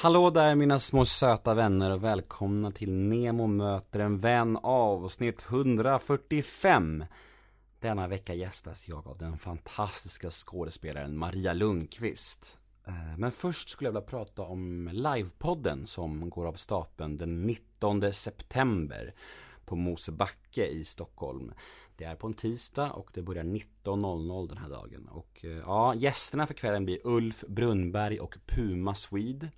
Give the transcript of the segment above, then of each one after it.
Hallå där mina små söta vänner och välkomna till Nemo möter en vän avsnitt 145 Denna vecka gästas jag av den fantastiska skådespelaren Maria Lundqvist eh, Men först skulle jag vilja prata om livepodden som går av stapeln den 19 september på Mosebacke i Stockholm. Det är på en tisdag och det börjar 19 19.00 den här dagen. Och eh, ja, gästerna för kvällen blir Ulf Brunnberg och Puma Swede.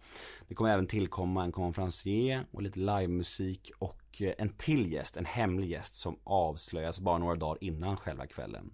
Det kommer även tillkomma en konferencier och lite livemusik och eh, en till gäst, en hemlig gäst som avslöjas bara några dagar innan själva kvällen.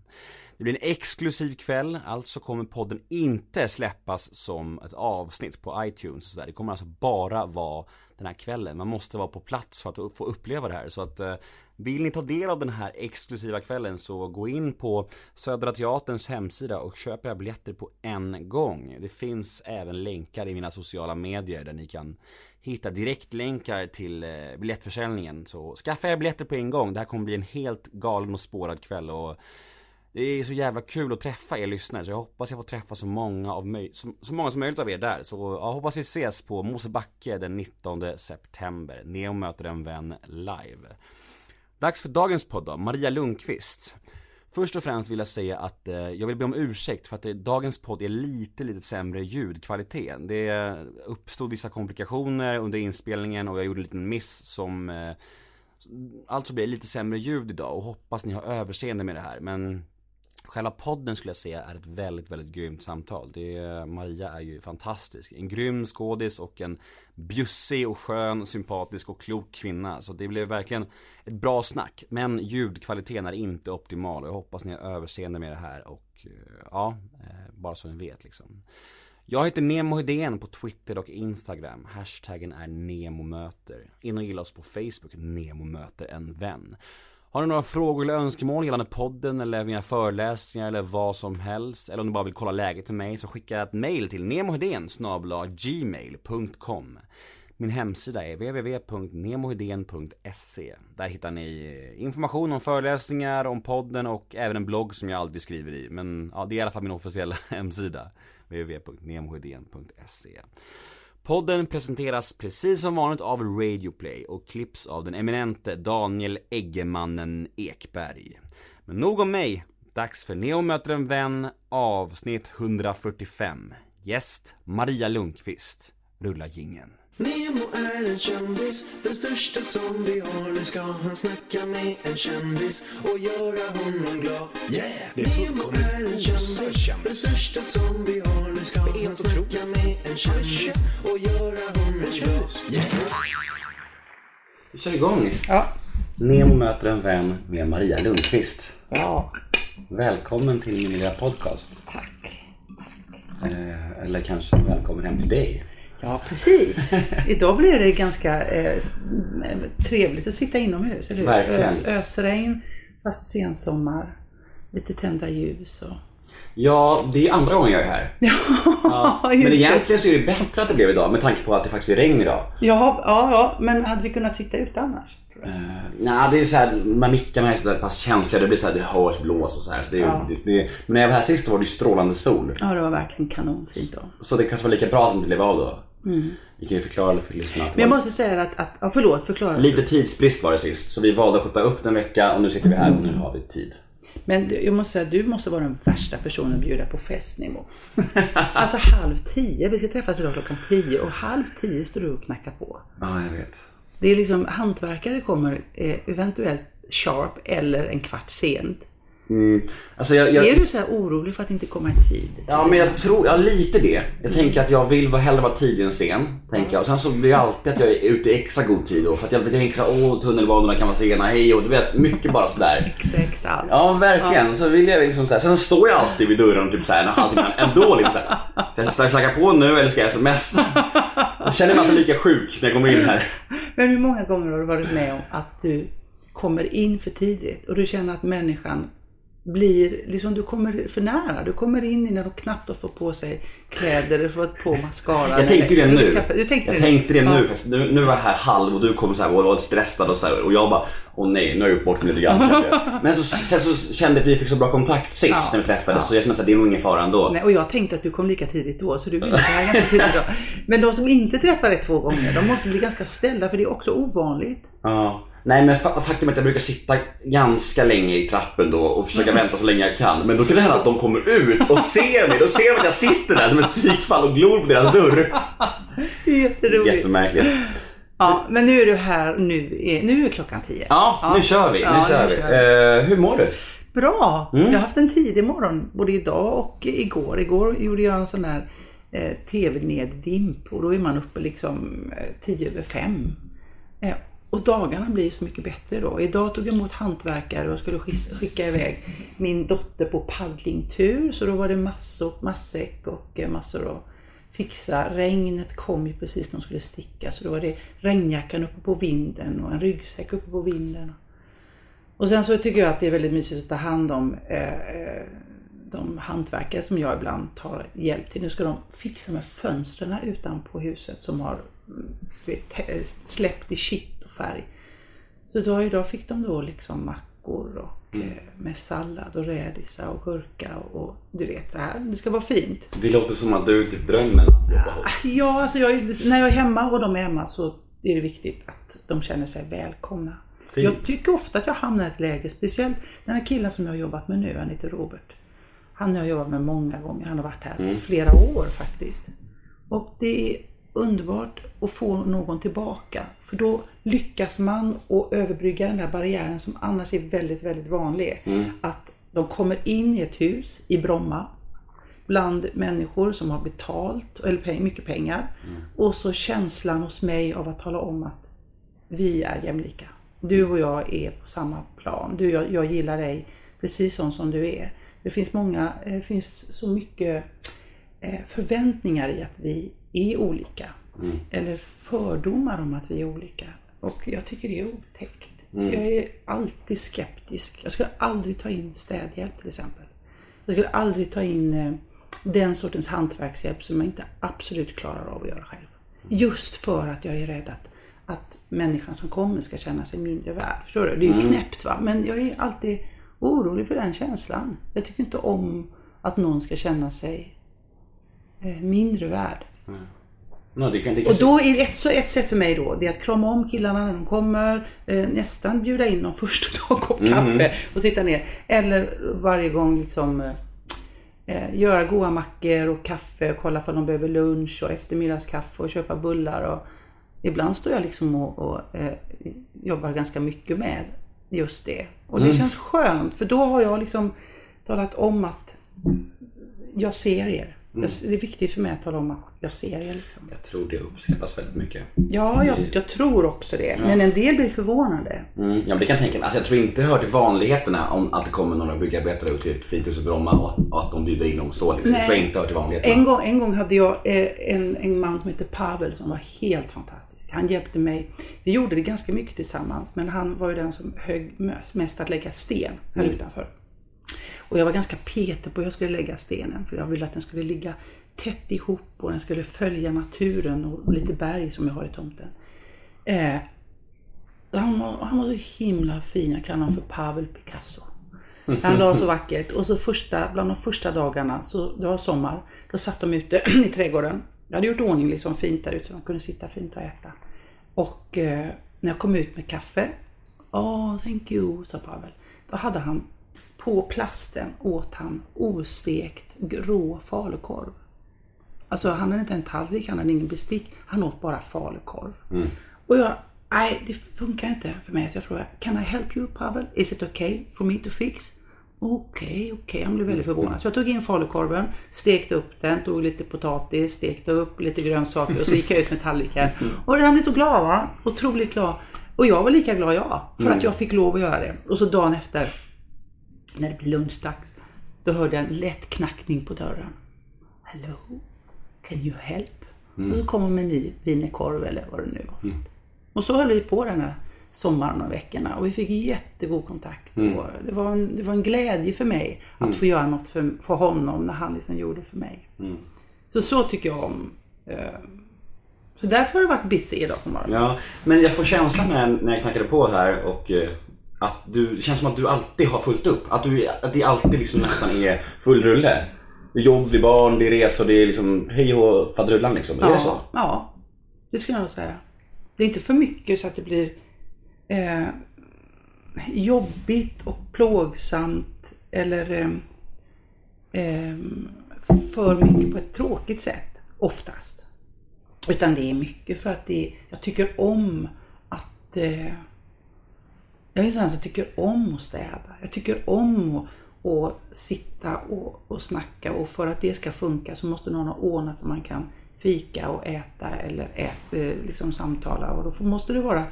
Det blir en exklusiv kväll, alltså kommer podden inte släppas som ett avsnitt på iTunes och sådär. Det kommer alltså bara vara den här kvällen. Man måste vara på plats för att få uppleva det här. Så att eh, vill ni ta del av den här exklusiva kvällen så gå in på Södra Teaterns hemsida och köp era biljetter på en gång. Det finns även länkar i mina sociala medier där ni kan hitta direktlänkar till eh, biljettförsäljningen. Så skaffa era biljetter på en gång. Det här kommer bli en helt galen och spårad kväll och det är så jävla kul att träffa er lyssnare så jag hoppas jag får träffa så många, av möj- så, så många som möjligt av er där. Så jag hoppas vi ses på Mosebacke den 19 september. Neo möter en vän live. Dags för dagens podd då, Maria Lundqvist. Först och främst vill jag säga att eh, jag vill be om ursäkt för att det, dagens podd är lite, lite sämre ljudkvalitet. Det eh, uppstod vissa komplikationer under inspelningen och jag gjorde en liten miss som eh, Alltså blir det lite sämre ljud idag och hoppas ni har överseende med det här men Själva podden skulle jag säga är ett väldigt, väldigt grymt samtal. Det är, Maria är ju fantastisk. En grym skådis och en bjussig och skön, sympatisk och klok kvinna. Så det blev verkligen ett bra snack. Men ljudkvaliteten är inte optimal och jag hoppas ni har överseende med det här och eh, ja, eh, bara så ni vet liksom. Jag heter Nemo Hedén på Twitter och Instagram. Hashtaggen är NEMOMÖTER. In och gilla oss på Facebook, Nemo möter en vän. Har ni några frågor eller önskemål gällande podden eller mina föreläsningar eller vad som helst? Eller om ni bara vill kolla läget med mig så skicka ett mail till nemohedén gmail.com Min hemsida är www.nemohedén.se Där hittar ni information om föreläsningar, om podden och även en blogg som jag aldrig skriver i. Men ja, det är i alla fall min officiella hemsida www.nemohedén.se Podden presenteras precis som vanligt av Radioplay och klipps av den eminente Daniel Eggemannen Ekberg. Men nog om mig, dags för Neo möter en vän avsnitt 145. Gäst Maria Lundqvist. Rulla gingen. Nemo är en kändis, den största som vi har. Nu ska han snacka med en kändis och göra honom glad. Yeah! Det är Nemo är en kändis, kändis. den största som vi har. Nu ska han snacka med en kändis och göra honom glad. Yeah! Vi kör igång. Ja. Nemo möter en vän med Maria Lundqvist. Ja, Välkommen till min lilla podcast. tack. Eh, eller kanske välkommen hem till dig. Ja, precis. Idag blir det ganska eh, eh, trevligt att sitta inomhus, eller hur? Verkligen. Ös, ösregn, fast sensommar. Lite tända ljus och... Ja, det är andra gången jag är här. Ja, Men det. egentligen så är det bättre att det blev idag med tanke på att det faktiskt är regn idag. Ja, ja, ja, men hade vi kunnat sitta ute annars? Uh, Nej, det är så här, här mickarna är så pass känsliga. Det blir så här, det hörs blås och så här. Så det, Ja. det, det, men när jag var här sist var det ju strålande sol. Ja, det var verkligen kanonfint då. Så det kanske var lika bra att det blev av då. Vi kan ju förklara för lyssnarna Men jag måste säga att, att ja, förlåt, förklara. lite tidsbrist var det sist. Så vi valde att skjuta upp en vecka och nu sitter vi här och nu har vi tid. Men jag måste säga, du måste vara den värsta personen att bjuda på fest Nemo. Alltså halv tio, vi ska träffas idag klockan tio och halv tio står du och knackar på. Ja, jag vet. Det är liksom, hantverkare kommer eh, eventuellt sharp eller en kvart sent. Mm. Alltså jag, jag, Är du så här orolig för att inte komma i tid? Ja men jag tror, ja lite det. Jag tänker att jag vill vara- hellre vara tidig än sen. Tänker jag. Och sen så blir det alltid att jag är ute i extra god tid då. För att jag tänker såhär, åh tunnelbanorna kan vara sena, hej och du vet mycket bara sådär. Extra allt. Ja verkligen, så vill jag liksom såhär. Sen står jag alltid vid dörren typ såhär en halvtimme ändå liksom såhär. Ska jag slacka på nu eller ska jag smsa? Jag känner mig alltid lika sjuk när jag kommer in här. Men hur många gånger har du varit med om att du kommer in för tidigt och du känner att människan blir, liksom du kommer för nära. Du kommer in innan de knappt har fått på sig kläder eller fått på mascara. Jag tänkte det nu. Du tänkte jag det tänkte det nu. Fast nu, nu var jag här halv och du kom så här och var stressad och så här, och jag bara Åh nej, nu har jag gjort bort mig lite grann. Men så, sen så kände jag att vi fick så bra kontakt sist Ja. när vi träffades Ja. så jag kände att det är nog ingen fara ändå. Nej, och jag tänkte att du kom lika tidigt då, så du ville här ganska tidigt då. Men de som inte träffar dig två gånger, de måste bli ganska ställda, för det är också ovanligt. Ja. Nej men fa- faktum är att jag brukar sitta ganska länge i trappen då och försöka Mm. vänta så länge jag kan. Men då kan det hända att de kommer ut och ser mig. Då ser de att jag sitter där som ett psykfall och glor på deras dörr. Jätteroligt. Jättemärkligt. Ja, men nu är du här, nu är, nu är klockan tio. Ja, nu kör vi. Nu Ja, kör nu vi. kör Eh, hur mår du? Bra! Mm. Jag har haft en tidig morgon både idag och igår. Igår gjorde jag en sån där eh, tv-neddimp och då är man uppe liksom eh, tio över fem. Eh, och dagarna blir så mycket bättre då. Idag tog jag emot hantverkare och skulle skicka iväg min dotter på paddlingtur. Så då var det massor, matsäck och massor eh, att fixa. Regnet kom ju precis när de skulle sticka så då var det regnjackan uppe på vinden och en ryggsäck uppe på vinden. Och sen så tycker jag att det är väldigt mysigt att ta hand om eh, eh de hantverkare som jag ibland tar hjälp till. Nu ska de fixa med fönstren utanpå huset som har mm, vet, släppt i kitt färg. Så då, idag fick de då liksom mackor och, eh, med sallad och rädisar och gurka och, du vet det här. Det ska vara fint. Det låter som att du jobba hos. Ja, alltså jag, när jag är hemma och de är hemma så är det viktigt att de känner sig välkomna. Fint. Jag tycker ofta att jag hamnar i ett läge, speciellt den här killen som jag har jobbat med nu, han heter Robert. Han har jag jobbat med många gånger, han har varit här i flera år faktiskt. Och det är underbart att få någon tillbaka, för då lyckas man att överbrygga den där barriären som annars är väldigt, väldigt vanlig. Att de kommer in i ett hus i Bromma, bland människor som har betalt, eller mycket pengar. Och så känslan hos mig av att tala om att vi är jämlika. Du och jag är på samma plan. Du, jag, jag gillar dig precis sån som du är. Det finns många, eh, det finns så mycket eh, förväntningar i att vi är olika. Eller fördomar om att vi är olika. Och jag tycker det är otäckt. Jag är alltid skeptisk. Jag skulle aldrig ta in städhjälp till exempel. Jag skulle aldrig ta in eh, den sortens hantverkshjälp som jag inte absolut klarar av att göra själv. Just för att jag är rädd att, att människan som kommer ska känna sig mindre värd. Förstår du? Det är ju knäppt va. Men jag är alltid orolig för den känslan. Jag tycker inte om att någon ska känna sig eh, mindre värd. No, det kan, det Och kanske... då är ett, så ett sätt för mig då, det är att krama om killarna när de kommer, eh, nästan bjuda in dem först och ta en kopp kaffe och sitta ner. Eller varje gång liksom eh, göra goda mackor och kaffe, kolla för de behöver lunch och eftermiddagskaffe och köpa bullar. Och ibland står jag liksom och, och eh, jobbar ganska mycket med just det. Och det känns skönt för då har jag liksom talat om att jag ser er. Jag, det är viktigt för mig att tala om att jag ser er. Liksom. Jag tror det uppskattas väldigt mycket. Ja, jag, jag tror också det. Men en del blir förvånade. Mm, ja, det kan jag tänka mig. Alltså, jag tror inte det hör till vanligheterna om att det kommer några byggarbetare ut till ett fint hus i Bromma och, och att de bjuder in dem så. Liksom. Nej. tror jag inte hör till vanligheterna. En gång, en gång hade jag eh, en, en man som hette Pavel som var helt fantastisk. Han hjälpte mig. Vi gjorde det ganska mycket tillsammans men han var ju den som högg mest- att lägga sten här utanför. Och jag var ganska petig på hur jag skulle lägga stenen för jag ville att den skulle ligga tätt ihop och den skulle följa naturen och, lite berg som jag har i tomten. Eh, han, var, han var så himla fin, jag kallar honom för Pavel Picasso. Han la så vackert. Och så första, bland de första dagarna, så det var sommar, då satt de ute i trädgården. Jag hade gjort ordning liksom fint där ute så de kunde sitta fint och äta. Och eh, när jag kom ut med kaffe, åh thank you, sa Pavel. Då hade han på plasten åt han ostekt rå falukorv. Alltså han hade inte en tallrik, han hade ingen bestick. Han åt bara falukorv. Och jag, nej det funkar inte för mig. Så jag frågade, can I help you Pavel? Is it okay for me to fix? Okej, okej. Han blev väldigt förvånad. Så jag tog in falukorven, stekte upp den, tog lite potatis, stekte upp lite grönsaker och så gick jag ut med tallriken. Och han blev så glad va? Otroligt glad. Och jag var lika glad jag, för att jag fick lov att göra det. Och så dagen efter, när det blir lunchdags, då hörde jag en lätt knackning på dörren. Hello? Can you help? Och så kom hon med en ny wienerkorv eller vad det nu var. Och så höll vi på den här sommaren och veckorna. Och vi fick jättegod kontakt. Mm. Och det, var en, det var en glädje för mig att få göra något för, för honom när han liksom gjorde för mig. Mm. Så så tycker jag om. Eh, så därför har det varit busy idag på morgonen. Ja, men jag får känslan när, när jag knackade på här och eh, att du, det känns som att du alltid har fullt upp. Att, du, att det alltid liksom nästan är full rulle. Det är jobb, det är barn, det är resor, det är liksom hej och faderullan liksom. Är det så? Ja, det skulle jag nog säga. Det är inte för mycket så att det blir eh, jobbigt och plågsamt eller eh, eh, för mycket på ett tråkigt sätt, oftast. Utan det är mycket för att det, jag tycker om att eh, jag är sån som tycker om att städa. Jag tycker om att, att sitta och, och snacka och för att det ska funka så måste någon ha ordnat så man kan fika och äta eller äta, liksom samtala och då måste det vara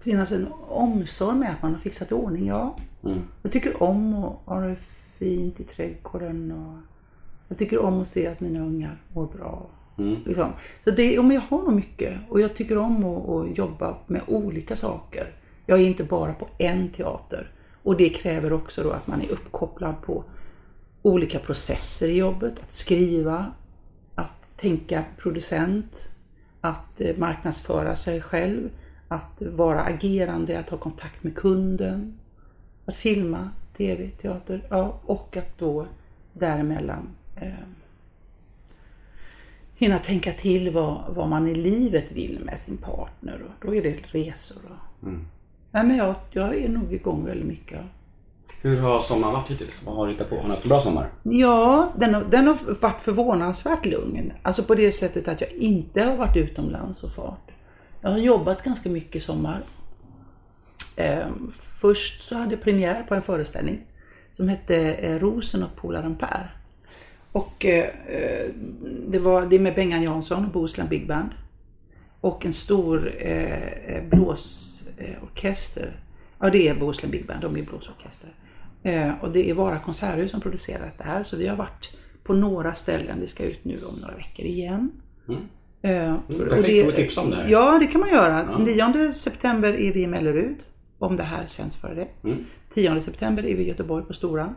finnas en omsorg med att man har fixat i ordning. Ja, jag tycker om att ha det fint i trädgården och jag tycker om att se att mina ungar mår bra. Liksom. Så det, jag har nog mycket och jag tycker om att, att jobba med olika saker. Jag är inte bara på en teater. Och det kräver också då att man är uppkopplad på olika processer i jobbet. Att skriva, att tänka producent, att eh, marknadsföra sig själv, att vara agerande, att ha kontakt med kunden, att filma, tv, teater ja, och att då däremellan eh, hinna tänka till vad, vad man i livet vill med sin partner. Och då är det resor. Och... Mm. Nej, men jag, jag är nog igång väldigt mycket. Hur har sommaren varit hittills? Vad har du hittat på? Har ni haft en bra sommar? Ja, den har, den har varit förvånansvärt lugn. Alltså på det sättet att jag inte har varit utomlands och fart. Jag har jobbat ganska mycket i sommar. Eh, först så hade jag premiär på en föreställning som hette eh, Rosen och polaren Per. Och eh, eh, det, var, det är med Bengan Jansson, Bohuslän Big Band. Och en stor eh, blåsorkester. Ja, det är Bohuslän Big Band, de är blåsorkester. Eh, och det är Vara konserthus som producerat det här. Så vi har varit på några ställen. Det ska ut nu om några veckor igen. Eh, och perfekt, får tipsa om det här. Ja, det kan man göra. 9 september är vi i Mellerud. Om det här sänds före det. Mm. 10 september är vi i Göteborg på Storan.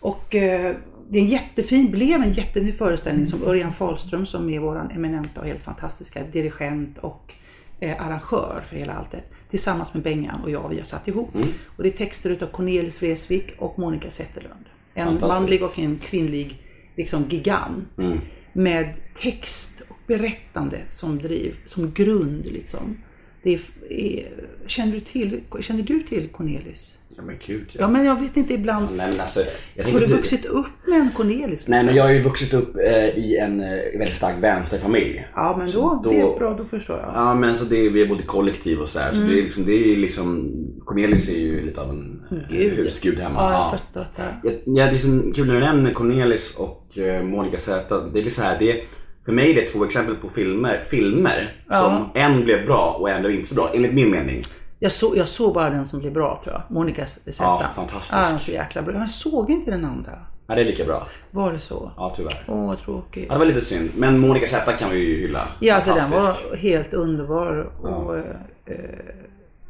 Och eh, det är en jättefin, blev en jättefin föreställning som Örjan Fahlström som är våran eminenta och helt fantastiska dirigent och eh, arrangör för hela alltet. Tillsammans med Bengan och jag, vi har satt ihop. Mm. Och det är texter utav Cornelis Vreeswijk och Monica Zetterlund. En manlig och en kvinnlig liksom, gigant. Mm. Med text och berättande som driv, som grund liksom. Det är, är, känner, du till, känner du till Cornelis? Ja men gud Ja men jag vet inte ibland. Nej men alltså, jag Har du vuxit upp med en Cornelis? Nej men jag har ju vuxit upp eh, i en eh, väldigt stark vänsterfamilj. Ja men Så då, då- det är bra, då förstår jag. Ja men så det, vi är både kollektiv och så här. Så Mm. det är liksom, det är liksom Cornelis är ju lite av en Gud. husgud hemma. Ja, Ja. jag fattar det. Ja, ja, det är så kul när du nämner Cornelis och eh, Monica Z. Det är så här, det är, för mig är det två exempel på filmer, filmer som en blev bra och en blev inte så bra, enligt min mening. Jag, så, jag såg bara den som blev bra tror jag. Monica Z. Ja, fantastisk. Ja, den så jäkla bra. Jag såg inte den andra. Ja, det är lika bra. Var det så? Ja, tyvärr. Åh, vad tråkigt. Ja, det var lite synd. Men Monica Z kan vi ju hylla. Ja, alltså den var helt underbar. Och, eh, eh,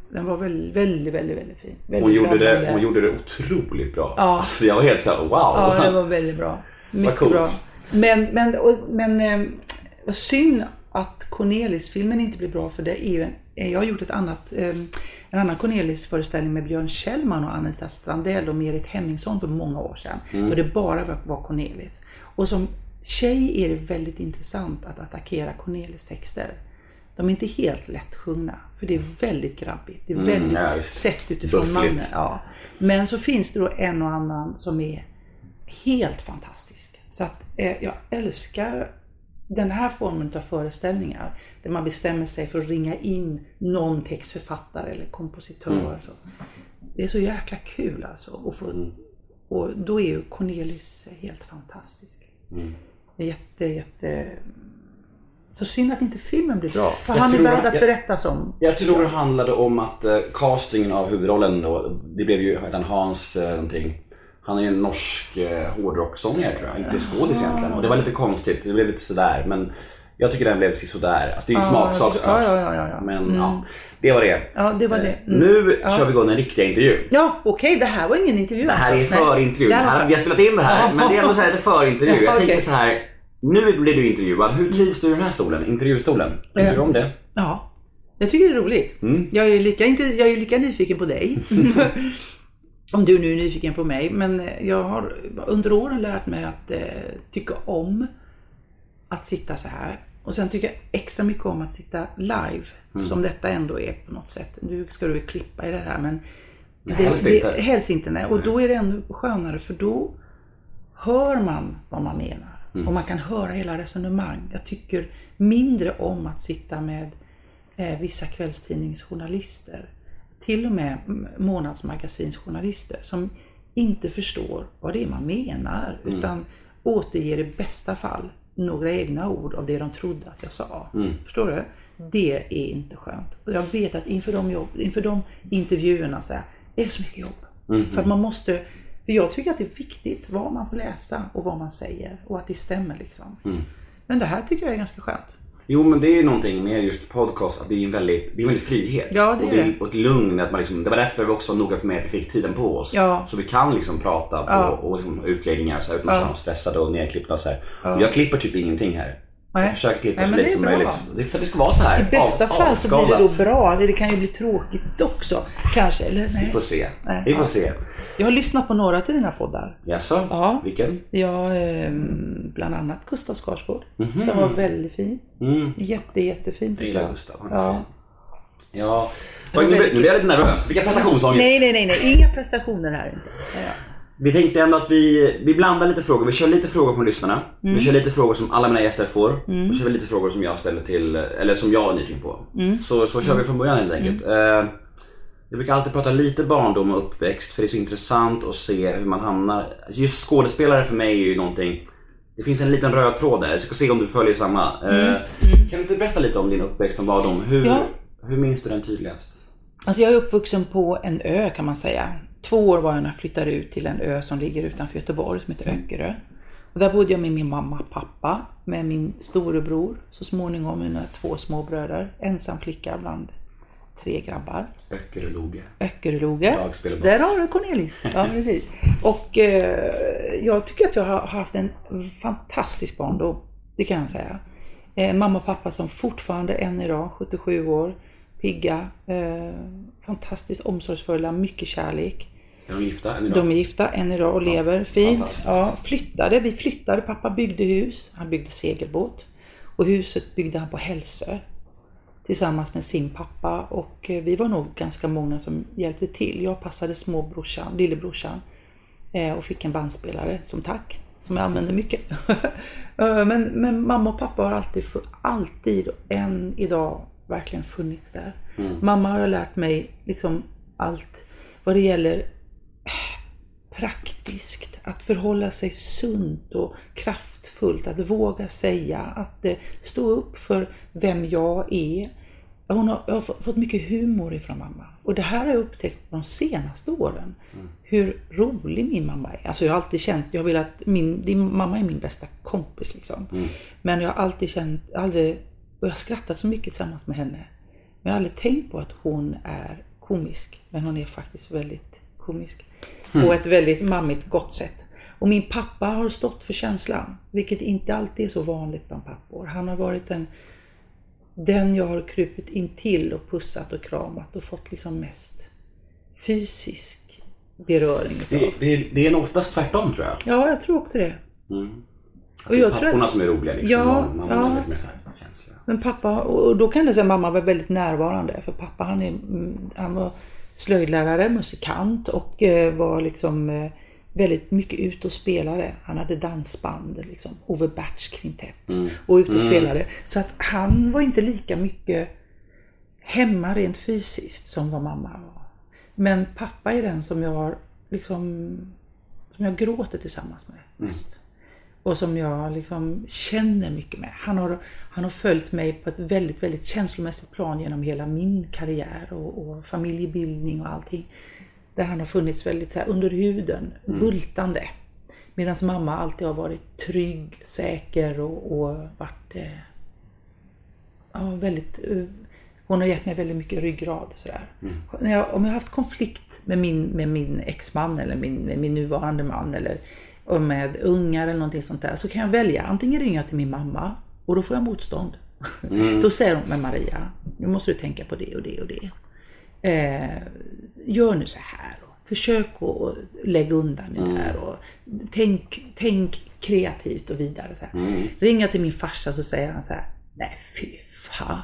den var väldigt, väldigt, väldigt, väldigt fin. Väldigt Hon gjorde, det, hon gjorde det otroligt bra. Ja. Alltså, jag var helt såhär wow. Ja, det var väldigt bra. Mycket coolt. bra. Men, men, och, men eh, synd att Cornelis-filmen inte blev bra för det är ju en, jag har gjort ett annat, eh, en annan Cornelis-föreställning med Björn Kjellman och Anita Strandell och Merit Hemmingsson för många år sedan. Mm. Då det bara var, Cornelis. Och som tjej är det väldigt intressant att attackera Cornelis texter. De är inte helt lättsjungna, för det är väldigt grabbigt. Det är väldigt Mm, visst. sett utifrån Buffligt. mannen. Ja. Men så finns det då en och annan som är helt fantastisk. Så att eh, jag älskar den här formen av föreställningar där man bestämmer sig för att ringa in någon textförfattare eller kompositör. Så. Det är så jäkla kul alltså. Och, få, och då är ju Cornelis helt fantastisk. Jätte, jätte... Så synd att inte filmen blir bra. För Jag han är värd att berättas om. Jag tror det handlade om att eh, castingen av huvudrollen då, det blev ju heter han, Hans eh, någonting. Han är en norsk eh, hårdrocksångare tror jag, inte skådis egentligen. Och det var lite konstigt, det blev lite sådär. Men Jag tycker den blev sådär. Alltså det är ju Ja, smaksak ja, såklart. ja, ja, ja, ja. Men ja, det var det. Ja, det var det. Mm. Nu kör vi igång den riktiga intervjun. Ja, okej, det här var ingen intervju Det här är alltså. förintervju. Här här- var- Vi har spelat in det här Ja. men det är ändå så här, det är förintervju. Ja, Jag tänker okej. så här. Nu blir du intervjuad. Hur trivs du i den här stolen? Intervjustolen? Tycker Ja. du om det? Ja, jag tycker det är roligt. Mm. Jag, är lika, jag är lika nyfiken på dig. om du nu är nyfiken på mig. Men eh, jag har under åren lärt mig att eh, tycka om att sitta så här. Och sen tycker jag extra mycket om att sitta live. Mm. Som detta ändå är på något sätt. Nu ska du klippa i det här men Nej, helst inte. helst inte. Nej. Och då är det ännu skönare för då hör man vad man menar. Mm. Och man kan höra hela resonemang. Jag tycker mindre om att sitta med eh, vissa kvällstidningsjournalister. Till och med månadsmagasinsjournalister som inte förstår vad det är man menar. Mm. Utan återger i bästa fall några egna ord av det de trodde att jag sa. Mm. Förstår du? Det är inte skönt. Och jag vet att inför de, jobb, inför de intervjuerna så här, är det så mycket jobb. Mm. För att man måste, för jag tycker att det är viktigt vad man får läsa och vad man säger och att det stämmer liksom. Mm. Men det här tycker jag är ganska skönt. Jo men det är ju någonting med just podcast att det är en väldigt, det är en väldigt frihet. Ja, det är och, det det. och ett lugn. Att man liksom, det var därför vi också var noga med att vi fick tiden på oss. Ja. Så vi kan liksom prata på, Ja. och liksom, ha utläggningar så här, utan att känna oss stressade och nedklippta. och Så här. Och jag klipper typ ingenting här. Nej. Jag försöker klippa Nej, så lite som bra. möjligt. Det för det ska vara så här. I bästa av- fall så blir det då bra. Det kan ju bli tråkigt också. Kanske, eller nej. Vi får se. Nej, Vi får se. Jag har lyssnat på några till dina poddar. Jaså? Ja. Vilken? Ja, ehm, bland annat Gustav Skarsgård. Som var väldigt fin. Mm. Jätte, jättefin Jag gillar. Gustav. Han är Ja. fin. Ja. Nu blir jag lite nervös. Fick jag prestationsångest? Nej, nej, nej, nej. Inga prestationer här inte. Ja. Vi tänkte ändå att vi, vi blandar lite frågor. Vi kör lite frågor från lyssnarna. Mm. Vi kör lite frågor som alla mina gäster får. Och så kör vi lite frågor som jag ställer till, eller som jag är nyfiken på. Mm. Så, så kör vi från början helt enkelt. Eh, Jag brukar alltid prata lite barndom och uppväxt för det är så intressant att se hur man hamnar. Just skådespelare för mig är ju någonting det finns en liten röd tråd där. Jag ska se om du följer samma. Eh, Kan du inte berätta lite om din uppväxt och barndom? Hur, Mm. Ja. hur minns du den tydligast? Alltså jag är uppvuxen på en ö kan man säga. Två år var jag när jag flyttade ut till en ö som ligger utanför Göteborg som heter Öckerö. Och där bodde jag med min mamma och pappa, med min storebror, så småningom mina två små bröder. Ensam flicka bland tre grabbar. Öckeröloge. Öckeröloge. Där har du Cornelis. Ja, precis. Och eh, jag tycker att jag har haft en fantastisk barndom. Det kan jag säga. Eh, mamma och pappa som fortfarande än idag, 77 år, pigga, eh, fantastiskt omsorgsfulla, mycket kärlek. Är de gifta än idag? De är gifta än idag och lever fint. Ja, flyttade. Vi flyttade. Pappa byggde hus. Han byggde segelbåt. Och huset byggde han på Hälsö. Tillsammans med sin pappa. Och eh, vi var nog ganska många som hjälpte till. Jag passade småbrorsan, lillebrorsan. eh, Och fick en bandspelare som tack. Som jag använde mycket. Eh, men, men mamma och pappa har alltid, alltid än idag verkligen funnits där. Mamma har lärt mig liksom allt vad det gäller praktiskt, att förhålla sig sunt och kraftfullt, att våga säga, att eh, stå upp för vem jag är. Hon har, jag har fått mycket humor ifrån mamma. Och det här har jag upptäckt de senaste åren. Hur rolig min mamma är. Alltså jag har alltid känt, jag vill att min, din mamma är min bästa kompis liksom. Men jag har alltid känt, aldrig, och jag har skrattat så mycket tillsammans med henne. Men jag har aldrig tänkt på att hon är komisk. Men hon är faktiskt väldigt komisk. På ett väldigt mammigt gott sätt. Och min pappa har stått för känslan. Vilket inte alltid är så vanligt bland pappor. Han har varit en, den jag har krupit in till och pussat och kramat och fått liksom mest fysisk beröring utav. Det, det, det är nog oftast tvärtom tror jag. Ja, jag tror också det. Att Och det är papporna att- som är roliga liksom. Ja, man, man ja. mer känsliga. Men pappa, och då kan jag säga att mamma var väldigt närvarande. För pappa han, är, mm, han var slöjdlärare, musikant och eh, var liksom eh, väldigt mycket ute och spelade. Han hade dansband, liksom, Ove Berts kvintett. Och ute och spelade. Så att han var inte lika mycket hemma rent fysiskt som vad mamma var. Men pappa är den som jag har liksom, som jag gråter tillsammans med mest. Och som jag liksom känner mycket med. Han har, han har följt mig på ett väldigt, väldigt känslomässigt plan genom hela min karriär och, och familjebildning och allting. Där han har funnits väldigt så under huden, bultande. Medan mamma alltid har varit trygg, säker och, och varit eh, ja, väldigt, eh, hon har gett mig väldigt mycket ryggrad. Sådär. Mm. När jag, om jag har haft konflikt med min, med min exman eller min, med min nuvarande man eller och med ungar eller någonting sånt där så kan jag välja. Antingen ringa till min mamma och då får jag motstånd. Mm. Då säger hon, men Maria, nu måste du tänka på det och det och det. Eh, gör nu så här. Och försök att lägga undan det Mm. där. Och tänk, tänk kreativt och vidare. Så här. Mm. Ringer till min farsa så säger han så här, nej fy fan.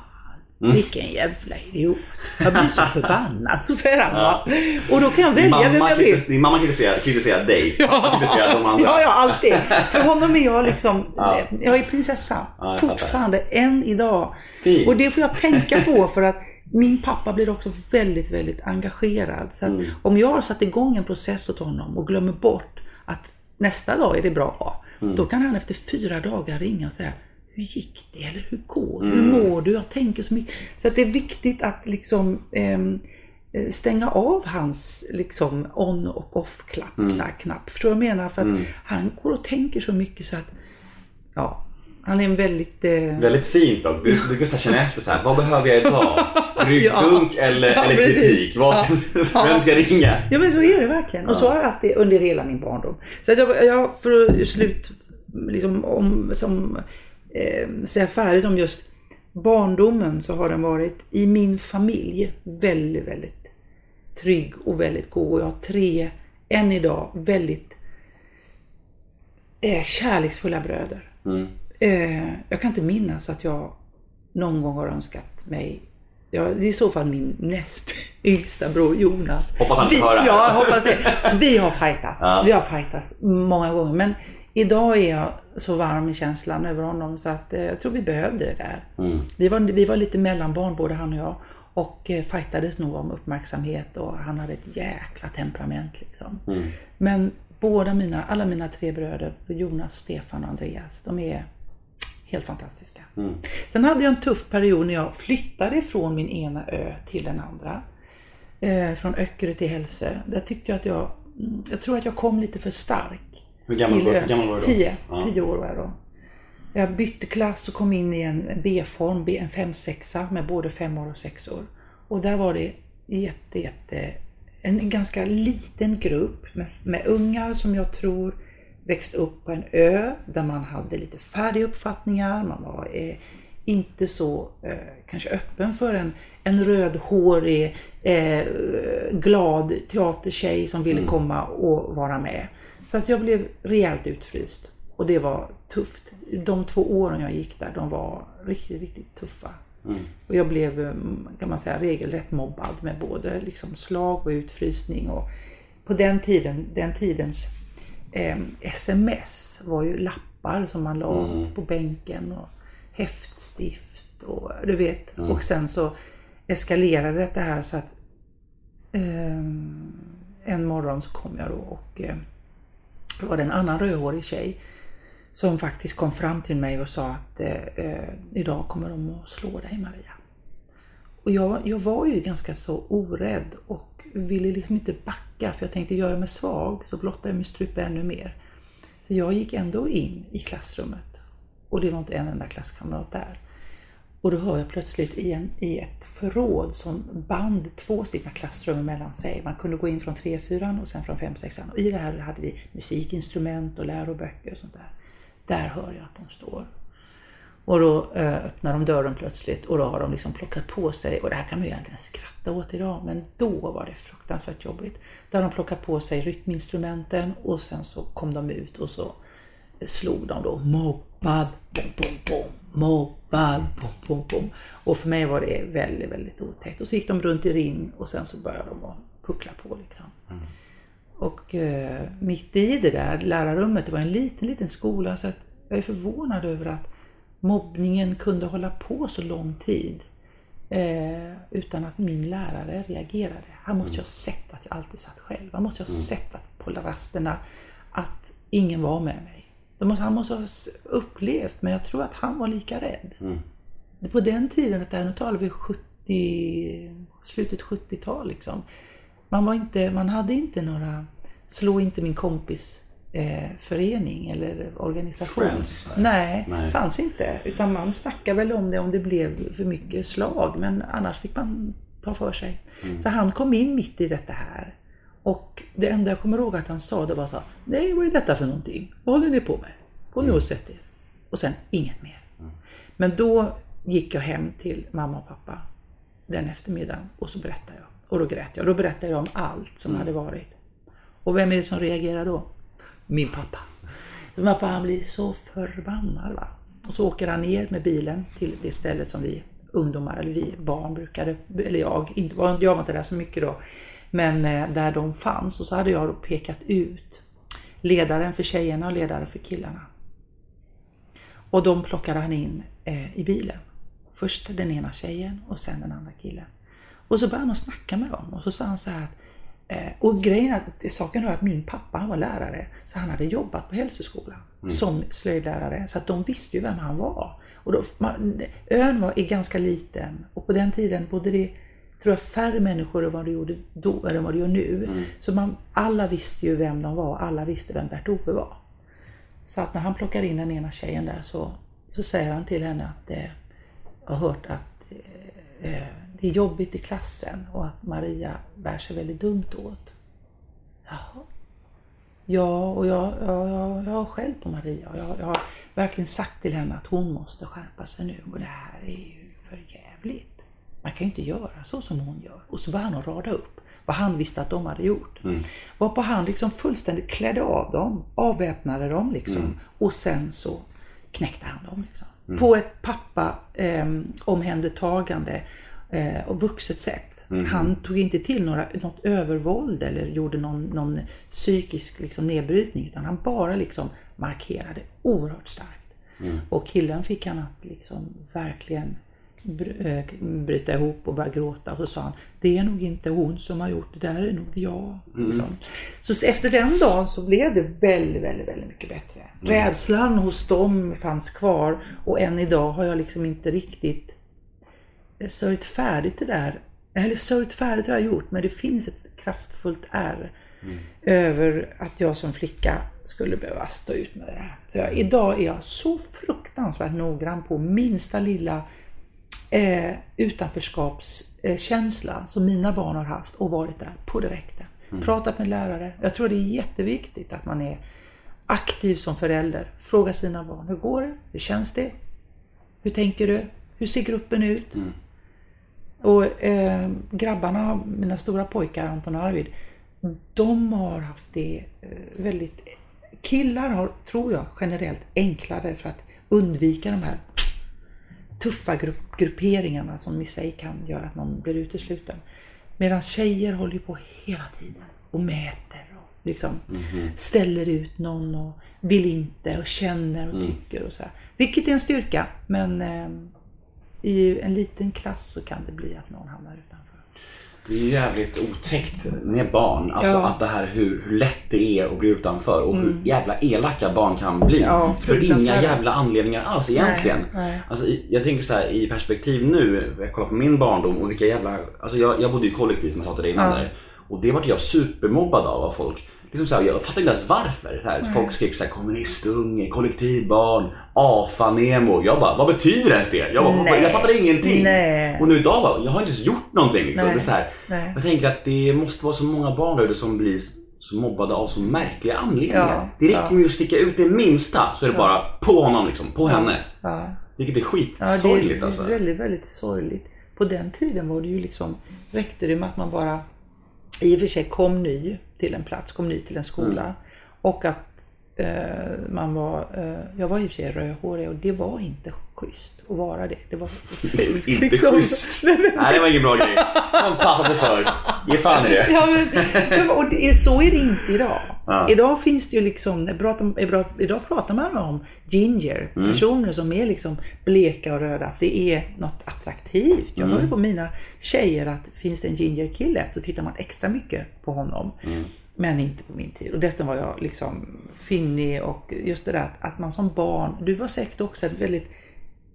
Mm. Vilken jävla idiot. Jag blir så förbannad. Säger han. va. Och då kan jag välja vem Mamma jag vill. din mamma kritiserar, kritiserar dig. Pappa kritiserar de andra. Ja, ja, alltid. För honom är jag liksom, Ja. jag är prinsessa. Ja, jag. Fortfarande, än idag. Fint. Och det får jag tänka på för att min pappa blir också väldigt, väldigt engagerad. Så att Mm. om jag har satt igång en process åt honom och glömmer bort att nästa dag är det bra. Mm. Då kan han efter fyra dagar ringa och säga hur gick det? Eller hur går det? Mm. Hur mår du? Jag tänker så mycket. Så att det är viktigt att liksom ehm, eh, stänga av hans liksom on och off-knapp. Mm. knapp. Förstår du vad jag menar? För att han går och tänker så mycket så att ja, han är en väldigt... Eh, Väldigt fint dock. Du, du kan känna efter så här, vad behöver jag idag? Ryggdunk eller, Ja, eller kritik? Vad, Ja. Vem ska ringa? Ja men så är det verkligen. Och så har jag haft det under hela min barndom. Så att jag, jag för att slut, liksom om, som, eh, säga färdigt om just barndomen så har den varit i min familj väldigt, väldigt trygg och väldigt god. Och jag har tre, än idag, väldigt eh, kärleksfulla bröder. Mm. Eh, jag kan inte minnas att jag någon gång har önskat mig Ja, det är i så fall min näst yngsta bror Jonas. Hoppas han får höra det. Ja, hoppas det. Vi har fightats. Ja. Vi har fightats många gånger. Men idag är jag så varm i känslan över honom så att eh, jag tror vi behövde det där. Mm. Vi, var, vi var lite mellanbarn både han och jag. Och eh, fightades nog om uppmärksamhet och han hade ett jäkla temperament liksom. Mm. Men båda mina, alla mina tre bröder, Jonas, Stefan och Andreas, de är helt fantastiska. Mm. Sen hade jag en tuff period när jag flyttade ifrån min ena ö till den andra. Eh, från Öckerö till Hälsö. Där tyckte jag att jag, mm, jag tror att jag kom lite för stark. Hur gammal till var- gammal var du då? Tio, Ja. tio år var jag då. Jag bytte klass och kom in i en B-form, en 5-6 med både femmor och sexor. Och där var det jätte, jätte, en ganska liten grupp med, med ungar som jag tror växte upp på en ö där man hade lite färdiga uppfattningar. Man var eh, inte så eh, kanske öppen för en, en rödhårig, eh, glad teatertjej som ville komma och vara med. Så att jag blev rejält utfryst. Och det var tufft. De två åren jag gick där, de var riktigt, riktigt tuffa. Och jag blev, kan man säga, regelrätt mobbad med både liksom slag och utfrysning. Och på den tiden, den tidens eh, sms var ju lappar som man la på bänken och häftstift och du vet. Och sen så eskalerade det här så att eh, en morgon så kom jag då och eh, då var det en annan rödhårig tjej som faktiskt kom fram till mig och sa att eh, eh, idag kommer de att slå dig Maria. Och jag, jag var ju ganska så orädd och ville liksom inte backa för jag tänkte gör jag mig svag så blottar jag min strupe ännu mer. Så jag gick ändå in i klassrummet och det var inte en enda klasskamrat där. Och då hör jag plötsligt i, en, i ett förråd som band två stycken klassrum mellan sig. Man kunde gå in från 3-4 och sen från 5-6. Och i det här hade vi musikinstrument och läroböcker och sånt där. Där hör jag att de står. Och då eh, öppnar de dörren plötsligt och då har de liksom plockat på sig, och det här kan man ju egentligen skratta åt idag, men då var det fruktansvärt jobbigt. Då har de plockat på sig rytminstrumenten och sen så kom de ut och så slog de då mobbad, bom, bom, bom, mobbad, bom, bom, bom. Och för mig var det väldigt, väldigt otäckt. Och så gick de runt i ring och sen så började de att puckla på liksom. Och eh, mitt i det där lärarrummet, det var en liten, liten skola så att jag är förvånad över att mobbningen kunde hålla på så lång tid eh, utan att min lärare reagerade. Han måste ju ha sett att jag alltid satt själv. Han måste ju ha sett att på rasterna att ingen var med mig. Det måste, han måste ha upplevt, men jag tror att han var lika rädd. På den tiden, att det här, nu talar vi 70, slutet 70-tal liksom. Man, var inte, man hade inte några slå inte min kompis eh, förening eller organisation. Friends. Nej, Nej. fanns inte. Utan man snackade väl om det om det blev för mycket slag. Men annars fick man ta för sig. Mm. Så han kom in mitt i detta här. Och det enda jag kommer ihåg att han sa det var så här, Nej, vad är detta för någonting? Vad håller ni på med? Gå nu och sätt er. Och sen inget mer. Men då gick jag hem till mamma och pappa den eftermiddagen och så berättade jag. Och då grät jag. Då berättade jag om allt som hade varit. Och vem är det som reagerar då? Min pappa. Så pappa han blir så förbannad. Va? Och så åker han ner med bilen till det stället som vi ungdomar, eller vi barn brukade, eller jag, inte, jag var inte där så mycket då, men eh, där de fanns. Och så hade jag då pekat ut ledaren för tjejerna och ledaren för killarna. Och de plockade han in eh, i bilen. Först den ena tjejen och sen den andra killen. Och så började han snacka med dem och så sa han så här att eh, och grejen är att saken är att min pappa han var lärare så han hade jobbat på hälsoskolan som slöjdlärare så att de visste ju vem han var. Och då, man, ön var är ganska liten och på den tiden bodde det tror jag färre människor än vad det gjorde då än vad det gör nu. Så man, alla visste ju vem de var, alla visste vem Bert-Ove var. Så att när han plockar in den ena tjejen där så, så säger han till henne att eh, jag har hört att eh, eh, det är jobbigt i klassen och att Maria bär sig väldigt dumt åt. Jaha. Ja, och jag, jag, jag, jag har själv på Maria och jag, jag har verkligen sagt till henne att hon måste skärpa sig nu och det här är ju för jävligt. Man kan ju inte göra så som hon gör. Och så började han att rada upp vad han visste att de hade gjort. Varpå han liksom fullständigt klädde av dem, avväpnade dem liksom och sen så knäckte han dem. Liksom. På ett pappa eh, omhändertagande eh, och vuxet sätt. Han tog inte till några, något övervåld eller gjorde någon, någon psykisk liksom, nedbrytning utan han bara liksom markerade oerhört starkt. Och killen fick han att liksom verkligen bryta ihop och börja gråta och så sa han det är nog inte hon som har gjort det, där är nog jag. Liksom. Så efter den dagen så blev det väldigt, väldigt, väldigt mycket bättre. Rädslan hos dem fanns kvar och än idag har jag liksom inte riktigt sörjt färdigt det där. Eller sörjt färdigt har jag gjort men det finns ett kraftfullt ärr över att jag som flicka skulle behöva stå ut med det här. Så jag, idag är jag så fruktansvärt noggrann på minsta lilla eh, utanförskapskänsla som mina barn har haft och varit där på direkten. Pratat med lärare. Jag tror det är jätteviktigt att man är aktiv som förälder. Fråga sina barn. Hur går det? Hur känns det? Hur tänker du? Hur ser gruppen ut? Och eh, grabbarna, mina stora pojkar Anton och Arvid, de har haft det eh, väldigt... Killar har, tror jag, generellt enklare för att undvika de här tuffa grupp, grupperingarna som i sig kan göra att någon blir utesluten. Medan tjejer håller ju på hela tiden och mäter och liksom ställer ut någon och vill inte och känner och tycker och så här. Vilket är en styrka, men eh, i en liten klass så kan det bli att någon hamnar utanför. Det är ju jävligt otäckt med barn. Alltså Ja. Mm. att det här hur, hur lätt det är att bli utanför och hur jävla elaka barn kan bli. Ja, för inga jävla anledningar alls egentligen. nej. Alltså, i- jag tänker så här i perspektiv nu, jag kollar på min barndom och vilka jävla... Alltså jag, jag bodde i kollektiv som jag sa till dig innan Ja. där. Och det vart jag supermobbad av av folk. Liksom så här, jag fattar inte ens varför. Så här, folk skrek såhär kommunistunge, kollektivbarn, AFA-nemo. Jag bara, vad betyder ens det? Jag, bara, jag fattar ingenting. Nej. Och nu idag bara, jag har inte ens gjort någonting. Liksom. Det är så här, Nej. jag tänker att det måste vara så många barn där som blir så mobbade av så märkliga anledningar. Ja, det räcker ja. med att sticka ut det minsta så är det bara på honom liksom, på henne. Ja. Vilket är Ja, det skitsorgligt är alltså. väldigt, väldigt sorgligt. På den tiden var det ju liksom, räckte det med att man bara i och för sig kom ny till en plats, kom ny till en skola. Mm. Och att eh, man var, eh, jag var i och för sig rödhårig och det var inte schysst att vara det. Det var fult. Inte liksom. schysst. Nej, det var ingen bra grej. Man passar sig för. Ge fan i det. Ja, men- och det är, så är det inte idag. Ja. Idag finns det ju liksom, idag, pratar man om ginger, Mm. personer som är liksom bleka och röda, att det är något attraktivt. Jag Mm. hör ju på mina tjejer att finns det en ginger kille så tittar man extra mycket på honom. Mm. Men inte på min tid. Och dessutom var jag liksom finnig och just det där att, att man som barn, du var säkert också ett väldigt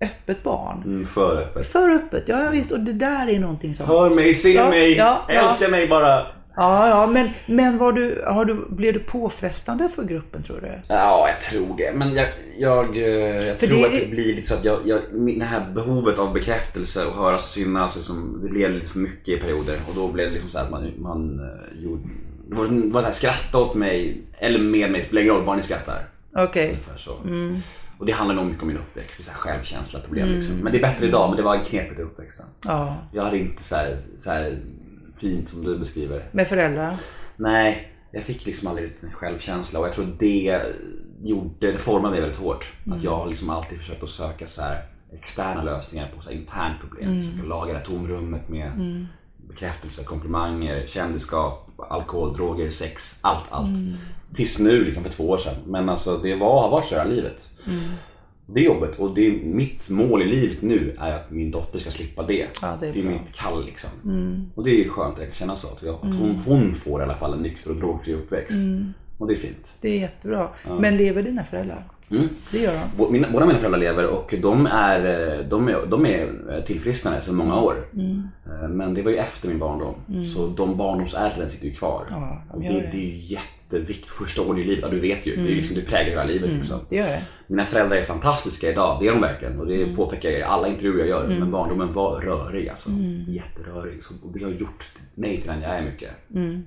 öppet barn. Mm, för öppet. För öppet, ja, ja visst. Och det där är någonting som... Hör mig, se Ja, mig, ja, ja. älska mig bara. Ja, ja, men, men var du, har du, blev du påfrestande för gruppen tror du? Ja, jag tror det. Men jag, jag, eh, jag tror det- att det blir lite så att jag, jag, det här behovet av bekräftelse och höras och synas, liksom, det blev lite för mycket i perioder. Och då blev det liksom så att man, man eh, gjorde, det var, det var så här, skratta åt mig, eller med mig, det spelar ingen roll, bara ni skrattar. Okej. Ungefär så. Och det handlar nog mycket om min uppväxt, det är så här självkänsla, problem liksom. Men det är bättre idag, men det var knepigt i uppväxten. Ja, Jag hade inte så här, så här fint som du beskriver. med föräldrar? Nej, jag fick liksom aldrig en självkänsla och jag tror det gjorde, det formade mig väldigt hårt. Att jag har liksom alltid försökt att söka så externa lösningar på så här internt problem. Mm. Försöka laga det här tomrummet med bekräftelse, komplimanger, kändisskap, alkohol, droger, sex, allt, allt. Tills nu liksom för två år sedan. Men alltså det var, har varit så hela livet. Det jobbet och det är, mitt mål i livet nu är att min dotter ska slippa det. Ja, det är det är mitt kall liksom. Och det är skönt att jag kan känna så. Att, jag, att hon, hon får i alla fall en nykter och drogfri uppväxt. Och det är fint. Det är jättebra. Men lever dina föräldrar? Det gör de. Mina, båda mina föräldrar lever och de är, eh, de är, de är tillfrisknade sedan många år. Eh, Men det var ju efter min barndom. Så de barndomsärren sitter ju kvar. Ja, de det, det. det är ju jätteviktigt. Första året i livet, ja, du vet ju. Det, är liksom, det präglar hela livet. Liksom. Det gör det. Mina föräldrar är fantastiska idag, det är de verkligen. Och det påpekar jag i alla intervjuer jag gör. Men barndomen var rörig alltså. Jätterörig. Så det har gjort mig till den jag är mycket.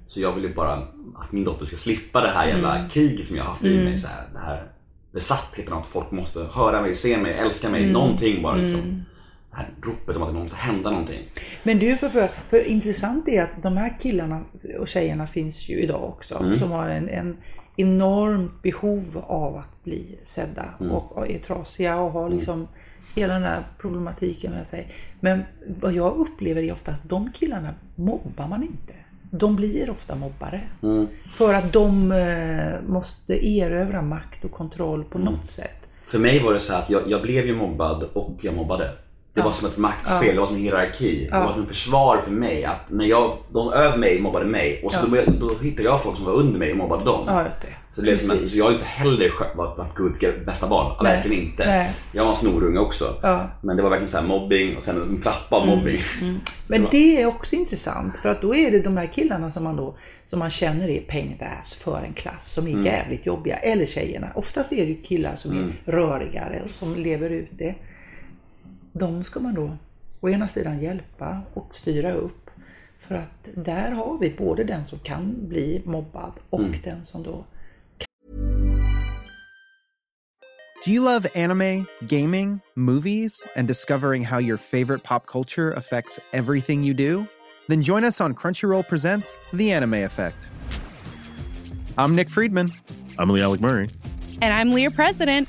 Så jag vill ju bara att min dotter ska slippa det här jävla kriget som jag har haft i mig. Så här, det här besattheten av att folk måste höra mig, se mig, älska mig. Någonting bara liksom. Det här ropet om att det måste hända någonting. Men du, för, för, för intressant är att de här killarna och tjejerna finns ju idag också. Som har en, en enormt behov av att bli sedda och, och är trasiga och har liksom hela den här problematiken med sig. Men vad jag upplever är ofta att de killarna mobbar man inte. De blir ofta mobbare. För att de eh, måste erövra makt och kontroll på något sätt. För mig var det så att jag, jag blev ju mobbad och jag mobbade. Det var som ett maktspel, det var som en hierarki. Det var som ett försvar för mig. Att när jag, de över mig mobbade mig och så då, då hittade jag folk som var under mig och mobbade dem. Det. Så det blev som att, så jag har inte heller varit, Guds bästa barn. Nej. Verkligen inte. Nej. Jag var en snorunge också. Ja. Mm. Men det var verkligen så mobbing och sen en trappa av mobbing. Så Men var- det är också intressant för att då är det de här killarna som man då som man känner är ass för en klass som är Mm. jävligt jobbiga. Eller tjejerna. Oftast är det killar som är rörigare och som lever ut det. De ska man då å ena sidan hjälpa och styra upp. För att där har vi både den som kan bli mobbad och Mm. den som då Do you love anime, gaming, movies, and discovering how your favorite pop culture affects everything you do? Then join us on Crunchyroll Presents The Anime Effect. I'm Nick Friedman. I'm Lee Alec Murray. And I'm Leah President.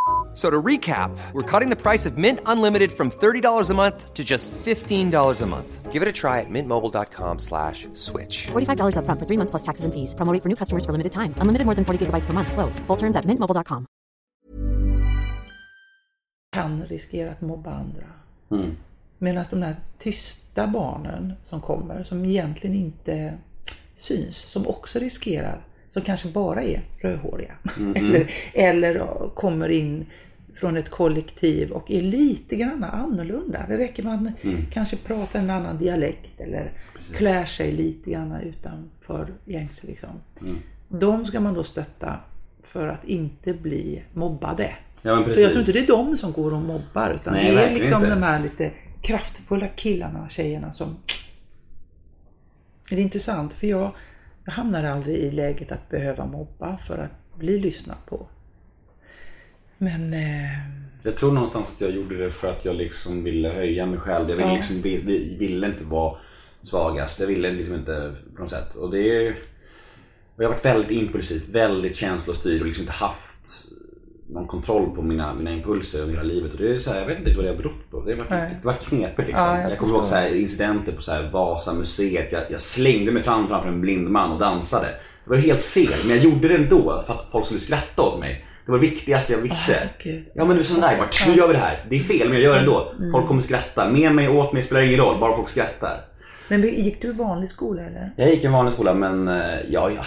So to recap, we're cutting the price of Mint Unlimited from $30 a month to just $15 a month. Give it a try at mintmobile.com slash switch. $45 upfront for three months plus taxes and fees. Promo rate for new customers for limited time. Unlimited more than 40 gigabytes per month. Slows. Full terms at mintmobile.com. kan riskera att mobba andra. Medan de där tysta barnen som kommer, som egentligen inte syns, som också riskerar, som kanske bara är rödhåriga. eller, eller kommer in från ett kollektiv och är lite grann annorlunda. Det räcker man kanske pratar en annan dialekt eller klär sig lite grann utanför gängse. Liksom. De ska man då stötta för att inte bli mobbade. Ja, men För jag tror inte precis. det är de som går och mobbar utan Nej, det är liksom inte. de här lite kraftfulla killarna, tjejerna som... Det är intressant för jag, jag hamnade aldrig i läget att behöva mobba för att bli lyssnad på. Men eh, Jag tror någonstans att jag gjorde det för att jag liksom ville höja mig själv. Jag ville, Ja. liksom, vi, vi, ville inte vara svagast. Jag ville liksom inte på något sätt. Och det är och jag har varit väldigt impulsiv, väldigt känslostyrd och liksom inte haft någon kontroll på mina, mina impulser under hela livet. Och det är så här, jag vet inte vad det har berott på. Det har varit, Nej. det knepigt liksom. Ja, jag jag kommer ihåg så här, incidenter på så här Vasamuseet. Jag, jag slängde mig fram framför en blind man och dansade. Det var helt fel, men jag gjorde det ändå för att folk skulle skratta åt mig. Det var det viktigaste jag visste. Gud. Ja men det är sån där, bara, nu gör vi det här. Det är fel men jag gör det ändå. Mm. Folk kommer skratta. Med mig, åt mig, spelar ingen roll. Bara folk skrattar. Men gick du i vanlig skola eller? Jag gick i en vanlig skola men eh, ja, ja,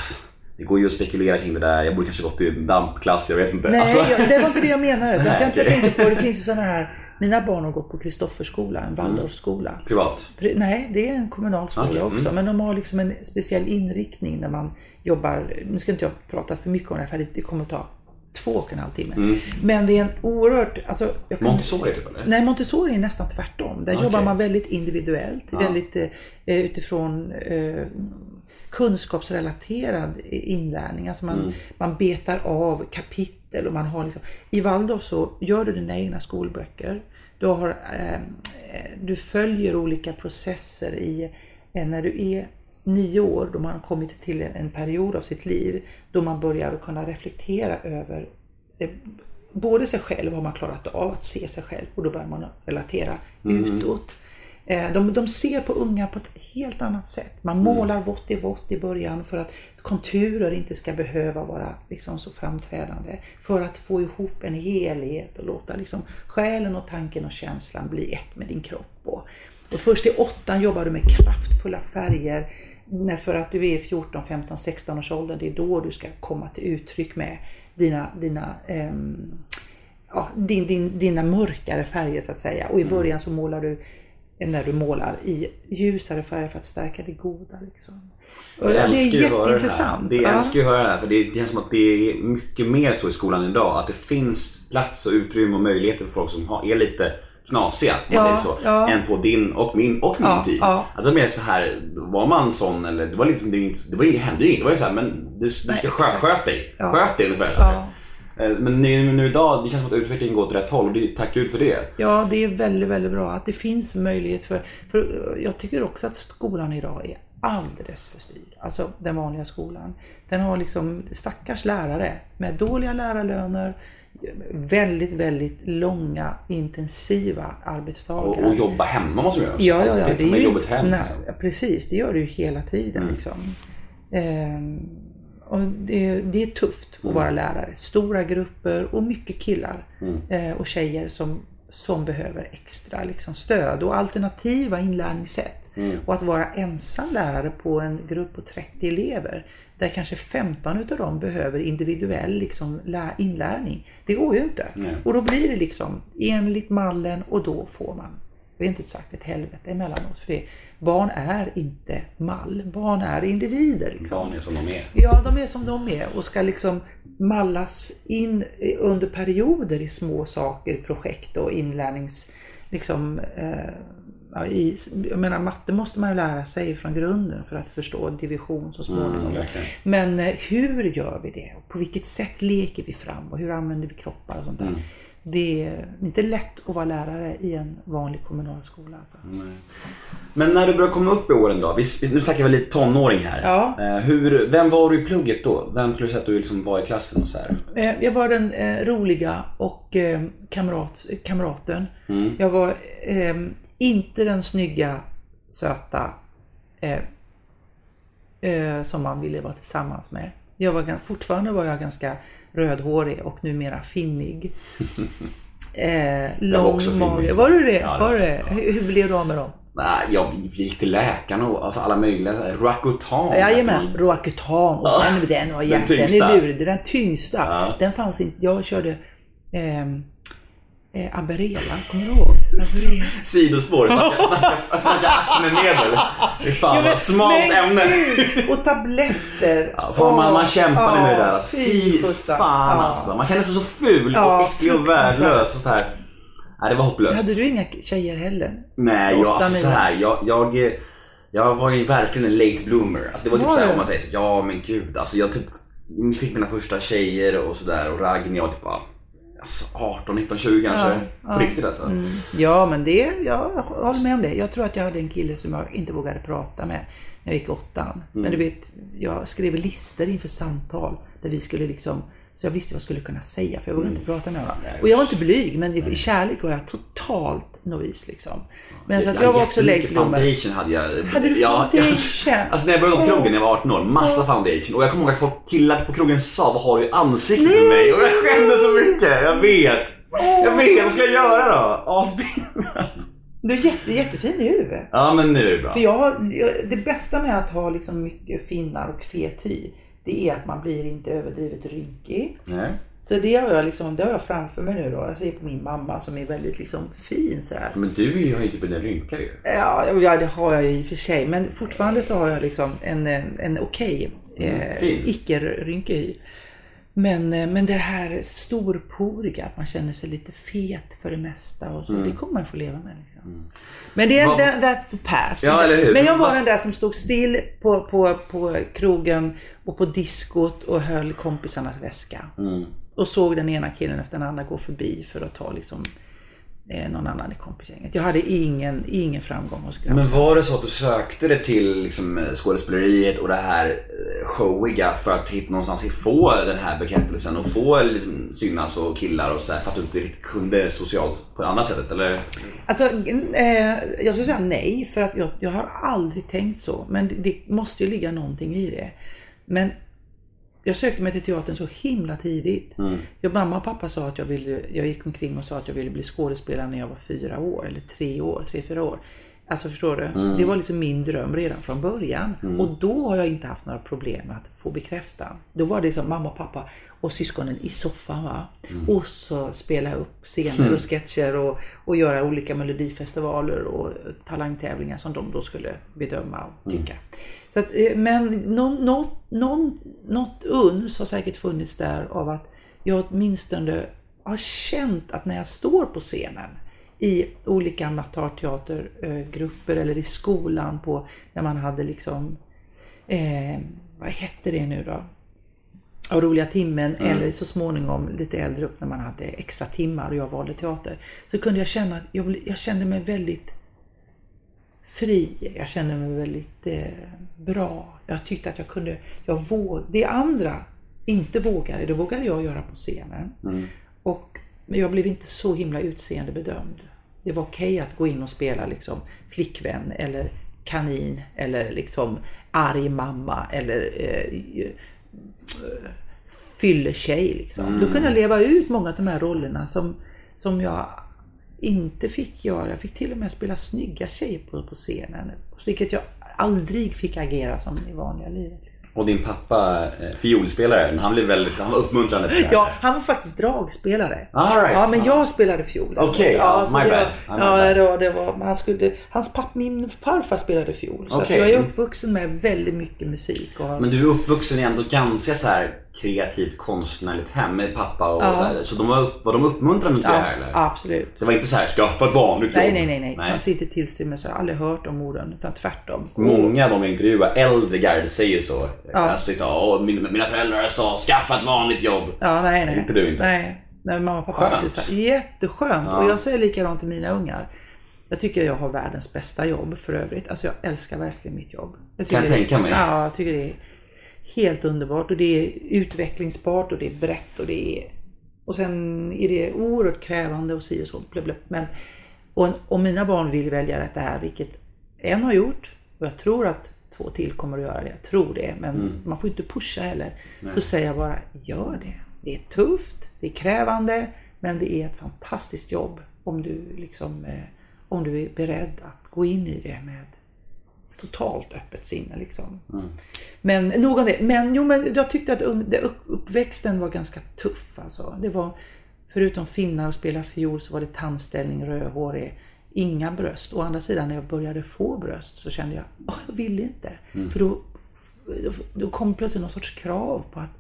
det går ju att spekulera kring det där. Jag borde kanske gått i dampklass, jag vet inte. Nej, Alltså, jag, det var inte det jag menade. Nej, jag, tänkte, jag tänkte på, det finns ju sådana här, mina barn har gått på Kristofferskola, en Waldorfskola. privat. Pri- Nej, det är en kommunal skola också. mm. Men de har liksom en speciell inriktning när man jobbar. Nu ska inte jag prata för mycket om det här för det- kommer att ta två och en halv timme. Men det är en oerhört... Alltså, jag kan- Mm. Montessori typ eller? Nej, Montessori är nästan tvärtom. Där Okej. jobbar man väldigt individuellt, väldigt eh, utifrån eh, kunskapsrelaterad inlärning. Alltså man, man betar av kapitel och man har liksom, I Waldorf så gör du dina egna skolböcker. Du, har, eh, eh, du följer olika processer i, eh, när du är nio år, då man har kommit till en period av sitt liv då man börjar kunna reflektera över eh, både sig själv, vad man klarat av att se sig själv och då börjar man relatera utåt. Eh, De, de ser på unga på ett helt annat sätt. Man målar vått i vått i början för att konturer inte ska behöva vara liksom så framträdande. För att få ihop en helhet och låta liksom själen och tanken och känslan bli ett med din kropp. Och, och först i åttan jobbar du med kraftfulla färger. När för att du är 14, 15, 16 års åldern, det är då du ska komma till uttryck med dina, dina ehm, ja, din, din, dina mörkare färger så att säga. Och i början så målar du när du målar i ljusare färger för att stärka det goda. Liksom. Och Jag det älskar ju att höra det här. Det, jag Ja. älskar ju att höra det här för det känns som att det är mycket mer så i skolan idag. Att det finns plats och utrymme och möjligheter för folk som är lite knasiga, om man Ja, säger så. ja. Än på din och min och min Ja, tid. ja. Att de är så här, var man sån eller det var liksom, det, var det var, det hände ju inget. Det var ju så här, men du, du ska Nej, skö, exakt. sköt dig. Sköt dig ungefär så. Ja. Eh, Men nu, nu idag, det känns som att utvecklingen går åt rätt håll och det, tack gud för det. Ja, det är väldigt, väldigt bra att det finns möjlighet för, för jag tycker också att skolan idag är alldeles för styrd. Alltså den vanliga skolan. Den har liksom stackars lärare med dåliga lärarlöner, väldigt, väldigt långa intensiva arbetsdagar. Och, och jobba hemma måste man göra. Ja, ja, ja. Det är ju, jobbet hem. nej, liksom. Precis, det gör du ju hela tiden. Mm. Liksom. Ehm, och det, det är tufft att vara lärare. Stora grupper och mycket killar eh, och tjejer som, som behöver extra liksom, stöd och alternativa inlärningssätt. Och att vara ensam lärare på en grupp på 30 elever där kanske 15 utav dem behöver individuell liksom, lä- inlärning. Det går ju inte. Och då blir det liksom enligt mallen och då får man rent ut sagt ett helvete emellanåt. För det, barn är inte mall, barn är individer. Liksom. Barn är som de är. Ja, de är som de är och ska liksom mallas in under perioder i små saker, projekt och inlärnings... Liksom, eh, i, jag menar, matte måste man ju lära sig från grunden för att förstå division så småningom. Mm. Men eh, hur gör vi det? Och på vilket sätt leker vi fram? Och hur använder vi kroppar och sånt Mm. Det är inte lätt att vara lärare i en vanlig kommunal skola. Alltså. Men när du börjar komma upp i åren då, nu snackar vi lite tonåring här. Ja. Eh, hur, vem var du i plugget då? Vem skulle du säga att du liksom var i klassen och så här? Eh, Jag var den eh, roliga och kamrat, kamraten. Mm. Jag var eh, inte den snygga, söta eh, eh, som man ville vara tillsammans med. Jag var, fortfarande var jag ganska rödhårig och numera finnig. Eh, lång mage. finnig. Var du det? Ja, var det- ja. Hur, hur blev du av med dem? Nej, jag gick till läkaren och alltså alla möjliga. Rakutan. Jajamän, Roacutan. Ja. Den, den var Den jätte, den tyngsta. är lurig. Den tyngsta. Ja. Den fanns inte. Jag körde ehm, eh, Aberela, kommer du ihåg? Aberela. Sidospår, snacka, snacka, snacka aknemedel. Det är fan Ja, vad smalt ämne. gud, Och tabletter. Ja, fan, man, man Åh, kämpade med det där. Fy fan alltså. Man känner sig så ful och äcklig och värdelös och så här. Nej, det var hopplöst. Hade du inga tjejer heller? Nej, jag, alltså så här, jag, jag, Jag var ju verkligen en late bloomer. Alltså det var typ Var såhär du? om man säger så, ja men gud. Alltså jag typ fick mina första tjejer och sådär och ragg när jag typ bara alltså 18, 19, 20 kanske. Ja, På ja. riktigt alltså. Ja, men det, jag håller med om det. Jag tror att jag hade en kille som jag inte vågade prata med när jag gick åttan. Men du vet, jag skrev listor inför samtal där vi skulle liksom så jag visste vad jag skulle kunna säga för jag vågade inte prata med honom. Och jag var inte blyg men i kärlek var jag totalt novis liksom. Men att jag var också bloomer. foundation hade jag. Hade du ja, foundation? Alltså när jag började på krogen när jag var 18 år, massa foundation. Och jag kommer ihåg att folk killar på krogen sa vad har du i ansiktet med mig? Och jag skämdes så mycket, jag vet. Jag vet, vad ska jag göra då? Aspinsatt. Du är jätte, jättefin nu. Ja men nu är det bra. För jag, jag, det bästa med att ha liksom mycket finnar och fet hy, det är att man blir inte överdrivet rynkig. Nej. Så det har jag, liksom, det har jag framför mig nu då. Jag ser på min mamma som är väldigt liksom fin så här. Men du har ju typ en rynka ju. Ja, ja, det har jag ju i och för sig. Men fortfarande så har jag liksom en, en, okej eh, fin. icke-rynkig hy. Men, eh, men det här storporiga, att man känner sig lite fet för det mesta och så, det kommer man få leva med. Liksom. Men det är that, that's past. Ja, eller hur? Men jag var Fast- den där som stod still på, på, på krogen och på diskot och höll kompisarnas väska. Mm. Och såg den ena killen efter den andra gå förbi för att ta liksom någon annan i kompisgänget. Jag hade ingen, ingen framgång hos grabbarna. Men var det så att du sökte dig till liksom, eh, skådespeleriet och det här eh, showiga för att hitta någonstans få den här bekräftelsen och få liksom, synas och killar och så här, för att du inte riktigt kunde socialt på det andra sättet eller? Alltså, eh, jag skulle säga nej, för att jag, jag har aldrig tänkt så. Men det, det måste ju ligga någonting i det. Men jag sökte mig till teatern så himla tidigt. Jag, mamma och pappa sa att jag ville, jag gick omkring och sa att jag ville bli skådespelare när jag var fyra år, eller tre år, tre, fyra år. Alltså förstår du? Det var liksom min dröm redan från början. Och då har jag inte haft några problem med att få bekräfta. Då var det som mamma och pappa och syskonen i soffan va. Och så spela upp scener och sketcher och, och göra olika melodifestivaler och talangtävlingar som de då skulle bedöma och tycka. Så att, eh, men någon, något, någon, något uns har säkert funnits där av att jag åtminstone har känt att när jag står på scenen i olika amatörteatergrupper eller i skolan på när man hade liksom eh, vad hette det nu då? Av roliga timmen eller så småningom lite äldre upp när man hade extra timmar och jag valde teater. Så kunde jag känna att jag, jag kände mig väldigt fri. Jag kände mig väldigt eh, bra. Jag tyckte att jag kunde, jag våg, det andra inte vågade, det vågade jag göra på scenen. Och, men jag blev inte så himla utseendebedömd. Det var okej att gå in och spela liksom flickvän eller kanin eller liksom arg mamma eller eh, fylletjej. Liksom. Då kunde jag leva ut många av de här rollerna som, som jag inte fick göra. Jag fick till och med spela snygga tjejer på, på scenen. Vilket jag aldrig fick agera som i vanliga livet. Och din pappa, eh, fiolspelare, han blev väldigt, han var uppmuntrande till det här. Ja, han var faktiskt dragspelare. All right. Ja, men jag spelade fiol. Okej, ja, så my bad. Var, My ja, bad. det var, han skulle, hans papp, min farfar spelade fiol. Så jag är uppvuxen med väldigt mycket musik. Och, Men du är uppvuxen i ändå ganska så här kreativt konstnärligt hem med pappa och Ja. så här. Så de var, var de uppmuntrande till det ja, här eller? absolut. Det var inte så här, skaffa ett vanligt Nej, jobb? nej, nej, nej. Han sitter tillstymmelse. Jag har aldrig hört de orden, utan tvärtom. Många av de jag intervjuar, äldre garde, säger så. Ja. Alltså, så mina, mina föräldrar sa skaffa ett vanligt jobb. Ja, nej, nej. Inte du inte? Nej, nej mamma och pappa Skönt. Jätteskönt. Ja. Och jag säger likadant till mina ungar. Jag tycker jag har världens bästa jobb för övrigt. Alltså jag älskar verkligen mitt jobb. Jag Kan jag det- tänka mig. Ja, jag tycker det är helt underbart och det är utvecklingsbart och det är brett och det är... Och sen är det oerhört krävande och si och så. Blub, blub. Men, och om mina barn vill välja det här, vilket en har gjort och jag tror att två till kommer att göra det. Jag tror det, men Mm. man får inte pusha heller. Så säger jag bara, gör det. Det är tufft, det är krävande, men det är ett fantastiskt jobb om du liksom eh, om du är beredd att gå in i det med totalt öppet sinne liksom. Men nog om det. Men jo, men jag tyckte att upp- uppväxten var ganska tuff alltså. Det var, förutom finnar och spela fiol så var det tandställning, rödhårig, inga bröst. Å andra sidan när jag började få bröst så kände jag, åh, jag ville inte. För då, då kom plötsligt någon sorts krav på att,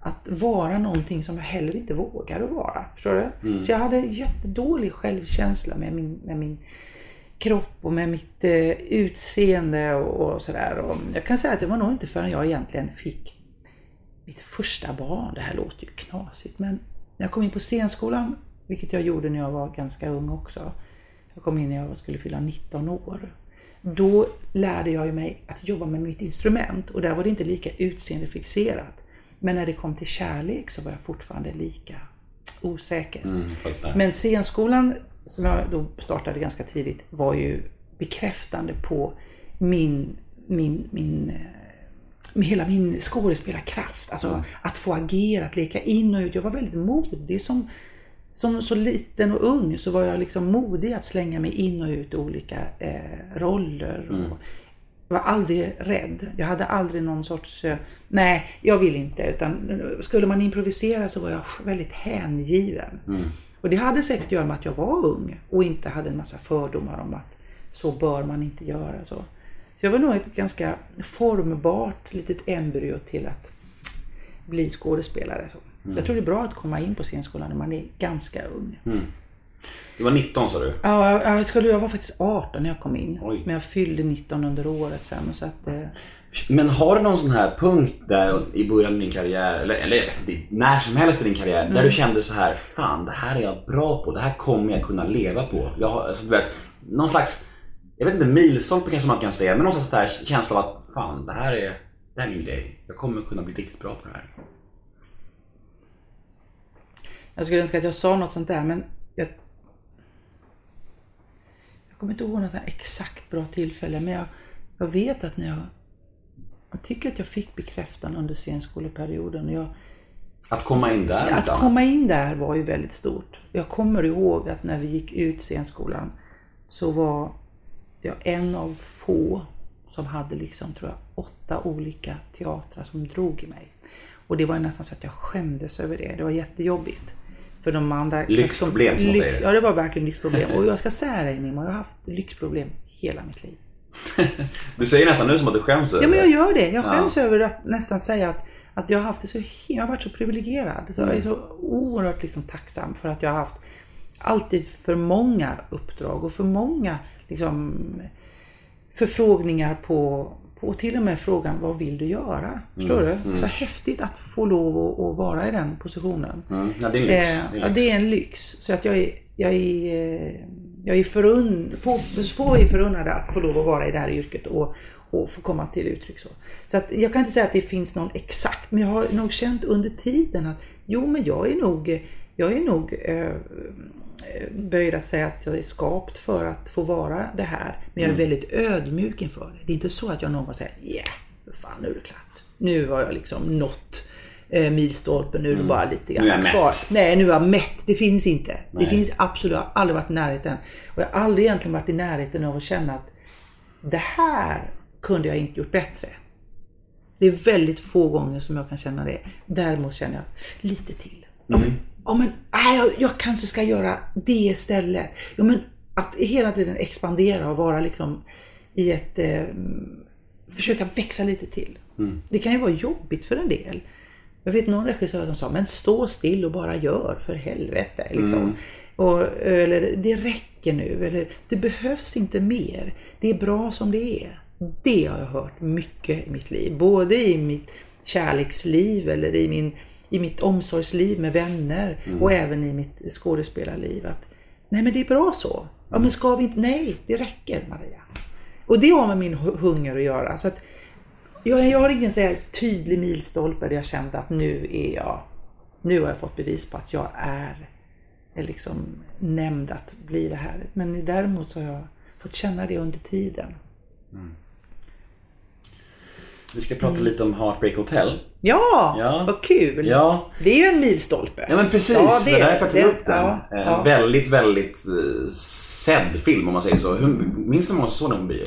att vara någonting som jag heller inte vågade vara. Förstår du? Så jag hade jättedålig självkänsla med min, med min kropp och med mitt eh, utseende och, och sådär. Jag kan säga att det var nog inte förrän jag egentligen fick mitt första barn. Det här låter ju knasigt men när jag kom in på scenskolan, vilket jag gjorde när jag var ganska ung också. Jag kom in när jag skulle fylla 19 år. Då lärde jag mig att jobba med mitt instrument och där var det inte lika utseendefixerat. Men när det kom till kärlek så var jag fortfarande lika osäker. fattar. Men scenskolan som jag då startade ganska tidigt var ju bekräftande på min, min, min eh, med hela min skådespelarkraft. Alltså att få agera, att leka in och ut. Jag var väldigt modig som, som så liten och ung så var jag liksom modig att slänga mig in och ut i olika eh, roller. Och var aldrig rädd. Jag hade aldrig någon sorts, eh, nej jag vill inte. Utan skulle man improvisera så var jag väldigt hängiven. Och det hade säkert att göra med att jag var ung och inte hade en massa fördomar om att så bör man inte göra. Så, så jag var nog ett ganska formbart litet embryo till att bli skådespelare. Så. Jag tror det är bra att komma in på scenskolan när man är ganska ung. Du var 19 sa du? Ja, jag, jag, jag var faktiskt 18 när jag kom in. Oj. Men jag fyllde 19 under året sen. Så att, eh, Men har du någon sån här punkt där i början av din karriär, eller, eller jag vet inte, när som helst i din karriär, där du kände så här, fan det här är jag bra på, det här kommer jag kunna leva på. Jag har, alltså, du vet, någon slags, jag vet inte, milstolpe kanske man kan säga, men någon slags där känsla av att fan det här är, det här är min grej. Jag kommer kunna bli riktigt bra på det här. Jag skulle önska att jag sa något sånt där men jag, jag kommer inte ihåg något exakt bra tillfälle men jag, jag vet att när jag jag tycker att jag fick bekräftan under scenskoleperioden. Jag, Att komma in där att inte annat. komma in där var ju väldigt stort. Jag kommer ihåg att när vi gick ut scenskolan så var jag en av få som hade liksom, tror jag, åtta olika teatrar som drog i mig. Och det var nästan så att jag skämdes över det. Det var jättejobbigt. För de andra... Lyxproblem, som lyx, säger. Ja, det var verkligen lyxproblem. Och jag ska säga dig Nima, jag har haft lyxproblem hela mitt liv. Du säger nästan nu som att du skäms Ja men jag gör det. Jag Ja. skäms över att nästan säga att, att jag har haft det så jag har varit så privilegierad. Så jag är så oerhört liksom tacksam för att jag har haft alltid för många uppdrag och för många liksom, förfrågningar på, på till och med frågan vad vill du göra? Förstår du? Så häftigt att få lov att, vara i den positionen. Mm. Ja, det är en lyx. Eh, Det är ja, en lyx. det är en lyx. Så att jag är, jag är, eh, jag är förunn, få, få är förunnade att få lov att vara i det här yrket och, och få komma till uttryck så. Så att jag kan inte säga att det finns någon exakt, men jag har nog känt under tiden att jo, men jag är nog, jag är nog eh, böjd att säga att jag är skapt för att få vara det här. Men jag är väldigt ödmjuk inför det. Det är inte så att jag någon gång säger yeah, fan nu är det klart. Nu har jag liksom nått eh, milstolpen, nu är det bara lite Nu är jag grann kvar. mätt. Nej, nu är jag mätt. Det finns inte. Nej. Det finns absolut, jag har aldrig varit i närheten. Och jag har aldrig egentligen varit i närheten av att känna att det här kunde jag inte gjort bättre. Det är väldigt få gånger som jag kan känna det. Däremot känner jag lite till. Ja, men, ja, men jag, jag kanske ska göra det istället. Ja, men att hela tiden expandera och vara liksom i ett... Eh, försöka växa lite till. Det kan ju vara jobbigt för en del. Jag vet någon regissör som sa, men stå still och bara gör för helvete. Liksom. Och, eller det räcker nu, eller det behövs inte mer. Det är bra som det är. Det har jag hört mycket i mitt liv. Både i mitt kärleksliv eller i, min, i mitt omsorgsliv med vänner och även i mitt skådespelarliv. Att, Nej men det är bra så. Ja men ska vi inte? Nej, det räcker Maria. Och det har med min hu- hunger att göra. Så att jag, jag har ingen så här tydlig milstolpe där jag kände att nu är jag, nu har jag fått bevis på att jag är, är liksom nämnd att bli det här. Men däremot så har jag fått känna det under tiden. Vi ska prata lite om Heartbreak Hotel. Ja, Ja. vad kul! Ja. Det är ju en milstolpe. Ja men precis, Ja, det är därför jag tog det. upp den. Ja, Eh, ja. Väldigt, väldigt eh, sedd film om man säger så. Hur, minns du hur många som såg den på bio?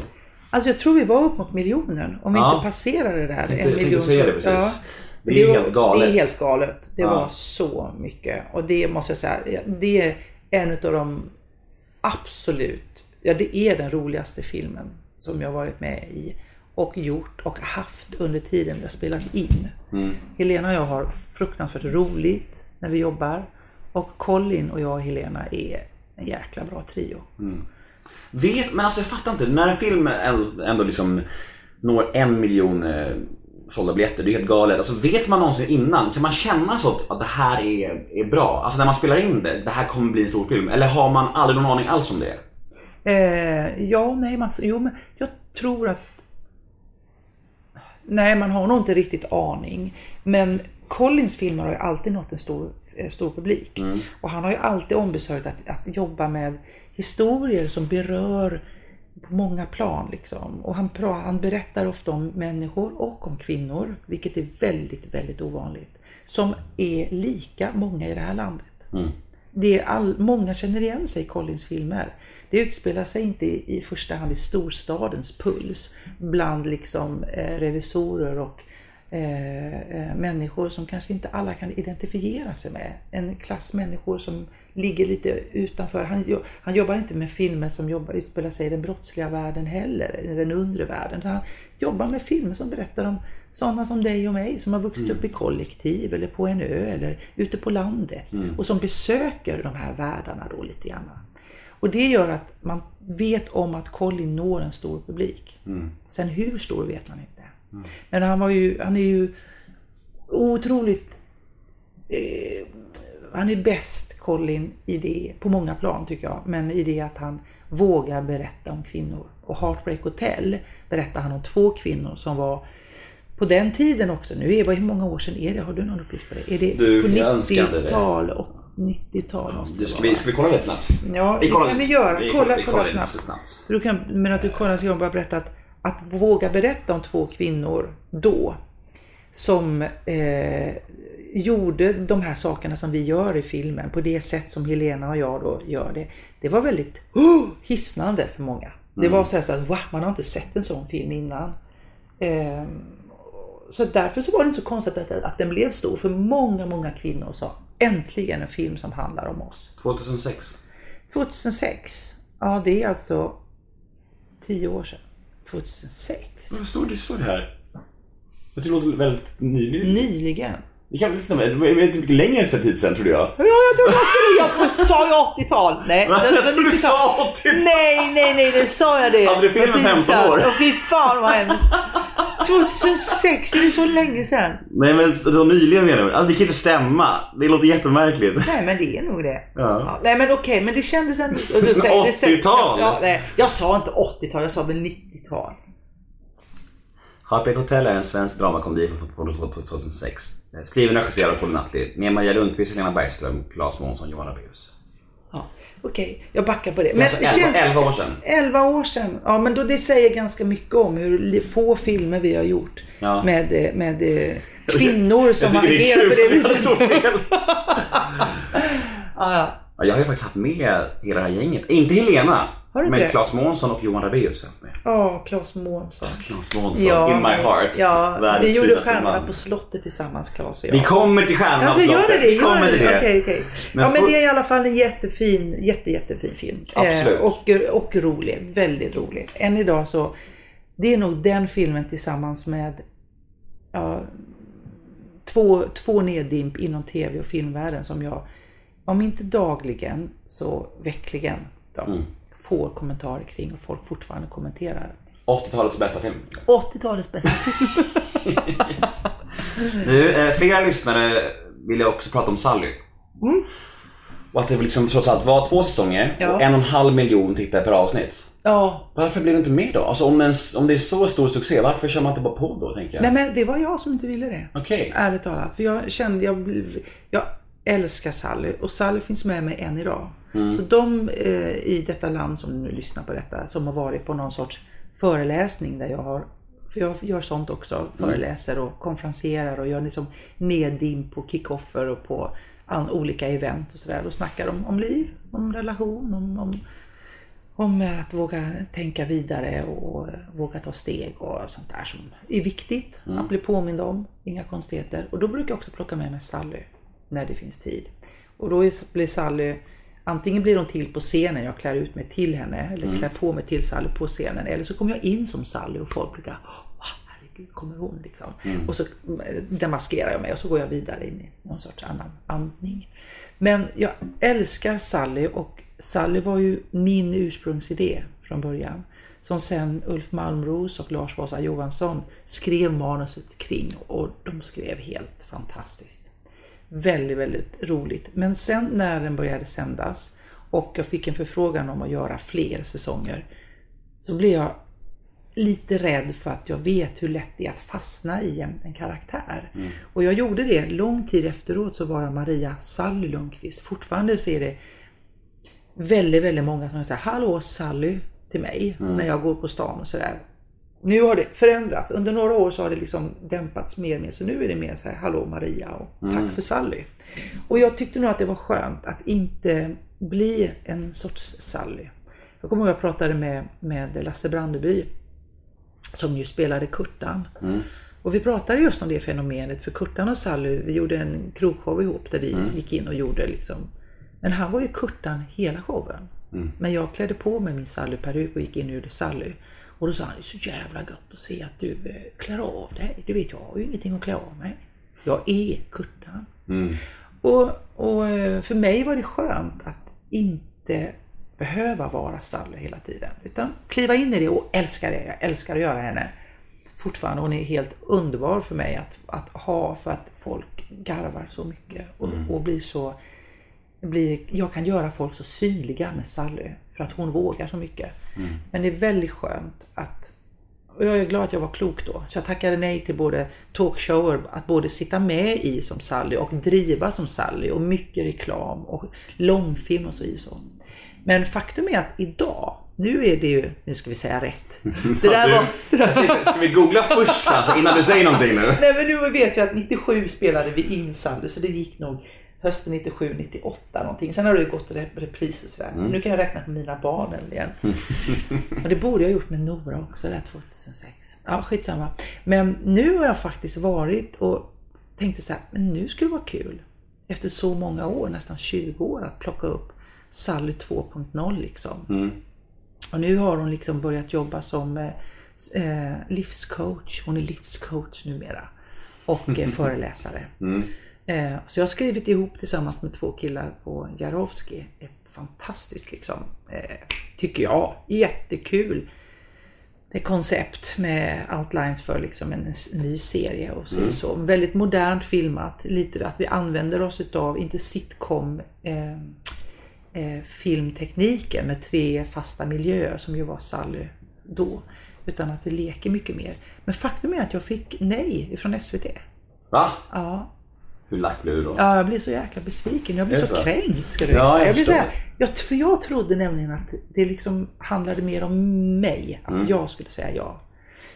Alltså jag tror vi var upp mot miljonen. Om vi Ja. inte passerade det där. Tänkte- en miljon. säga det precis. Det är ju var- helt galet. Det är helt galet. Det Ja. var så mycket. Och det måste jag säga, det är en av de absolut, ja det är den roligaste filmen som jag varit med i och gjort och haft under tiden vi har spelat in. Mm. Helena och jag har fruktansvärt roligt när vi jobbar och Colin och jag och Helena är en jäkla bra trio. Vet, men alltså jag fattar inte, när en film ändå liksom når en miljon eh, sålda biljetter, det är helt galet. Alltså vet man någonsin innan, kan man känna så att, att det här är, är bra? Alltså när man spelar in det, det här kommer bli en stor film. Eller har man aldrig någon aning alls om det? Eh, ja, nej, man, jo, men jag tror att... Nej, man har nog inte riktigt aning. Men Collins filmer har ju alltid nått en stor, eh, stor publik. Och han har ju alltid ombesörjt att, att jobba med historier som berör på många plan. Liksom. Och han, han berättar ofta om människor och om kvinnor, vilket är väldigt, väldigt ovanligt. Som är lika många i det här landet. Det är all, många känner igen sig i Collins filmer. Det utspelar sig inte i, i första hand i storstadens puls bland liksom eh, revisorer och eh, eh, människor som kanske inte alla kan identifiera sig med. En klass människor som ligger lite utanför. Han, han jobbar inte med filmer som jobbar, utspelar sig i den brottsliga världen heller, i den undre världen. Han jobbar med filmer som berättar om sådana som dig och mig som har vuxit upp i kollektiv eller på en ö eller ute på landet och som besöker de här världarna då lite grann. Och det gör att man vet om att Colin når en stor publik. Sen hur stor vet man inte. Men han, var ju, han är ju otroligt... Eh, han är bäst, Colin, i det, på många plan tycker jag. Men i det att han vågar berätta om kvinnor. Och Heartbreak Hotel berättar han om två kvinnor som var på den tiden också. Nu är det, hur många år sedan är det? Har du någon uppgift på det? Är det Du, på jag önskade det. 90-tal och 90-tal måste det ska, vi, ska vi kolla lite snabbt? Ja, Vi det kan vi göra. Vi kolla, kolla kollar lite snabbt. snabbt. Du kan, men att du kollar så jag bara berätta att, att våga berätta om två kvinnor då som eh, gjorde de här sakerna som vi gör i filmen på det sätt som Helena och jag då gör det. Det var väldigt oh, hisnande för många. Det var så här så att wow, man har inte sett en sån film innan. Eh, så därför så var det inte så konstigt att, att den blev stor för många, många kvinnor sa äntligen en film som handlar om oss. 2006. 2006, ja det är alltså 10 år sedan. 2006? Vad står det, står det här? Det låter väldigt nyligen. Nyligen. Det kan inte stämma? Det var inte mycket längre än tid sen trodde jag. Ja, jag trodde att jag sa ju 80-tal. Nej, det- Jag trodde du 90-tal. sa 80-tal. Nej, nej, nej, det sa jag det. Hade du filmen Vad 15 pinsamt. år? Åh, fy fan vad hemskt. 2006, det är så länge sedan. Nej men så nyligen menar du? Alltså det kan inte stämma. Det låter jättemärkligt. Nej, men det är nog det. Ja. nej, men okej, men det kändes ändå... och du säger- det säger- 80-tal? Ja, nej, jag sa inte 80-tal, jag sa väl 90-tal. Heartbreak Hotel är en svensk dramakomedi från 2006. Skriven och regisserad av Paul Nutley. Med Maria Lundqvist, Helena Bergström, Claes Månsson, Johan Rabaeus. Ja, Okej, jag backar på det. Men alltså det 11, känns- 11 år sedan. 11 år sedan. Ja, men då, det säger ganska mycket om hur få filmer vi har gjort Ja. med, eh, med eh, kvinnor som Jag tycker det är agerar på det kul att jag viset. så fel. Ja. Ja, jag har ju faktiskt haft med hela det här gänget. Inte Helena. Har du men det? Claes Månsson och Johan Rabaeus haft med. Ja, Claes Månsson. Claes Månsson, in my heart. Ja, Världens vi gjorde Stjärnorna på slottet tillsammans, Claes och jag. Vi kommer till Stjärnorna Alltså gör det det? Vi Gör kommer till det. Okej, okej. Men Ja men för- det är i alla fall en jättefin, jätte, jättefin film. Absolut. Eh, och, och rolig. Väldigt rolig. Än idag så, det är nog den filmen tillsammans med ja, två, två neddimp inom tv och filmvärlden som jag, om inte dagligen så veckligen då, Mm. Får kommentarer kring och folk fortfarande kommenterar. 80-talets bästa film. 80-talets bästa film. Nu, eh, flera lyssnare vill jag också prata om Sally. Och att det liksom trots allt var två säsonger Mm. Ja. och en och en halv miljon tittare per avsnitt. Ja, Varför blev du inte med då? Alltså om, en, om det är så stor succé, varför kör man inte bara på då tänker jag? nej men det var jag som inte ville det. Okej. Ärligt talat. För jag kände, jag, jag älskar Sally och Sally finns med mig än idag. Så de eh, i detta land som nu lyssnar på detta, som har varit på någon sorts föreläsning där jag har, för jag gör sånt också, föreläser och konferenserar och gör liksom neddimp på kickoffer och på an, olika event och sådär. Då snackar de om liv, om relation, om, om om att våga tänka vidare och våga ta steg och sånt där som är viktigt att bli påmind om. Inga konstigheter. Och då brukar jag också plocka med mig Sally när det finns tid. Och då blir Sally, antingen blir hon till på scenen, jag klär ut mig till henne eller klär på mig till Sally på scenen. Eller så kommer jag in som Sally och folk brukar, "Åh, herregud kommer hon liksom. Och så eh, demaskerar jag mig och så går jag vidare in i någon sorts annan andning. Men jag älskar Sally och Sally var ju min ursprungsidé från början. Som sen Ulf Malmros och Lars Vasa Johansson skrev manuset kring och de skrev helt fantastiskt. Väldigt, väldigt roligt. Men sen när den började sändas och jag fick en förfrågan om att göra fler säsonger så blev jag lite rädd för att jag vet hur lätt det är att fastna i en, en karaktär. Och jag gjorde det. Lång tid efteråt så var jag Maria Sally Lundqvist. Fortfarande så är det väldigt, väldigt många som säger Hallå Sally till mig när jag går på stan och sådär. Nu har det förändrats. Under några år så har det liksom dämpats mer och mer. Så nu är det mer så här Hallå Maria och tack för Sally. Och jag tyckte nog att det var skönt att inte bli en sorts Sally. Jag kommer ihåg att jag pratade med, med Lasse Brandeby som ju spelade Kurtan. Och vi pratade just om det fenomenet för Kurtan och Sally, vi gjorde en krogshow ihop där vi gick in och gjorde liksom Men han var ju Kurtan hela showen. Men jag klädde på mig min Sally-peruk och gick in och gjorde Sally. Och då sa han, det är så jävla gott att se att du eh, klär av dig. Du vet, jag har ju ingenting att klä av mig. Jag är Kurtan. Och, och eh, för mig var det skönt att inte behöva vara Sally hela tiden. Utan kliva in i det och älska det. Jag älskar att göra henne fortfarande. Hon är helt underbar för mig att, att ha för att folk garvar så mycket och, och blir så blir, jag kan göra folk så synliga med Sally för att hon vågar så mycket. Men det är väldigt skönt att och jag är glad att jag var klok då. Så jag tackade nej till både talkshower, att både sitta med i som Sally och driva som Sally och mycket reklam och långfilm och så i så. Men faktum är att idag, nu är det ju, nu ska vi säga rätt. Det där var... Ska vi googla först kanske innan du säger någonting nu? Nej men nu vet jag att 97 spelade vi in Sally så det gick nog hösten 97, 98 någonting. Sen har det gått rep- repriser sådär. Nu kan jag räkna på mina barn igen. och det borde jag ha gjort med Nora också där 2006. Ja skitsamma. Men nu har jag faktiskt varit och tänkte så här, men nu skulle det vara kul. Efter så många år, nästan 20 år, att plocka upp Sally 2.0 liksom. Och nu har hon liksom börjat jobba som eh, eh, livscoach. Hon är livscoach numera. Och eh, föreläsare. Eh, så jag har skrivit ihop tillsammans med två killar på Jarowski. Ett fantastiskt liksom, eh, tycker jag, jättekul ett koncept med outlines för liksom en ny serie och så. så. Väldigt modernt filmat. Lite att vi använder oss utav, inte sitcom eh, eh, filmtekniken med tre fasta miljöer som ju var Sally då. Utan att vi leker mycket mer. Men faktum är att jag fick nej ifrån SVT. Va? Ja, Hur lack blev du då? Ja, jag blev så jäkla besviken. Jag blev så, så? kränkt. Ska du Ja, jag jag blev så här, jag, för jag trodde nämligen att det liksom handlade mer om mig. Att Mm. jag skulle säga ja.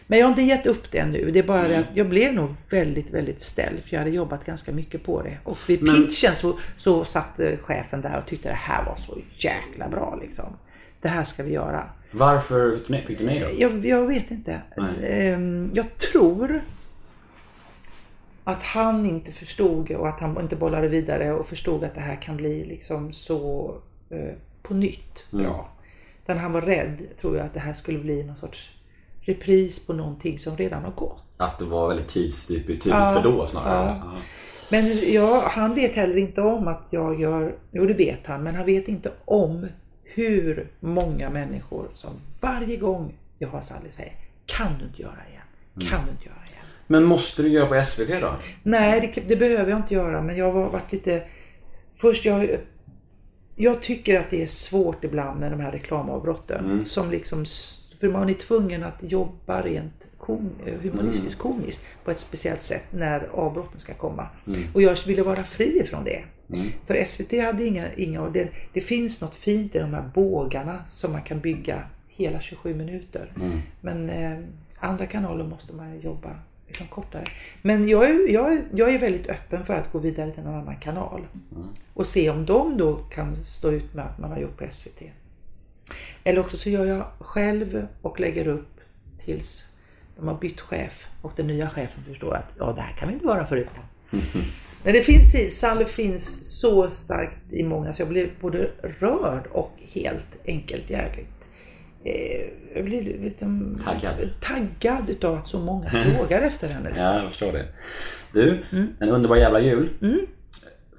Men jag har inte gett upp det nu. Det är bara Mm. att jag blev nog väldigt, väldigt ställd. För jag hade jobbat ganska mycket på det. Och vid Men- pitchen så, så satt eh, chefen där och tyckte det här var så jäkla bra liksom. Det här ska vi göra. Varför fick du nej- fick du nej då? Jag, jag vet inte. Nej. Ehm, Jag tror att han inte förstod och att han inte bollade vidare och förstod att det här kan bli liksom så eh, på nytt bra. Utan han var rädd, tror jag, att det här skulle bli någon sorts repris på någonting som redan har gått. Att du var väldigt tidstyp, tids för då snarare. Ja. Men ja, han vet heller inte om att jag gör, jo det vet han, men han vet inte om hur många människor som varje gång jag har Sally säger Kan du inte göra igen? Kan du inte göra igen? Men måste du göra på SVT då? Nej, det, det behöver jag inte göra, men jag har varit lite... Först, jag, jag tycker att det är svårt ibland med de här reklamavbrotten. Som liksom, för man är tvungen att jobba rent kom, humoristiskt komiskt på ett speciellt sätt när avbrotten ska komma. Och jag ville vara fri ifrån det. För SVT hade inga, inga det, det finns något fint i de här bågarna som man kan bygga hela 27 minuter. Men eh, andra kanaler måste man jobba liksom kortare. Men jag är, jag, jag är väldigt öppen för att gå vidare till någon annan kanal. Och se om de då kan stå ut med att man har gjort på SVT. Eller också så gör jag själv och lägger upp tills de har bytt chef och den nya chefen förstår att ja, det här kan vi inte vara förut. Men det finns tid. Sally finns så starkt i många så jag blev både rörd och helt enkelt jävligt jag blir liksom Taggad. taggad utav att så många frågar efter henne. Ja, jag förstår det. Du, Mm. En underbar jävla jul.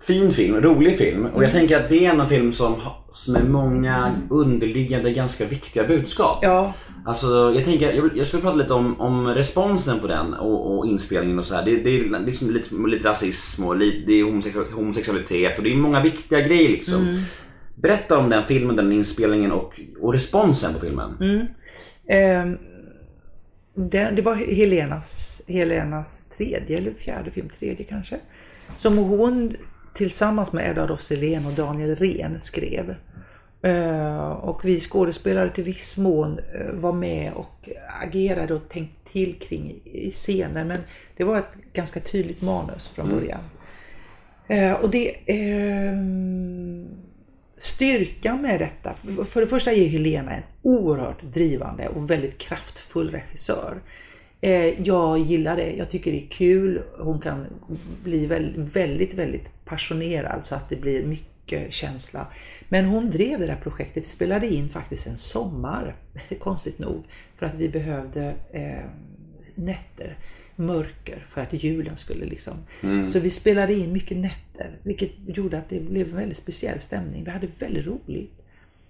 Fin film, rolig film. Och jag Mm. tänker att det är en film som, som är många underliggande ganska viktiga budskap. Ja, Alltså, jag tänker, jag, jag skulle prata lite om, om responsen på den och, och inspelningen och så här. Det, det är liksom lite, lite rasism och lite, det är homosexualitet och det är många viktiga grejer liksom. Mm. Berätta om den filmen, den inspelningen och, och responsen på filmen. Mm. Ehm, det, det var Helenas, Helenas tredje eller fjärde film, tredje kanske. Som hon tillsammans med Edvard af och Daniel Rehn skrev. Eh, och vi skådespelare till viss mån eh, var med och agerade och tänkte till kring i, scener. Men det var ett ganska tydligt manus från början. Eh, och det... Styrkan med detta, för- för det första är Helena en oerhört drivande och väldigt kraftfull regissör. Eh, Jag gillar det, jag tycker det är kul. Hon kan bli väldigt, väldigt, väldigt passionerad så att det blir mycket känsla. Men hon drev det där projektet, vi spelade in faktiskt en sommar, konstigt nog, för att vi behövde eh, nätter, mörker för att julen skulle liksom. Så vi spelade in mycket nätter, vilket gjorde att det blev en väldigt speciell stämning. Vi hade väldigt roligt.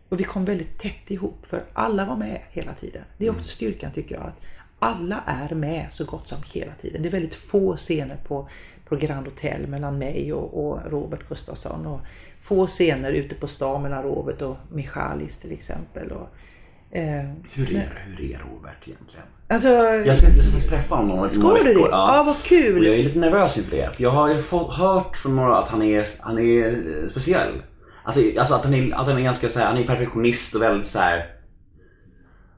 Och vi kom väldigt tätt ihop för alla var med hela tiden. Det är också styrkan tycker jag att alla är med så gott som hela tiden. Det är väldigt få scener på, på Grand Hotel mellan mig och, och Robert Gustafsson och få scener ute på stan mellan Robert och Michalis till exempel. Och, Hur är, hur är Robert egentligen? alltså, Jag ska, jag ska faktiskt träffa honom om några veckor. Ja, vad kul. Jag är lite nervös inför det. För jag har ju fått, hört från några att han är, han är eh, speciell. Alltså, alltså att, han är, att han är ganska så här, han är perfektionist och väldigt så här.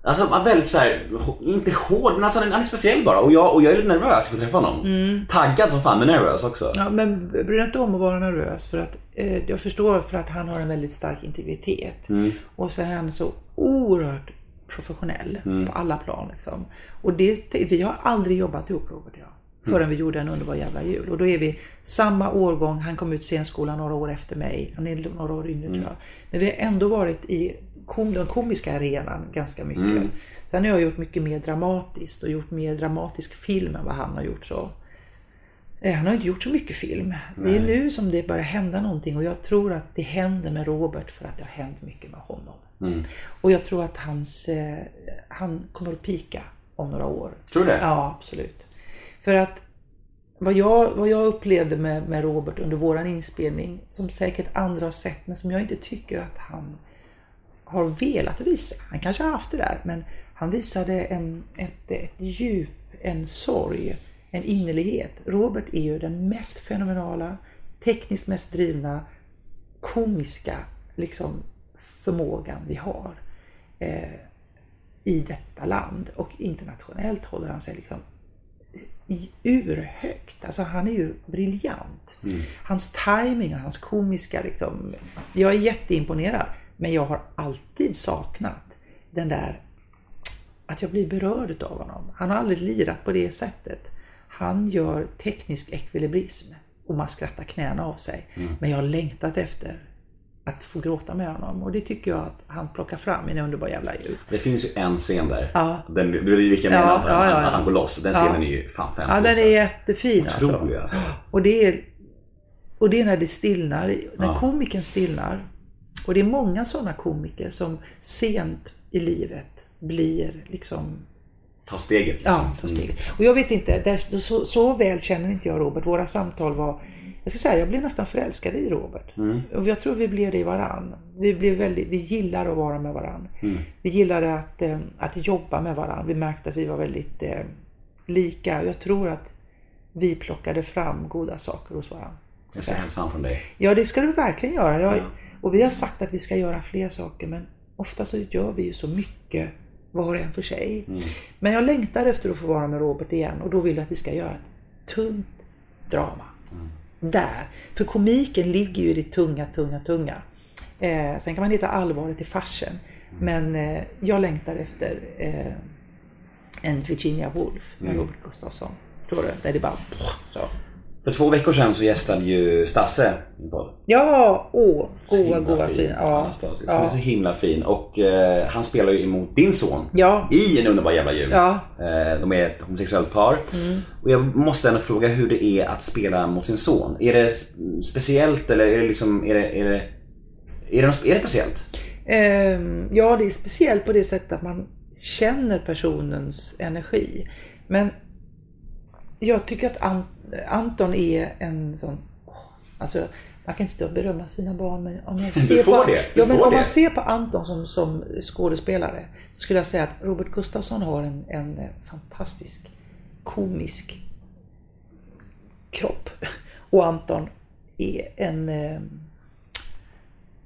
Alltså väldigt så här, hå- inte hård men alltså han är, speciell bara. Och jag, och jag är lite nervös för att träffa honom. Taggad som fan men nervös också. Mm. Ja, men bry dig inte om att vara nervös för att eh, jag förstår för att han har en väldigt stark integritet. Och så är han så oerhört professionell på alla plan. Liksom. Och det, vi har aldrig jobbat ihop Robert och jag. Förrän vi gjorde en underbar jävla jul. Och då är vi samma årgång, han kom ut scenskolan några år efter mig. Han är några år yngre tror jag. Men vi har ändå varit i kom, den komiska arenan ganska mycket. Sen har jag gjort mycket mer dramatiskt och gjort mer dramatisk film än vad han har gjort. så. Eh, Han har inte gjort så mycket film. Det är nu som det börjar hända någonting och jag tror att det händer med Robert för att det har hänt mycket med honom. Och jag tror att hans, eh, han kommer att pika om några år. Tror du det? Ja, absolut. För att vad jag, vad jag upplevde med, med Robert under våran inspelning, som säkert andra har sett, men som jag inte tycker att han har velat visa. Han kanske har haft det där, men han visade en, ett, ett djup, en sorg, en innerlighet. Robert är ju den mest fenomenala, tekniskt mest drivna, komiska liksom, förmågan vi har eh, i detta land. Och internationellt håller han sig liksom urhögt. Alltså han är ju briljant. Hans timing och hans komiska liksom. Jag är jätteimponerad. Men jag har alltid saknat den där att jag blir berörd av honom. Han har aldrig lirat på det sättet. Han gör teknisk ekvilibrism och man skrattar knäna av sig. Men jag har längtat efter att få gråta med honom och det tycker jag att han plockar fram i en underbar jävla jul. Det finns ju en scen där. Ja. Den, du vet vilken jag Ja, menar? ja, ja, ja. han går loss. Den scenen är ju fan fem Ja, den är jättefin Otrolig alltså. alltså. Och det är, och det är när det stillnar, när Ja. komikern stillnar. Och det är många sådana komiker som sent i livet blir liksom Ta steget liksom. Ja, ta steget. Och jag vet inte, där, så, så väl känner inte jag Robert. Våra samtal var, jag ska säga, jag blev nästan förälskad i Robert. Och jag tror vi blev det i varann. Vi, blev väldigt, vi gillar att vara med varann. Vi gillade att, eh, att jobba med varann. Vi märkte att vi var väldigt eh, lika. Jag tror att vi plockade fram goda saker hos varandra. Jag ska hälsa han från dig. Ja, det ska du verkligen göra. Jag, Och vi har sagt att vi ska göra fler saker, men ofta så gör vi ju så mycket var och en för sig. Men jag längtar efter att få vara med Robert igen och då vill jag att vi ska göra ett tungt drama. Där. För komiken ligger ju i det tunga, tunga, tunga. Eh, sen kan man hitta allvaret i farsen. Men eh, jag längtar efter eh, en Virginia Woolf med Robert Gustafsson. Förstår du? Där det bara så. För två veckor sedan så gästade ju Stasse min podd. Ja, åh, goa, goa fin. Ja. Anastasius. Han är Ja. så himla fin. Och eh, han spelar ju emot din son. Ja. I En underbar jävla jul. Ja. Eh, de är ett homosexuellt par. Mm. Och jag måste ändå fråga hur det är att spela mot sin son. Är det speciellt eller är det liksom, är det, är det, är det, något, är det speciellt? Ehm, ja, det är speciellt på det sättet att man känner personens energi. Men jag tycker att Ant- Anton är en sån... Alltså, man kan inte stå och berömma sina barn, men om Du ser på, ja, men om man ser på Anton som, som skådespelare så skulle jag säga att Robert Gustafsson har en, en fantastisk komisk kropp. Och Anton är en eh,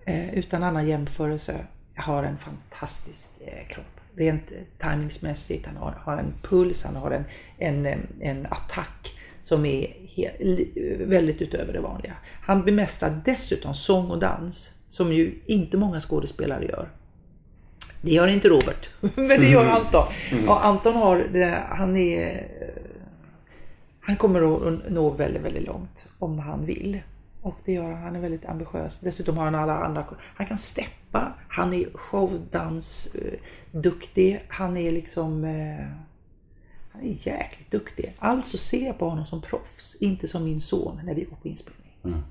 eh, utan annan jämförelse har en fantastisk eh, kropp. Rent eh, timingsmässigt, han har, har en puls, han har en, en, en attack som är väldigt utöver det vanliga. Han bemästrar dessutom sång och dans som ju inte många skådespelare gör. Det gör inte Robert, men det gör Anton. Och Anton har, det, han är eh, han kommer att nå väldigt, väldigt långt om han vill. Och det gör han. Han är väldigt ambitiös. Dessutom har han alla andra. Han kan steppa. Han är showdans-duktig. Han är liksom... Han är jäkligt duktig. Alltså ser jag på honom som proffs. Inte som min son när vi går på inspelning.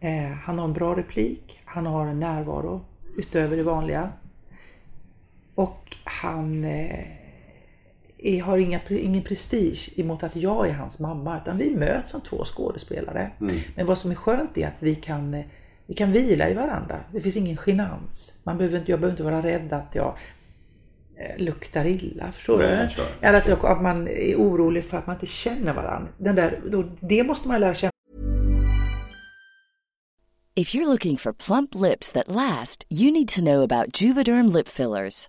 Eh, han har en bra replik. Han har en närvaro utöver det vanliga. Och han eh, är, har inga, ingen prestige emot att jag är hans mamma. Utan vi möts som två skådespelare. Men vad som är skönt är att vi kan, eh, vi kan vila i varandra. Det finns ingen genans. Man behöver inte, jag behöver inte vara rädd att jag luktar illa. Förstår Nej, du? förstår. Eller att, att man är orolig för att man inte känner varandra. Den där, då, det måste man lära känna. If you're looking for plump lips that last, you need to know about Juvederm lip fillers.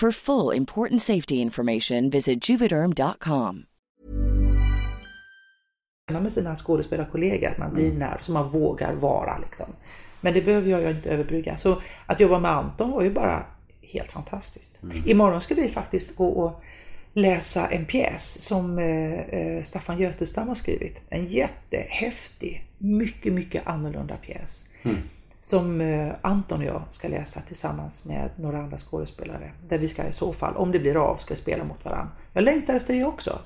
For full important safety information, visit juvederm.com. med sina skådespelarkollegor, att man blir nära, så man vågar vara liksom. Men det behöver jag ju inte överbrygga. Så att jobba med Anton var ju bara helt fantastiskt. Imorgon ska vi faktiskt gå och läsa en pjäs som eh, eh, Staffan Götestam har skrivit. En jättehäftig, mycket, mycket annorlunda pjäs. Som eh, Anton och jag ska läsa tillsammans med några andra skådespelare. Där vi ska i så fall, om det blir av, ska spela mot varandra. Jag längtar efter det också.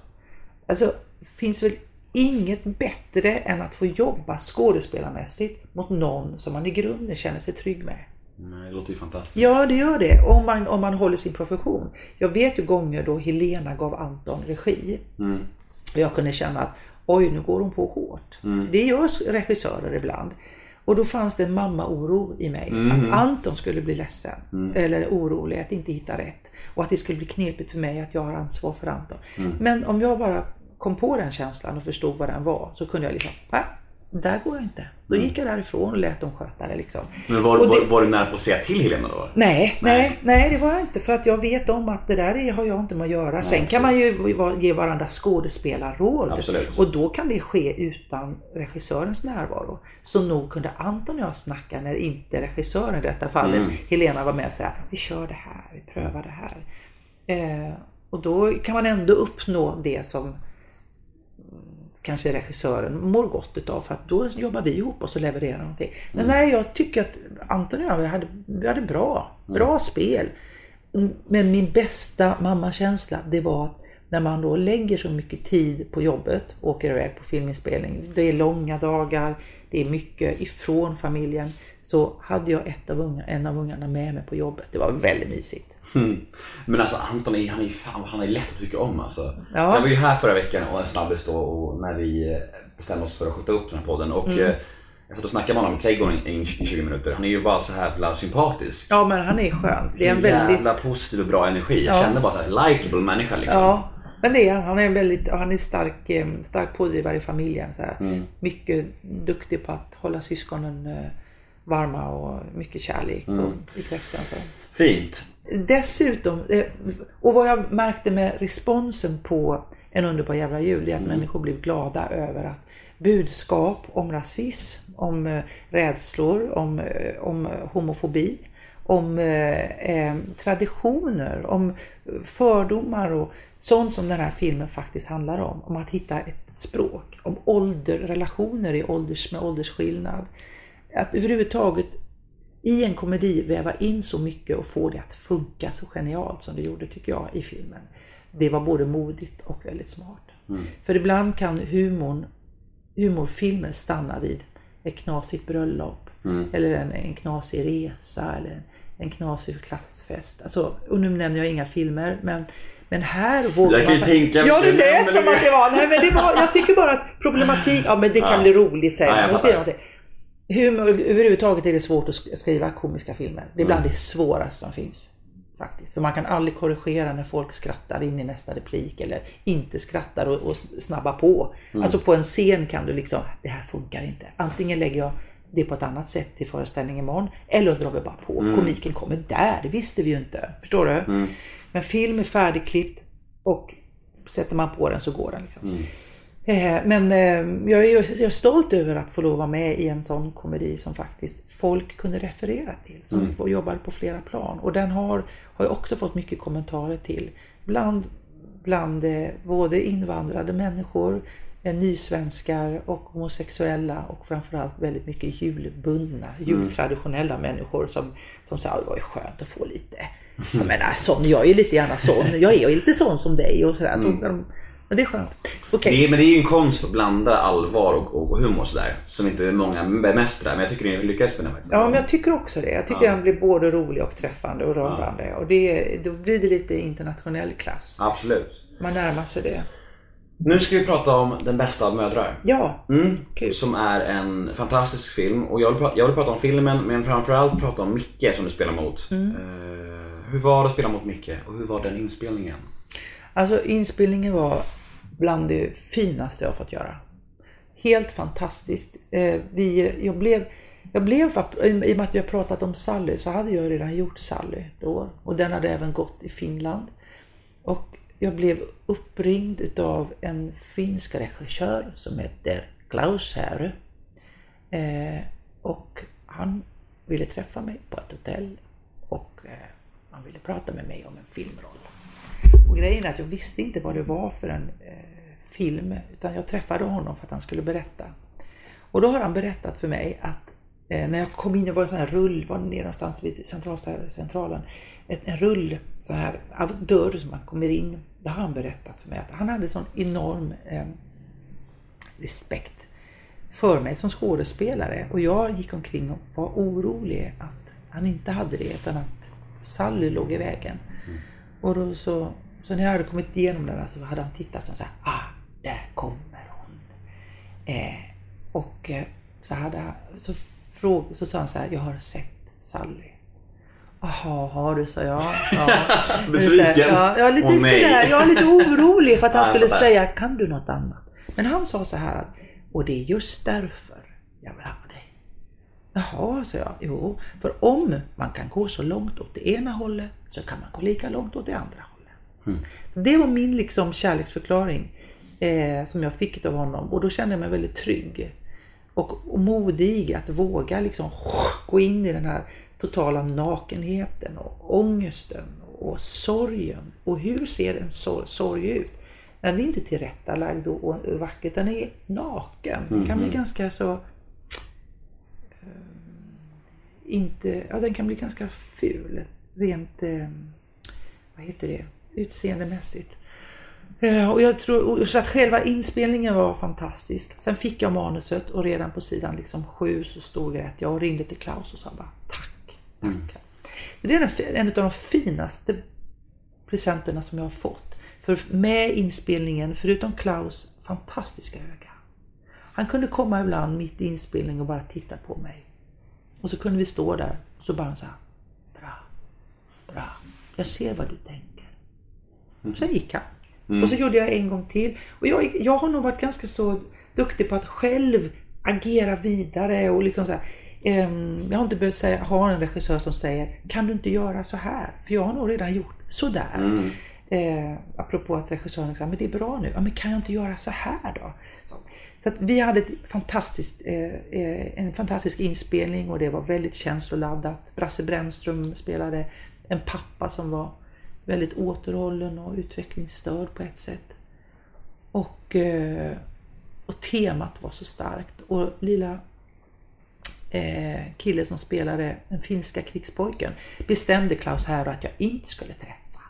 Alltså, finns väl inget bättre än att få jobba skådespelarmässigt mot någon som man i grunden känner sig trygg med. Nej, det låter ju fantastiskt. Ja, det gör det. Om man, om man håller sin profession. Jag vet ju gånger då Helena gav Anton regi. Och jag kunde känna att oj, nu går hon på hårt. Det gör regissörer ibland. Och då fanns det en mamma-oro i mig. Att Anton skulle bli ledsen. Eller orolig att inte hitta rätt. Och att det skulle bli knepigt för mig att jag har ansvar för Anton. Men om jag bara kom på den känslan och förstod vad den var. Så kunde jag liksom, nej, där går jag inte. Då gick jag därifrån och lät dem sköta det liksom. Men var, Och var, det- var du nära på att säga till Helena då? Nej, nej, nej det var jag inte. För att jag vet om att det där är- har jag inte med att göra. Sen kan man ju ge varandra skådespelarråd. Absolut. Och då kan det ske utan regissörens närvaro. Så nog kunde Anton och jag snacka när inte regissören i detta fallet, Mm. Helena var med och säga vi kör det här, vi prövar det här. Eh, och då kan man ändå uppnå det som mm, kanske regissören mår gott utav för att då jobbar vi ihop och så levererar någonting. Men nej, jag tycker att Anton och jag vi hade, vi hade bra, bra spel. Mm, Men min bästa mammakänsla det var att när man då lägger så mycket tid på jobbet, åker iväg på filminspelning, det är långa dagar, det är mycket ifrån familjen, så hade jag ett av unga, en av ungarna med mig på jobbet. Det var väldigt mysigt. Mm. Men alltså Anton är, han är, fan, han är lätt att tycka om alltså. Ja. Jag var ju här förra veckan och en snabbis då och när vi eh, bestämde oss för att skjuta upp den här podden och Mm. eh, jag satt och snackade med honom i trädgården i, i 20 minuter. Han är ju bara så här sympatisk. Ja, men han är skön. Det är en väldigt... jävla positiv och bra energi. Jag Ja. kände bara så här, likeable människa liksom. Ja, men det är han. Han är en väldigt, han är stark, eh, stark pådrivare i familjen. Så. Mm. Mycket duktig på att hålla syskonen varma och mycket kärlek Mm. och i kräftan. Så. Fint. Dessutom, eh, och vad jag märkte med responsen på En underbar jävla jul, det är att Mm. människor blev glada över att budskap om rasism, om eh, rädslor, om, eh, om homofobi, om eh, traditioner, om fördomar och sånt som den här filmen faktiskt handlar om. Om att hitta ett språk, om ålder, relationer i ålders, med åldersskillnad. Att överhuvudtaget i en komedi väva in så mycket och få det att funka så genialt som det gjorde tycker jag i filmen. Det var både modigt och väldigt smart. För ibland kan humorn, humorfilmer stanna vid ett knasigt bröllop eller en, en knasig resa eller en, en knasig klassfest. Alltså, och nu nämner jag inga filmer men men här vågar Jag kan ju man... tänka Ja, det du lät som att det var... Nej, men det var... Jag tycker bara att problematik... Ja, men det kan bli roligt sen. Ja, Humor, överhuvudtaget är det svårt att sk- skriva komiska filmer. Det är bland Mm. det svåraste som finns. Faktiskt. För man kan aldrig korrigera när folk skrattar in i nästa replik eller inte skrattar och, och snabba på. Mm. Alltså på en scen kan du liksom, det här funkar inte. Antingen lägger jag det på ett annat sätt till föreställningen imorgon eller drar vi bara på. Mm. Komiken kommer där, det visste vi ju inte. Förstår du? Men film är färdigklippt och sätter man på den så går den. Liksom. Eh, Men eh, jag är, jag är stolt över att få lov att vara med i en sån komedi som faktiskt folk kunde referera till. Som mm. jobbade på flera plan. Och den har, har jag också fått mycket kommentarer till. Bland, bland eh, både invandrade människor, nysvenskar och homosexuella och framförallt väldigt mycket julbundna, jultraditionella människor som, som sa att det var skönt att få lite jag menar, sån, jag är lite gärna sån. Jag är lite sån som dig och sådär. Så, de- men det är skönt. Okej. Det är, men det är ju en konst att blanda allvar och, och humor sådär. Som inte många bemästrar. Men jag tycker ni lyckades med det faktiskt. Ja, men jag tycker också det. Jag tycker den blir både rolig och träffande och rörande. Och det, då blir det lite internationell klass. Absolut. Man närmar sig det. Nu ska vi prata om Den bästa av mödrar. Ja, Mm. Kul. Som är en fantastisk film. Och jag vill, pra- jag vill prata om filmen men framförallt prata om Micke som du spelar mot. Mm. Eh, hur var det att spela mot Micke? Och hur var den inspelningen? Alltså inspelningen var bland det finaste jag fått göra. Helt fantastiskt. Eh, vi, jag blev, jag blev, i och med att vi har pratat om Sally så hade jag redan gjort Sally då. Och den hade även gått i Finland. Och jag blev uppringd utav en finsk regissör som heter Klaus Härö. Eh, och han ville träffa mig på ett hotell och eh, han ville prata med mig om en filmroll. Och grejen är att jag visste inte vad det var för en eh, film utan jag träffade honom för att han skulle berätta. Och då har han berättat för mig att eh, när jag kom in, det var en sån här rull, var nere någonstans vid centralsta- centralen, ett, en rull, så här av dörr som man kommer in. Då har han berättat för mig att han hade sån enorm eh, respekt för mig som skådespelare och jag gick omkring och var orolig att han inte hade det utan att Sally låg i vägen. Och då så, så när jag hade kommit igenom den där så hade han tittat och sagt ah, där kommer hon. Eh, och eh, så, hade, så, fråg, så sa han så här, jag har sett Sally. Jaha, har du, sa jag. Ja. Besviken. Ja, jag är lite sådär, jag är lite orolig för att han skulle säga, kan du något annat? Men han sa så här, och det är just därför jag vill ha dig. Jaha, sa jag. Jo, för om man kan gå så långt åt det ena hållet så kan man gå lika långt åt det andra hållet. Så det var min liksom kärleksförklaring eh, som jag fick av honom och då kände jag mig väldigt trygg. Och, och modig att våga liksom gå in i den här totala nakenheten och ångesten och sorgen. Och hur ser en sorg, sorg ut? Den är inte tillrättalagd och, och vacker, den är naken. Den kan bli ganska så eh, inte, ja den kan bli ganska ful. Rent, eh, vad heter det, utseendemässigt. Eh, Och jag tror, så att själva inspelningen var fantastisk. Sen fick jag manuset och redan på sidan liksom sju så storgrät jag och ringde till Klaus och sa bara tack, tack. Det är en, en av de finaste presenterna som jag har fått. För med inspelningen, förutom Klaus fantastiska öga. Han kunde komma ibland mitt i inspelningen och bara titta på mig. Och så kunde vi stå där och så bara han så här, bra, bra, jag ser vad du tänker. Sen gick han. Och så gjorde jag en gång till. Och jag, jag har nog varit ganska så duktig på att själv agera vidare och liksom så här, ehm, jag har inte behövt säga, ha en regissör som säger kan du inte göra så här? För jag har nog redan gjort sådär. Eh, apropå att regissören sa, men det är bra nu. Ja, men kan jag inte göra så här då? Så, så att vi hade ett fantastiskt, eh, eh, en fantastisk inspelning och det var väldigt känsloladdat. Brasse Brännström spelade en pappa som var väldigt återhållen och utvecklingsstörd på ett sätt. Och, eh, och temat var så starkt. Och lilla eh, kille som spelade den finska krigspojken bestämde Klaus här att jag inte skulle träffa.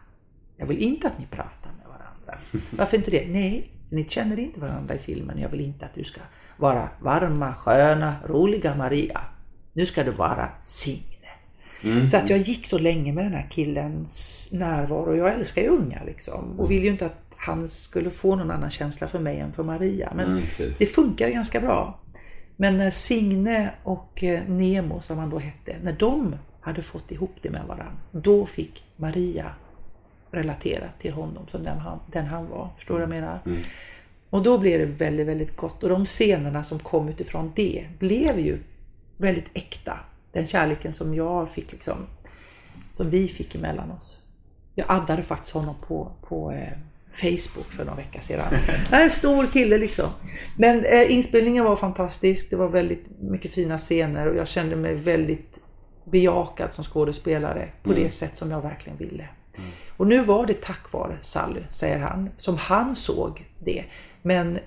Jag vill inte att ni pratar med varandra. Varför inte det? Nej, ni känner inte varandra i filmen. Jag vill inte att du ska vara varma, sköna, roliga Maria. Nu ska du vara Signe. Så att jag gick så länge med den här killens närvaro. Jag älskar ju unga liksom. Och vill ju inte att han skulle få någon annan känsla för mig än för Maria. Men Mm, det funkar ganska bra. Men när Signe och eh, Nemo som han då hette, när de hade fått ihop det med varandra, då fick Maria relatera till honom som den han, den han var. Förstår du vad jag menar? Och då blev det väldigt, väldigt gott. Och de scenerna som kom utifrån det blev ju väldigt äkta. Den kärleken som jag fick liksom, som vi fick emellan oss. Jag addade faktiskt honom på, på eh, Facebook för några veckor sedan. En stor kille liksom. Men eh, inspelningen var fantastisk. Det var väldigt mycket fina scener och jag kände mig väldigt bejakad som skådespelare på det sätt som jag verkligen ville. Och nu var det tack vare Sally, säger han, som han såg det. Men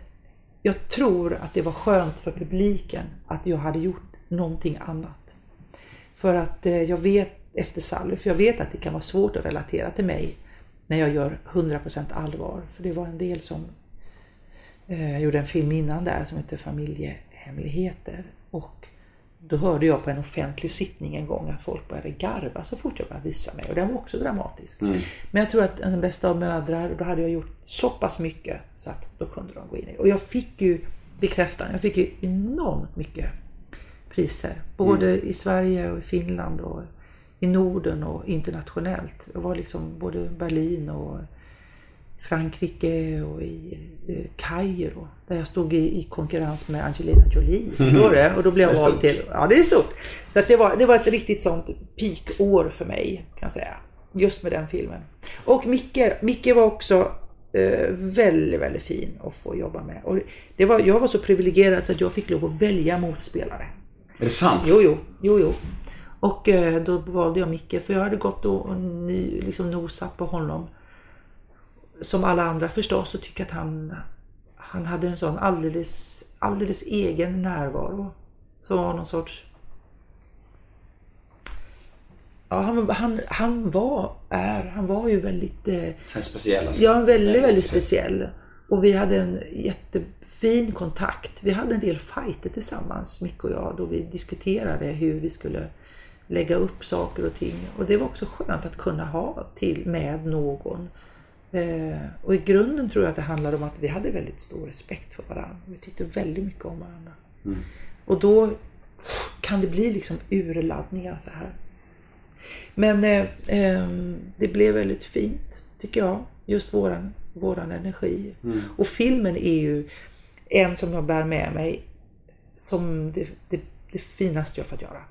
jag tror att det var skönt för publiken att jag hade gjort någonting annat. För att eh, jag vet efter Sally, för jag vet att det kan vara svårt att relatera till mig när jag gör 100% allvar. För det var en del som eh, gjorde en film innan där som heter Familjehemligheter. Och då hörde jag på en offentlig sittning en gång att folk började garva så fort jag började visa mig. Och den var också dramatisk. Men jag tror att den bästa av mödrar, då hade jag gjort så pass mycket så att då kunde de gå in i Och jag fick ju bekräftan. Jag fick ju enormt mycket priser. Både i Sverige och i Finland och i Norden och internationellt. Jag var liksom både i Berlin och Frankrike och i eh, Kairo. Där jag stod i, i konkurrens med Angelina Jolie. Förstår du? Och då blev jag vald till... Ja, det är stort. Så det, var, det var ett riktigt sånt peakår för mig, kan jag säga. Just med den filmen. Och Micke, Micke var också eh, väldigt, väldigt fin att få jobba med. Och det var, jag var så privilegierad så att jag fick lov att välja motspelare. Är det sant? Jo, jo, jo, jo. Och eh, då valde jag Micke för jag hade gått och ny, liksom nosat på honom. Som alla andra förstås så tycker att han, han hade en sån alldeles, alldeles egen närvaro. Som var någon sorts... Ja, han, han, han var, är, han var ju väldigt... Eh, Känns speciell alltså. Ja, väldigt, väldigt speciell. Och vi hade en jättefin kontakt. Vi hade en del fighter tillsammans, Micke och jag, då vi diskuterade hur vi skulle lägga upp saker och ting. Och det var också skönt att kunna ha till med någon. Eh, och i grunden tror jag att det handlade om att vi hade väldigt stor respekt för varandra. Vi tyckte väldigt mycket om varandra. Och då kan det bli liksom urladdningar så här. Men eh, ehm, det blev väldigt fint, tycker jag. Just våran, våran energi. Och filmen är ju en som jag bär med mig som det, det, det finaste jag fått göra.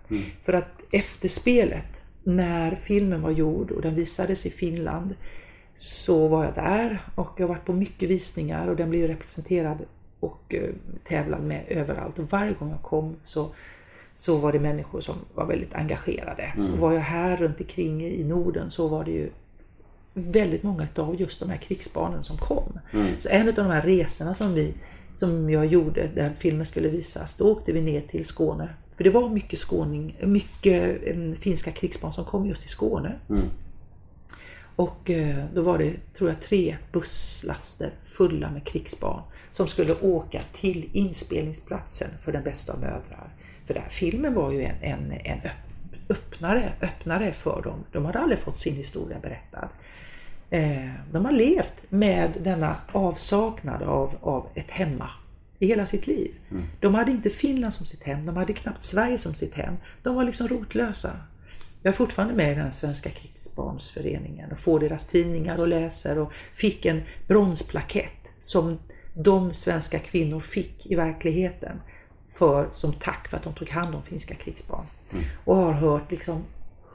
För att efterspelet, när filmen var gjord och den visades i Finland, så var jag där och jag har varit på mycket visningar och den blev representerad och eh, tävlad med överallt. Och varje gång jag kom så, så var det människor som var väldigt engagerade. Och var jag här runt omkring i Norden så var det ju väldigt många av just de här krigsbarnen som kom. Så en av de här resorna som, vi, som jag gjorde där filmen skulle visas, då åkte vi ner till Skåne. För det var mycket, skåning, mycket eh, finska krigsbarn som kom just till Skåne. Och eh, då var det, tror jag, tre busslaster fulla med krigsbarn som skulle åka till inspelningsplatsen för Den bästa av mödrar. För den här filmen var ju en, en, en öpp- öppnare, öppnare för dem. De hade aldrig fått sin historia berättad. Eh, de har levt med denna avsaknad av, av ett hemma i hela sitt liv. De hade inte Finland som sitt hem, de hade knappt Sverige som sitt hem. De var liksom rotlösa. Jag är fortfarande med i den svenska krigsbarnsföreningen och får deras tidningar och läser och fick en bronsplakett som de svenska kvinnor fick i verkligheten för, som tack för att de tog hand om finska krigsbarn. Och har hört liksom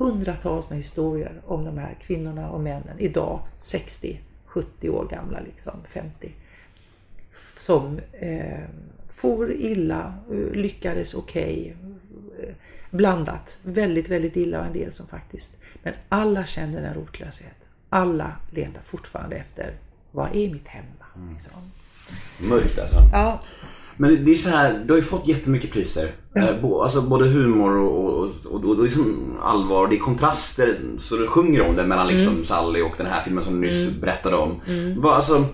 hundratals med historier om de här kvinnorna och männen idag 60, 70 år gamla, liksom 50 som eh, for illa, eh, lyckades okej, eh, blandat. Väldigt, väldigt illa och en del som faktiskt... Men alla kände en rotlöshet. Alla letar fortfarande efter, vad är mitt hemma? Liksom. Mörkt alltså. Ja, Men det är så här, du har ju fått jättemycket priser. Eh, bo, alltså både humor och, och, och, och, liksom allvar. Det är kontraster så du sjunger om det mellan liksom Sally och den här filmen som du nyss berättade om. Vad, alltså,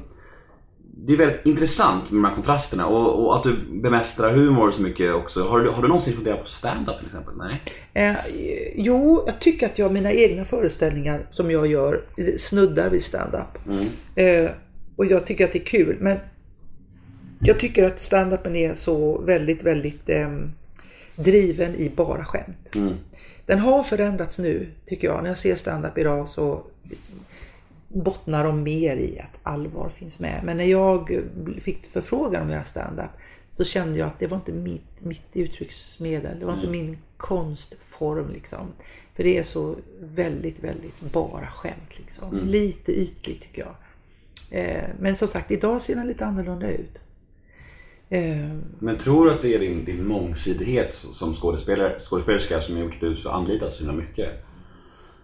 det är väldigt intressant med de här kontrasterna och, och att du bemästrar humor så mycket också. Har du, har du någonsin funderat på stand-up till exempel? Nej? Eh, jo, jag tycker att jag mina egna föreställningar som jag gör eh, snuddar vid stand-up. Eh, och jag tycker att det är kul. Men jag tycker att stand-upen är så väldigt, väldigt eh, driven i bara skämt. Den har förändrats nu, tycker jag. När jag ser stand-up idag så bottnar de mer i att allvar finns med. Men när jag fick förfrågan om att göra stand-up så kände jag att det var inte mitt, mitt uttrycksmedel. Det var inte min konstform liksom. För det är så väldigt, väldigt bara skämt liksom. Lite ytligt tycker jag. Eh, men som sagt, idag ser den lite annorlunda ut. Eh, Men tror du att det är din, din mångsidighet som skådespelare, skådespelerska som har gjort att du så anlitat så himla mycket?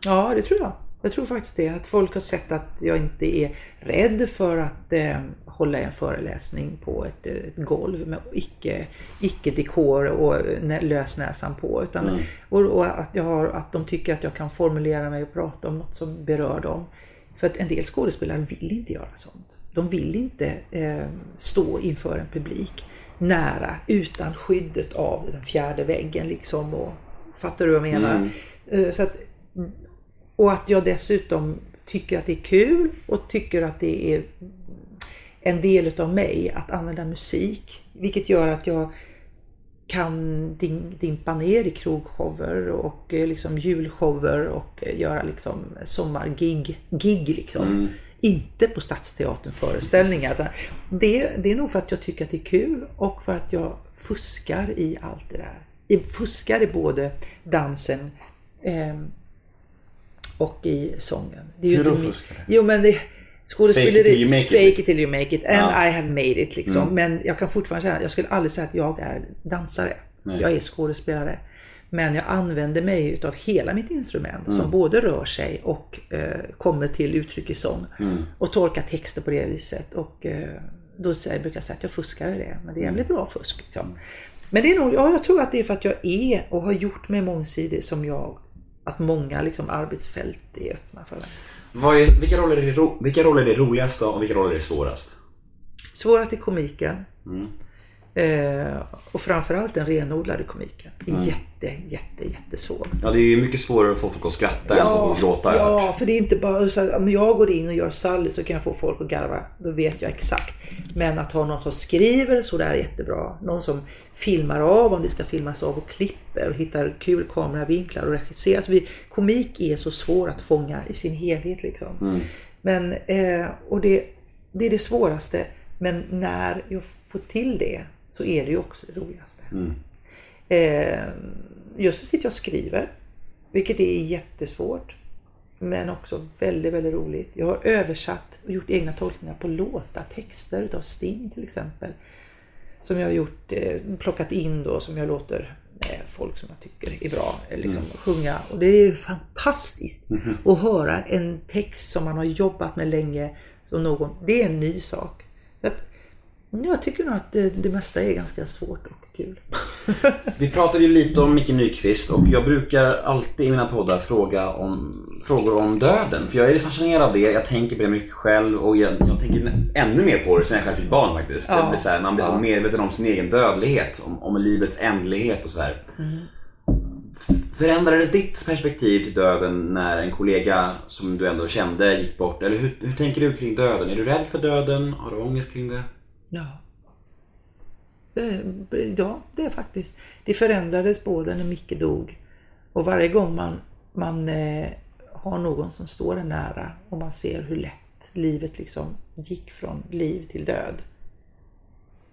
Ja, det tror jag. Jag tror faktiskt det. Att folk har sett att jag inte är rädd för att eh, hålla en föreläsning på ett, ett golv med icke, icke dekor och nä- lösnäsan på. Utan, och, och att, jag har, att de tycker att jag kan formulera mig och prata om något som berör dem. För att en del skådespelare vill inte göra sånt. De vill inte eh, stå inför en publik nära utan skyddet av den fjärde väggen liksom. Och, fattar du vad jag menar? Eh, Så att, och att jag dessutom tycker att det är kul och tycker att det är en del utav mig att använda musik. Vilket gör att jag kan din- dimpa ner i krogshower och eh, liksom julshower och eh, göra liksom sommargig. Gig liksom. Inte på Stadsteatern föreställningar. Det, det är nog för att jag tycker att det är kul och för att jag fuskar i allt det där. Jag fuskar i både dansen ehm, och i sången. Det är ju Hur då inte min- fuskar Jo men det skådespeleri, Fake it till you make it. fake it till you make it and Ja. Mm. I have made it liksom. Men jag kan fortfarande säga, jag skulle aldrig säga att jag är dansare. Jag är skådespelare. Men jag använder mig utav hela mitt instrument Mm. som både rör sig och eh, kommer till uttryck i sång. Mm. Och tolkar texter på det viset. Och eh, då säger, brukar jag säga att jag fuskar i det. Men det är jävligt bra fusk. Liksom. Men det är nog, ja, jag tror att det är för att jag är och har gjort mig mångsidig som jag, att många liksom, arbetsfält är öppna för mig. Vad är, vilka, roller är det, vilka roller är det roligaste och vilka roller är det svårast? Svårast är komiken. Eh, och framförallt den renodlade komiken. Jätte, jätte, jättesvår. Ja, det är mycket svårare att få folk att skratta än att gråta ja, för det är inte bara så att om jag går in och gör Sally så kan jag få folk att garva. Då vet jag exakt. Men att ha någon som skriver så där är jättebra. Någon som filmar av om det ska filmas av och klipper och hittar kul kameravinklar och regisserar. Alltså vi, komik är så svår att fånga i sin helhet liksom. Men, eh, och det, det är det svåraste. Men när jag får till det så är det ju också det roligaste. Eh, just nu sitter jag och skriver. Vilket är jättesvårt. Men också väldigt, väldigt roligt. Jag har översatt och gjort egna tolkningar på låtar, texter utav Sting till exempel. Som jag har gjort, eh, plockat in då som jag låter eh, folk som jag tycker är bra eh, liksom, sjunga. Och det är ju fantastiskt att höra en text som man har jobbat med länge. Som någon, det är en ny sak. Så att, jag tycker nog att det, det mesta är ganska svårt och kul. Vi pratade ju lite om Micke Nyqvist och jag brukar alltid i mina poddar fråga om frågor om döden. För jag är fascinerad av det, jag tänker på det mycket själv och jag, jag tänker ännu mer på det sen jag själv fick barn faktiskt. Ja. Det blir så här, man blir så Ja. medveten om sin egen dödlighet, om, om livets ändlighet och så här. Mm. Förändrades ditt perspektiv till döden när en kollega som du ändå kände gick bort? Eller hur, hur tänker du kring döden? Är du rädd för döden? Har du ångest kring det? Ja. Eh, ja, det är faktiskt. Det förändrades både när Micke dog och varje gång man, man eh, har någon som står en nära och man ser hur lätt livet liksom gick från liv till död.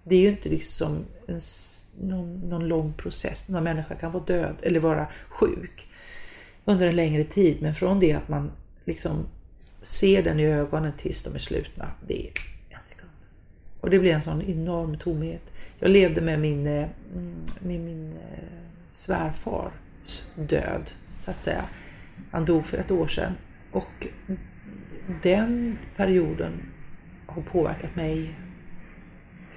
Det är ju inte liksom en, någon, någon lång process. Någon människa kan vara död eller vara sjuk under en längre tid. Men från det att man liksom ser den i ögonen tills de är slutna, det är. Och det blev en sån enorm tomhet. Jag levde med min, eh, mm, med min eh, svärfars död, så att säga. Han dog för ett år sedan. Och den perioden har påverkat mig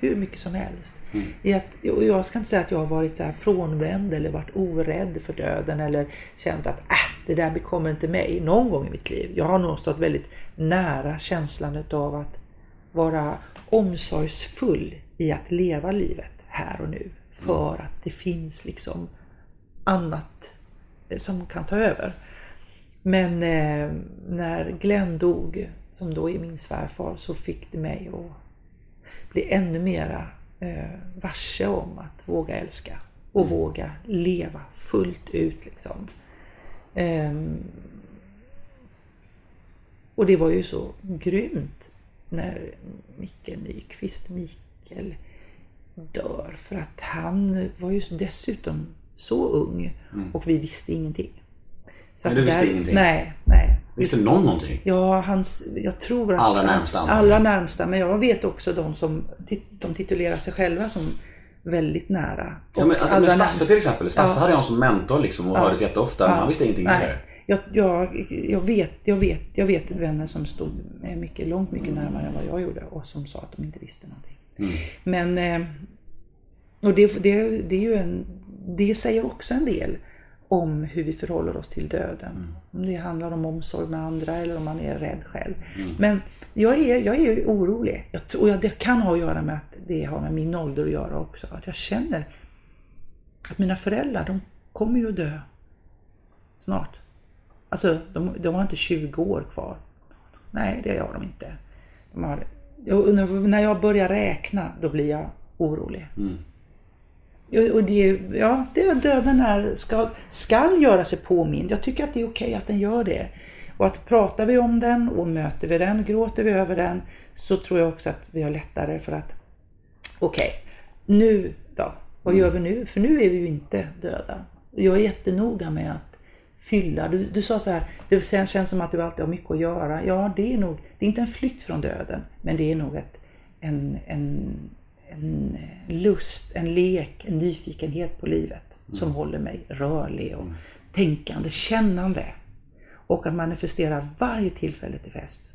hur mycket som helst. I att, och jag ska inte säga att jag har varit så här frånvänd eller varit orädd för döden eller känt att äh, det där bekommer inte mig någon gång i mitt liv. Jag har nog stått väldigt nära känslan av att vara omsorgsfull i att leva livet här och nu. För att det finns liksom annat eh, som kan ta över. Men eh, när Glenn dog, som då är min svärfar, så fick det mig att bli ännu mera eh, varse om att våga älska och våga leva fullt ut. Liksom. Ehm, och det var ju så grymt när Mikael Nyqvist, Mikael, dör. För att han var ju dessutom så ung och vi visste ingenting. Så Mm. Nej, du visste ingenting? Nej, nej. Visste någon någonting? Ja, hans, jag tror att... Allra närmsta. Allra närmsta, men jag vet också de som de titulerar sig själva som väldigt nära. Ja, men, alltså, men Stasse till exempel. Stasse Ja. hade jag som mentor liksom och Ja. hördes jätteofta men han visste ingenting heller. Jag, jag, jag, vet, jag, vet, jag vet vänner som stod mycket, långt mycket närmare än vad jag gjorde och som sa att de inte visste någonting. Men eh, och det, det, det, är ju en, det säger också en del om hur vi förhåller oss till döden. Om det handlar om omsorg med andra eller om man är rädd själv. Men jag är, jag är ju orolig. Jag, och jag, det kan ha att göra med att det har med min ålder att göra också. Att jag känner att mina föräldrar, de kommer ju att dö snart. Alltså, de, de har inte 20 år kvar. Nej, det har de inte. De har, jag, när, jag börjar räkna, då blir jag orolig. Ja, Och det, ja, det, döden är, ska, ska göra sig påmind. Jag tycker att det är okej att den gör det. Och att pratar vi om den och möter vi den, gråter vi över den, så tror jag också att vi har lättare för att, okej, nu då? Vad gör vi nu? För nu är vi ju inte döda. Jag är jättenoga med att fylla. Du, du sa så här, det känns som att du alltid har mycket att göra. Ja, det är nog, det är inte en flykt från döden, men det är nog ett, en, en, en lust, en lek, en nyfikenhet på livet som håller mig rörlig och tänkande, kännande. Och att manifestera varje tillfälle till fest.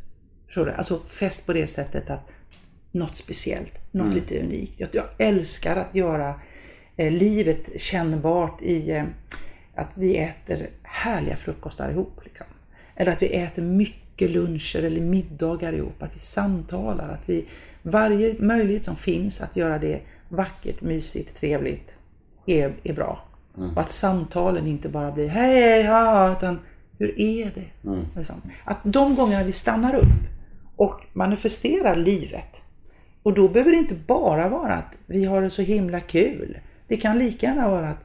Förstår du? Alltså fest på det sättet att något speciellt, något lite unikt. Jag, jag älskar att göra eh, livet kännbart i eh, att vi äter härliga frukostar ihop. Liksom. Eller att vi äter mycket luncher eller middagar ihop. Att vi samtalar. Att vi, varje möjlighet som finns att göra det vackert, mysigt, trevligt är, är bra. Och att samtalen inte bara blir hej, ja, utan hur är det? Liksom. Att de gångerna vi stannar upp och manifesterar livet. Och då behöver det inte bara vara att vi har det så himla kul. Det kan lika gärna vara att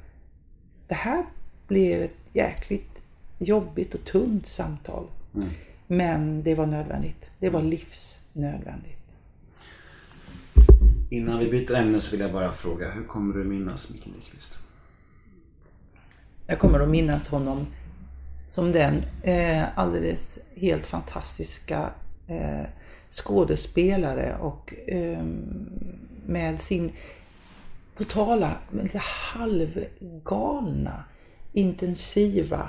det här blev ett jäkligt jobbigt och tungt samtal. Men det var nödvändigt. Det var livsnödvändigt. Innan vi byter ämne så vill jag bara fråga, hur kommer du minnas Micke Nyqvist? Jag kommer att minnas honom som den eh, alldeles helt fantastiska eh, skådespelare och eh, med sin totala, halvgalna, intensiva,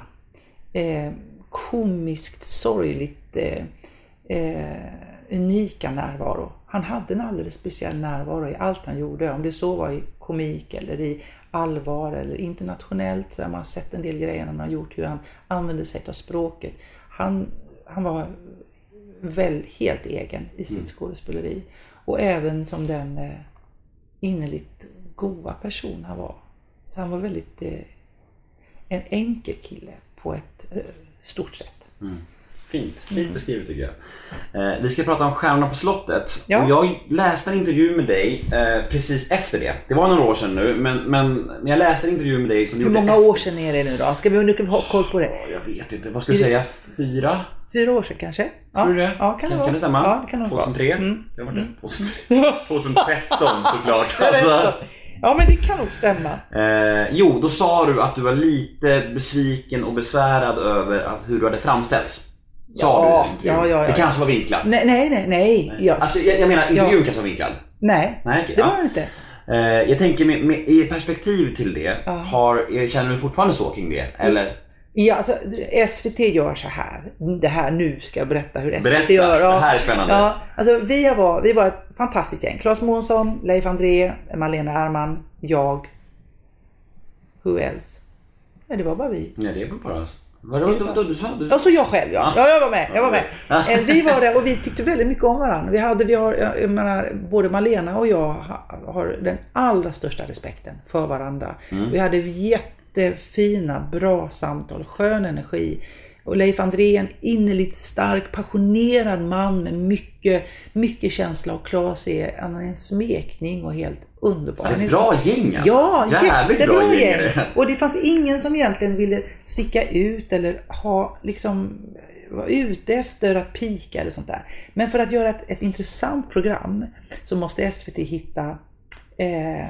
eh, komiskt sorgligt eh, eh, unika närvaro. Han hade en alldeles speciell närvaro i allt han gjorde. Om det så var i komik eller i allvar eller internationellt så har man sett en del grejer han har gjort, hur han använde sig av språket. Han, han var väl helt egen i sitt skådespeleri. Och även som den eh, innerligt goa person han var. Så han var väldigt eh, en enkel kille på ett eh, stort sätt. Fint, fint beskrivet tycker jag. Eh, vi ska prata om Stjärnorna på slottet. Ja. Och jag läste en intervju med dig eh, precis efter det. Det var några år sedan nu men, men, jag läste en intervju med dig som Hur många efter- år sedan är det nu då? Ska vi nu kan vi ha koll på det? Jag vet inte, vad ska jag säga? Fyra? Fyra år sedan kanske? Tror du det? Ja, kan det. Kan det stämma? Ja, det kan det vara. 2003? Mm. Det var det. 2003. 2013 såklart. Alltså, Ja, men det kan nog stämma. eh, jo, då sa du att du var lite besviken och besvärad över hur du hade framställts. Sa Ja, du intervjun. ja, ja, ja. Det kanske var vinklat. Nej, nej, nej. nej. Ja. Alltså jag, jag menar intervjun kanske var vinklad. nej. Nej, okej, det var det inte. Eh, jag tänker med, med, i perspektiv till det, har, känner du fortfarande så kring det? Eller? Ja, alltså, SVT gör så här. Det här, nu ska jag berätta hur SVT Berätta, gör. det här är spännande. Ja, alltså, vi, var, vi var ett fantastiskt gäng. Claes Månsson, Leif André, Malena Arman, jag. Who else? Ja, det var bara vi. Nej, det väl bara... Vadå, du, du, du sa? Du, Och så jag själv ja. ja jag var med. Jag var med. Ja. Eh, Vi var där och vi tyckte väldigt mycket om varandra. Vi hade, vi har, jag menar, både Malena och jag ha- har den allra största respekten för varandra. Vi hade jättefina, bra samtal, skön energi. Och Leif André är en innerligt stark, passionerad man med mycket, mycket känsla och Claes är, han är en smekning och helt underbar. Ett Han är bra så- gäng, alltså. Ja, Jävligt jättebra bra gäng gäng. det. Och det fanns ingen som egentligen ville sticka ut eller ha liksom vara ute efter att pika eller sånt där. Men för att göra ett, ett intressant program så måste SVT hitta eh,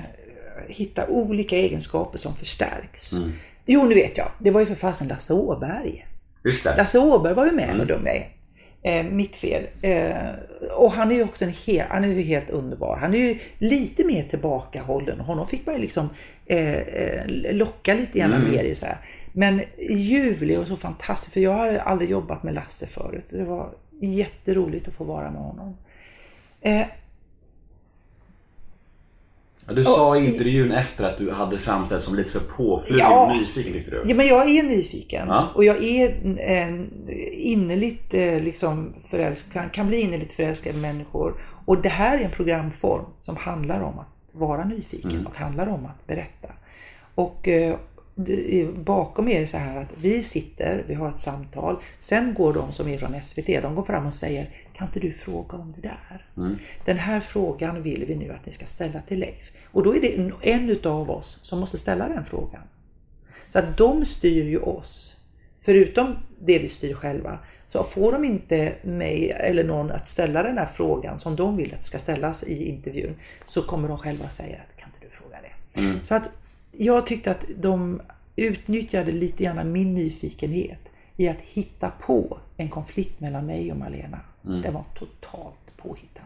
hitta olika egenskaper som förstärks. Mm. Jo, nu vet jag. Det var ju för fasen Lasse Åberg. Just det. Lasse Åberg var ju med, Mm. och dum jag är. Eh, mitt fel. Eh, och han är ju också en hel, han är ju helt underbar. Han är ju lite mer tillbakahållen. Honom fick man ju liksom eh, eh, locka lite grann Mm. mer i så här. Men ljuvlig och så fantastisk. För jag har aldrig jobbat med Lasse förut. Det var jätteroligt att få vara med honom. Du sa i intervjun efter att du hade framställts som lite för påflugen Ja. och nyfiken tyckte du. Ja, men jag är nyfiken Ja. och jag är en innerligt eh, liksom förälskad, kan, kan bli innerligt förälskad i människor. Och det här är en programform som handlar om att vara nyfiken Mm. och handlar om att berätta. Och eh, bakom är det så här att vi sitter, vi har ett samtal, sen går de som är från SVT, de går fram och säger kan inte du fråga om det där? Den här frågan vill vi nu att ni ska ställa till Leif. Och då är det en, utav oss som måste ställa den frågan. Så att de styr ju oss. Förutom det vi styr själva. Så får de inte mig eller någon att ställa den här frågan som de vill att ska ställas i intervjun. Så kommer de själva säga att kan inte du fråga det. Så att jag tyckte att de utnyttjade lite grann min nyfikenhet i att hitta på en konflikt mellan mig och Malena. Den var totalt påhittad.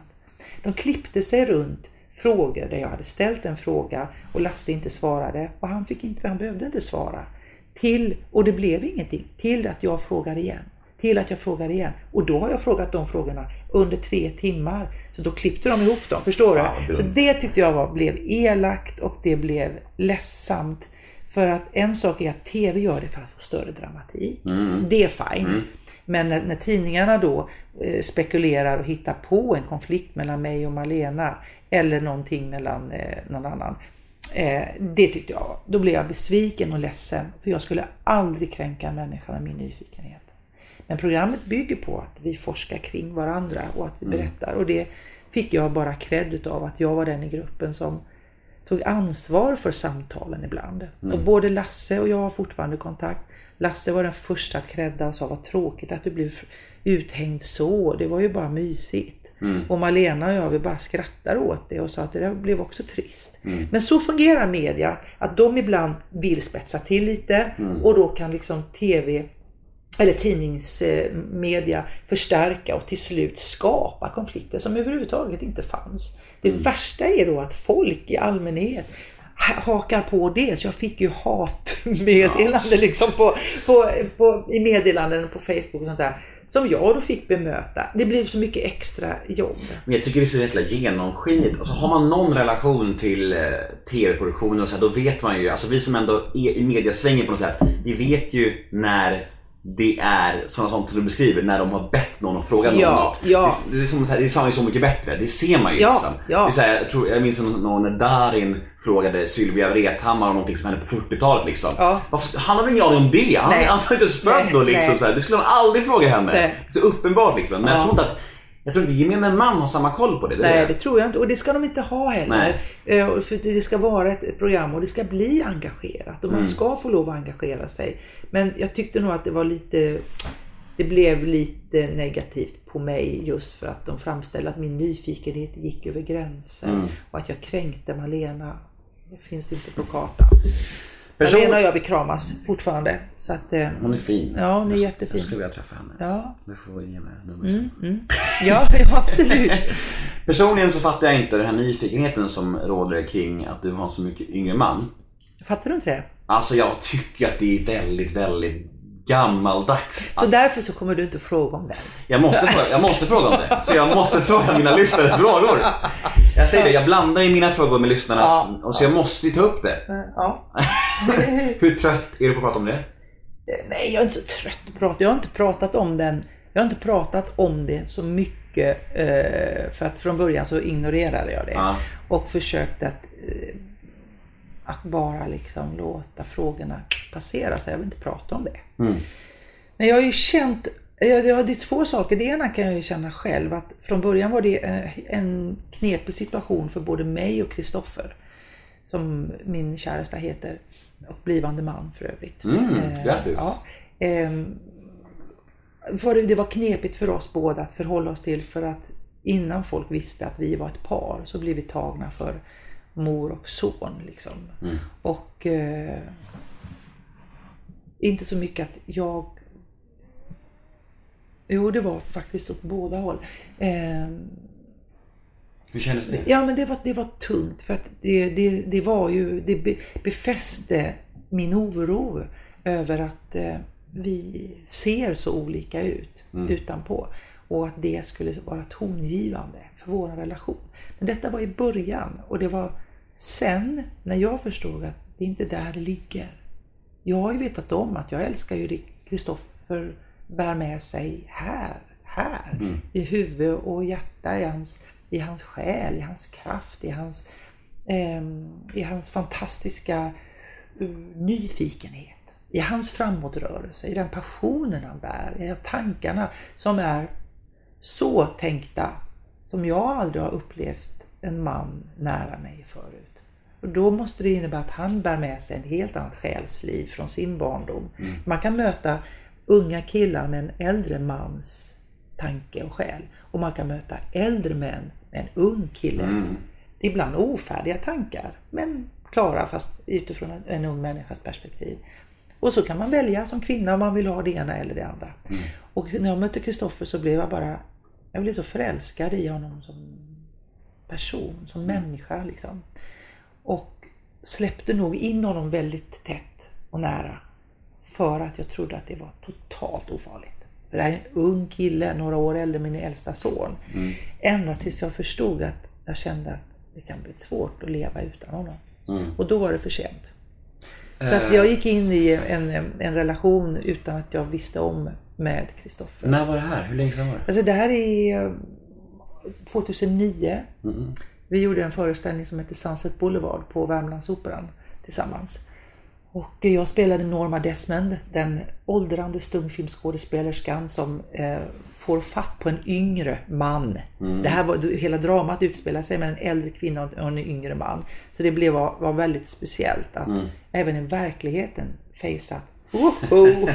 De klippte sig runt frågor där jag hade ställt en fråga och Lasse inte svarade och han, fick inte, han behövde inte svara. Till, och det blev ingenting, till att jag frågar igen. Till att jag frågar igen. Och då har jag frågat de frågorna under tre timmar. Så då klippte de ihop dem, förstår du? dumt. Så det tyckte jag var, blev elakt och det blev ledsamt. För att en sak är att TV gör det för att få större dramatik. Det är fine. Men när, när tidningarna då spekulerar och hittar på en konflikt mellan mig och Malena eller någonting mellan eh, någon annan. Eh, det tyckte jag, då blev jag besviken och ledsen. För jag skulle aldrig kränka en människa med min nyfikenhet. Men programmet bygger på att vi forskar kring varandra och att vi berättar. Och det fick jag bara cred utav att jag var den i gruppen som tog ansvar för samtalen ibland. Och både Lasse och jag har fortfarande kontakt. Lasse var den första att credda och sa vad tråkigt att du blev uthängd så. Det var ju bara mysigt. Och Malena och jag vi bara skrattar åt det och sa att det där blev också trist. Men så fungerar media. Att de ibland vill spetsa till lite och då kan liksom TV eller tidningsmedia förstärka och till slut skapa konflikter som överhuvudtaget inte fanns. Det värsta är då att folk i allmänhet ha- hakar på det. Så jag fick ju hatmeddelanden liksom på, på, på, i meddelanden på Facebook och sånt där. Som jag då fick bemöta. Det blev så mycket extra jobb. Men jag tycker det är så jäkla genomskinligt. Alltså, har man någon relation till eh, tv-produktionen och så här, då vet man ju, alltså vi som ändå är i mediasvängen på något sätt, vi vet ju när det är sådana sånt som du beskriver när de har bett någon att fråga någon Ja, något. ja. Det, det är som så här, det sa ju så mycket bättre. Det ser man ju Ja, liksom. ja. Det är så här, jag, tror, jag minns någon när Darin frågade Sylvia Vrethammar om någonting som hände på 40-talet liksom. Ja. Varför, han hade ingen aning om det. Han, Nej. han var inte ens född då liksom. nej. Så här. Det skulle han aldrig fråga henne. Nej. Så uppenbart liksom. Men jag Ja. tror inte att jag tror inte gemene man har samma koll på det. det Nej, det. tror jag inte. Och det ska de inte ha heller. Eh, och För det ska vara ett program och det ska bli engagerat. Och man ska få lov att engagera sig. Men jag tyckte nog att det var lite... Det blev lite negativt på mig just för att de framställde att min nyfikenhet gick över gränser. Och att jag kränkte Malena. Det finns inte på kartan. Person- Malena och jag vi kramas fortfarande. Så att, eh, Hon är fin. Ja, hon är Jag- jättefin. Jag skulle vilja träffa henne. ja, Du får ge mig nummer sen. ja, ja, absolut. Personligen så fattar jag inte den här nyfikenheten som råder kring att du har en så mycket yngre man. Fattar du inte det? Alltså jag tycker att det är väldigt, väldigt gammaldags. Så därför så kommer du inte fråga om den. Jag måste, fråga, jag måste fråga om det. För jag måste fråga mina lyssnares frågor. Jag säger det, jag blandar ju mina frågor med lyssnarnas. Ja. Och så jag måste ju ta upp det. Ja. Hur trött är du på att prata om det? Nej, jag är inte så trött på att prata. Jag har inte pratat om den. Jag har inte pratat om det så mycket. eh, För att från början så ignorerade jag det. Ja. Och försökte att, eh, att bara liksom låta frågorna passera. Så jag vill inte prata om det. Men jag har ju känt, det är två saker. Det ena kan jag ju känna själv att från början var det eh, en knepig situation för både mig och Kristoffer. Som min käresta heter. Och blivande man för övrigt. Eh, grattis. Ja. För det, det var knepigt för oss båda att förhålla oss till för att innan folk visste att vi var ett par så blev vi tagna för mor och son. Liksom. Och eh, inte så mycket att jag... Jo, det var faktiskt åt båda håll. Ehm, Hur kändes det? Ja, men det var, det var tungt för att det, det, det var ju, det be, befäste min oro över att eh, vi ser så olika ut utanpå och att det skulle vara tongivande för vår relation. Men detta var i början och det var sen när jag förstod att det inte är där det ligger. Jag har ju vetat om att jag älskar ju det Kristoffer bär med sig här, här. I huvud och hjärta, i hans, i hans själ, i hans kraft, i hans, ehm, i hans fantastiska eh, nyfikenhet. I hans framåtrörelse, i den passionen han bär, i de tankarna som är så tänkta som jag aldrig har upplevt en man nära mig förut. Och då måste det innebära att han bär med sig ett helt annat själsliv från sin barndom. Man kan möta unga killar med en äldre mans tanke och själ. Och man kan möta äldre män med en ung killes ibland ofärdiga tankar. Men klara fast utifrån en, en ung människas perspektiv. Och så kan man välja som kvinna om man vill ha det ena eller det andra. Och när jag mötte Kristoffer så blev jag bara, jag blev så förälskad i honom som person, som människa liksom. Och släppte nog in honom väldigt tätt och nära. För att jag trodde att det var totalt ofarligt. För det här är en ung kille, några år äldre min äldsta son. Ända tills jag förstod att jag kände att det kan bli svårt att leva utan honom. Och då var det för sent. Så att jag gick in i en, en relation utan att jag visste om med Kristoffer. När var det här? Hur länge sedan var det? Alltså det här är eh, 2009. Vi gjorde en föreställning som heter Sunset Boulevard på Värmlandsoperan tillsammans. Och jag spelade Norma Desmond, den åldrande stumfilmsskådespelerskan som eh, får fatt på en yngre man. Det här var, hela dramat utspelar sig med en äldre kvinna och en yngre man. Så det blev, var, var väldigt speciellt att även i verkligheten faceat Woho!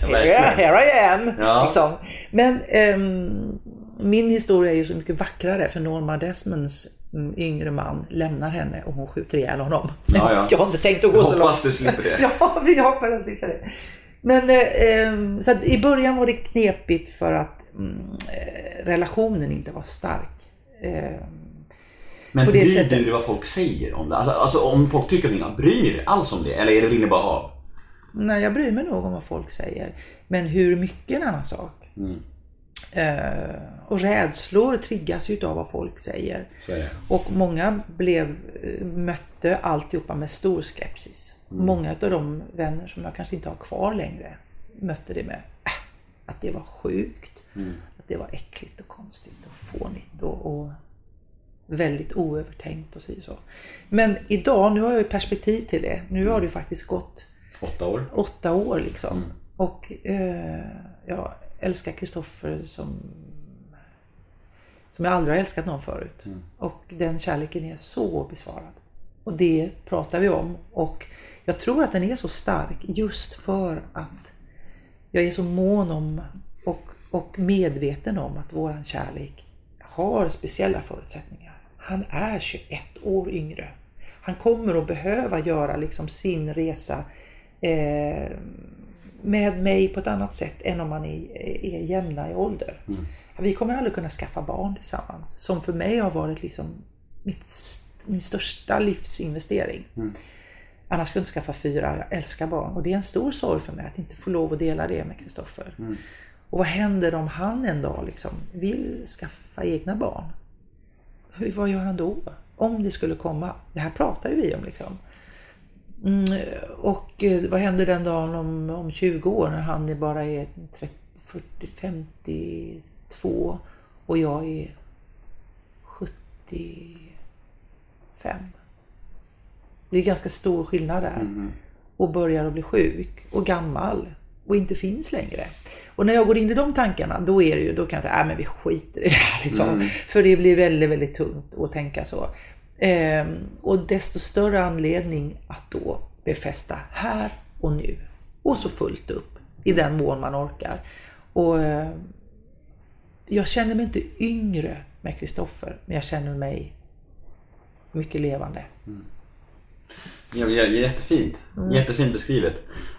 here, here I am! Ja. Liksom. Men ehm, min historia är ju så mycket vackrare för Norma Desmonds mm, yngre man lämnar henne och hon skjuter ihjäl honom. Ja, ja. Jag har inte tänkt att gå Jag så långt. hoppas du slipper det. Ja, vi hoppas jag slipper det. Men eh, ehm, så att i början var det knepigt för att mm, eh, relationen inte var stark. Eh, Men bryr du sättet. dig vad folk säger om det? Alltså, alltså om folk tycker någonting, bryr ni dig alls om det? Eller är det rinner bara av? Nej, jag bryr mig nog om vad folk säger. Men hur mycket är en annan sak. Eh, och rädslor triggas ju av vad folk säger. Så. Och många blev, eh, mötte alltihopa med stor skepsis. Många av de vänner som jag kanske inte har kvar längre mötte det med att det var sjukt. Att det var äckligt och konstigt och fånigt och, och väldigt oövertänkt och så. Men idag, nu har jag ju perspektiv till det. Nu har det ju faktiskt gått Åtta år. åtta år liksom. Och eh, jag älskar Kristoffer som, som jag aldrig har älskat någon förut. Och den kärleken är så besvarad. Och det pratar vi om. Och jag tror att den är så stark just för att jag är så mån om och, och medveten om att våran kärlek har speciella förutsättningar. Han är 21 år yngre. Han kommer att behöva göra liksom sin resa eh, med mig på ett annat sätt än om man är, är jämna i ålder. Vi kommer aldrig kunna skaffa barn tillsammans. Som för mig har varit liksom mitt, min största livsinvestering. Annars skulle jag inte skaffa fyra. Jag älskar barn och det är en stor sorg för mig att inte få lov att dela det med Kristoffer. Och vad händer om han en dag liksom vill skaffa egna barn? Hur, vad gör han då? Om det skulle komma. Det här pratar ju vi om liksom. Mm, och eh, vad händer den dagen om, om 20 år när han är bara är 30, 40, 52 och jag är 75? Det är ganska stor skillnad där. Och börjar att bli sjuk och gammal och inte finns längre. Och när jag går in i de tankarna då är det ju, då kan jag säga, äh, men vi skiter i det här liksom. För det blir väldigt, väldigt tungt att tänka så. Ehm, och desto större anledning att då befästa här och nu. Och så fullt upp i den mån man orkar. Och eh, jag känner mig inte yngre med Kristoffer, men jag känner mig mycket levande. Ja, ja, jättefint. Jättefint beskrivet.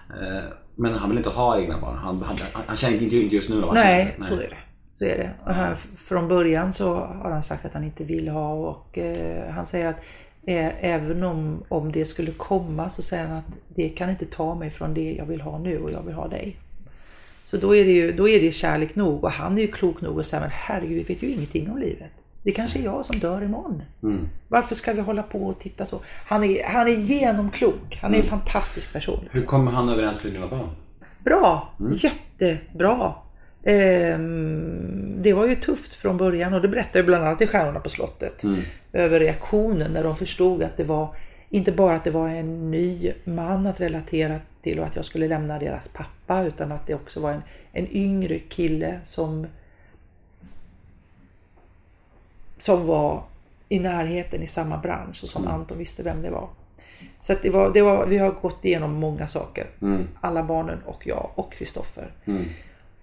Eh, Men han vill inte ha egna barn. Han, han, han, han känner inte just nu. vad han Nej, känner. så är det. Så är det. Och här, från början så har han sagt att han inte vill ha och eh, han säger att eh, även om, om det skulle komma så säger han att det kan inte ta mig från det jag vill ha nu och jag vill ha dig. Så då är det ju då är det kärlek nog och han är ju klok nog att säga men herregud vi vet ju ingenting om livet. Det kanske är jag som dör imorgon. Varför ska vi hålla på och titta så? Han är, han är genomklok. Han är en fantastisk person. Hur kommer han överens med dina barn? Bra, jättebra. Ehm, det var ju tufft från början och det berättade jag bland annat i Stjärnorna på slottet. Över reaktionen när de förstod att det var inte bara att det var en ny man att relatera till och att jag skulle lämna deras pappa utan att det också var en, en yngre kille som som var i närheten i samma bransch och som Anton visste vem det var. Så det var, det var, vi har gått igenom många saker. Alla barnen och jag och Kristoffer.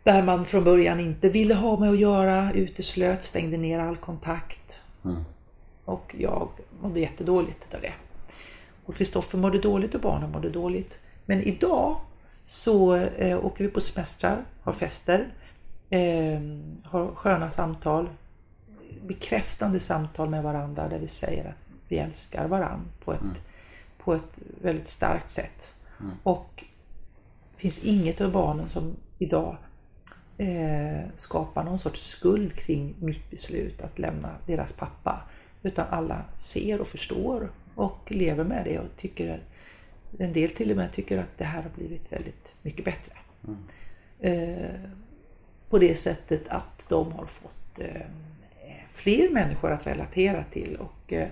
Där man från början inte ville ha med att göra, uteslöt, stängde ner all kontakt. Och jag mådde jättedåligt av det. Och Kristoffer mådde dåligt och barnen mådde dåligt. Men idag så eh, åker vi på semestrar, har fester, eh, har sköna samtal, bekräftande samtal med varandra där vi säger att vi älskar varandra på ett, på ett väldigt starkt sätt. Och det finns inget av barnen som idag eh, skapar någon sorts skuld kring mitt beslut att lämna deras pappa. Utan alla ser och förstår och lever med det och tycker att en del till och med tycker att det här har blivit väldigt mycket bättre. Eh, på det sättet att de har fått eh, fler människor att relatera till och eh,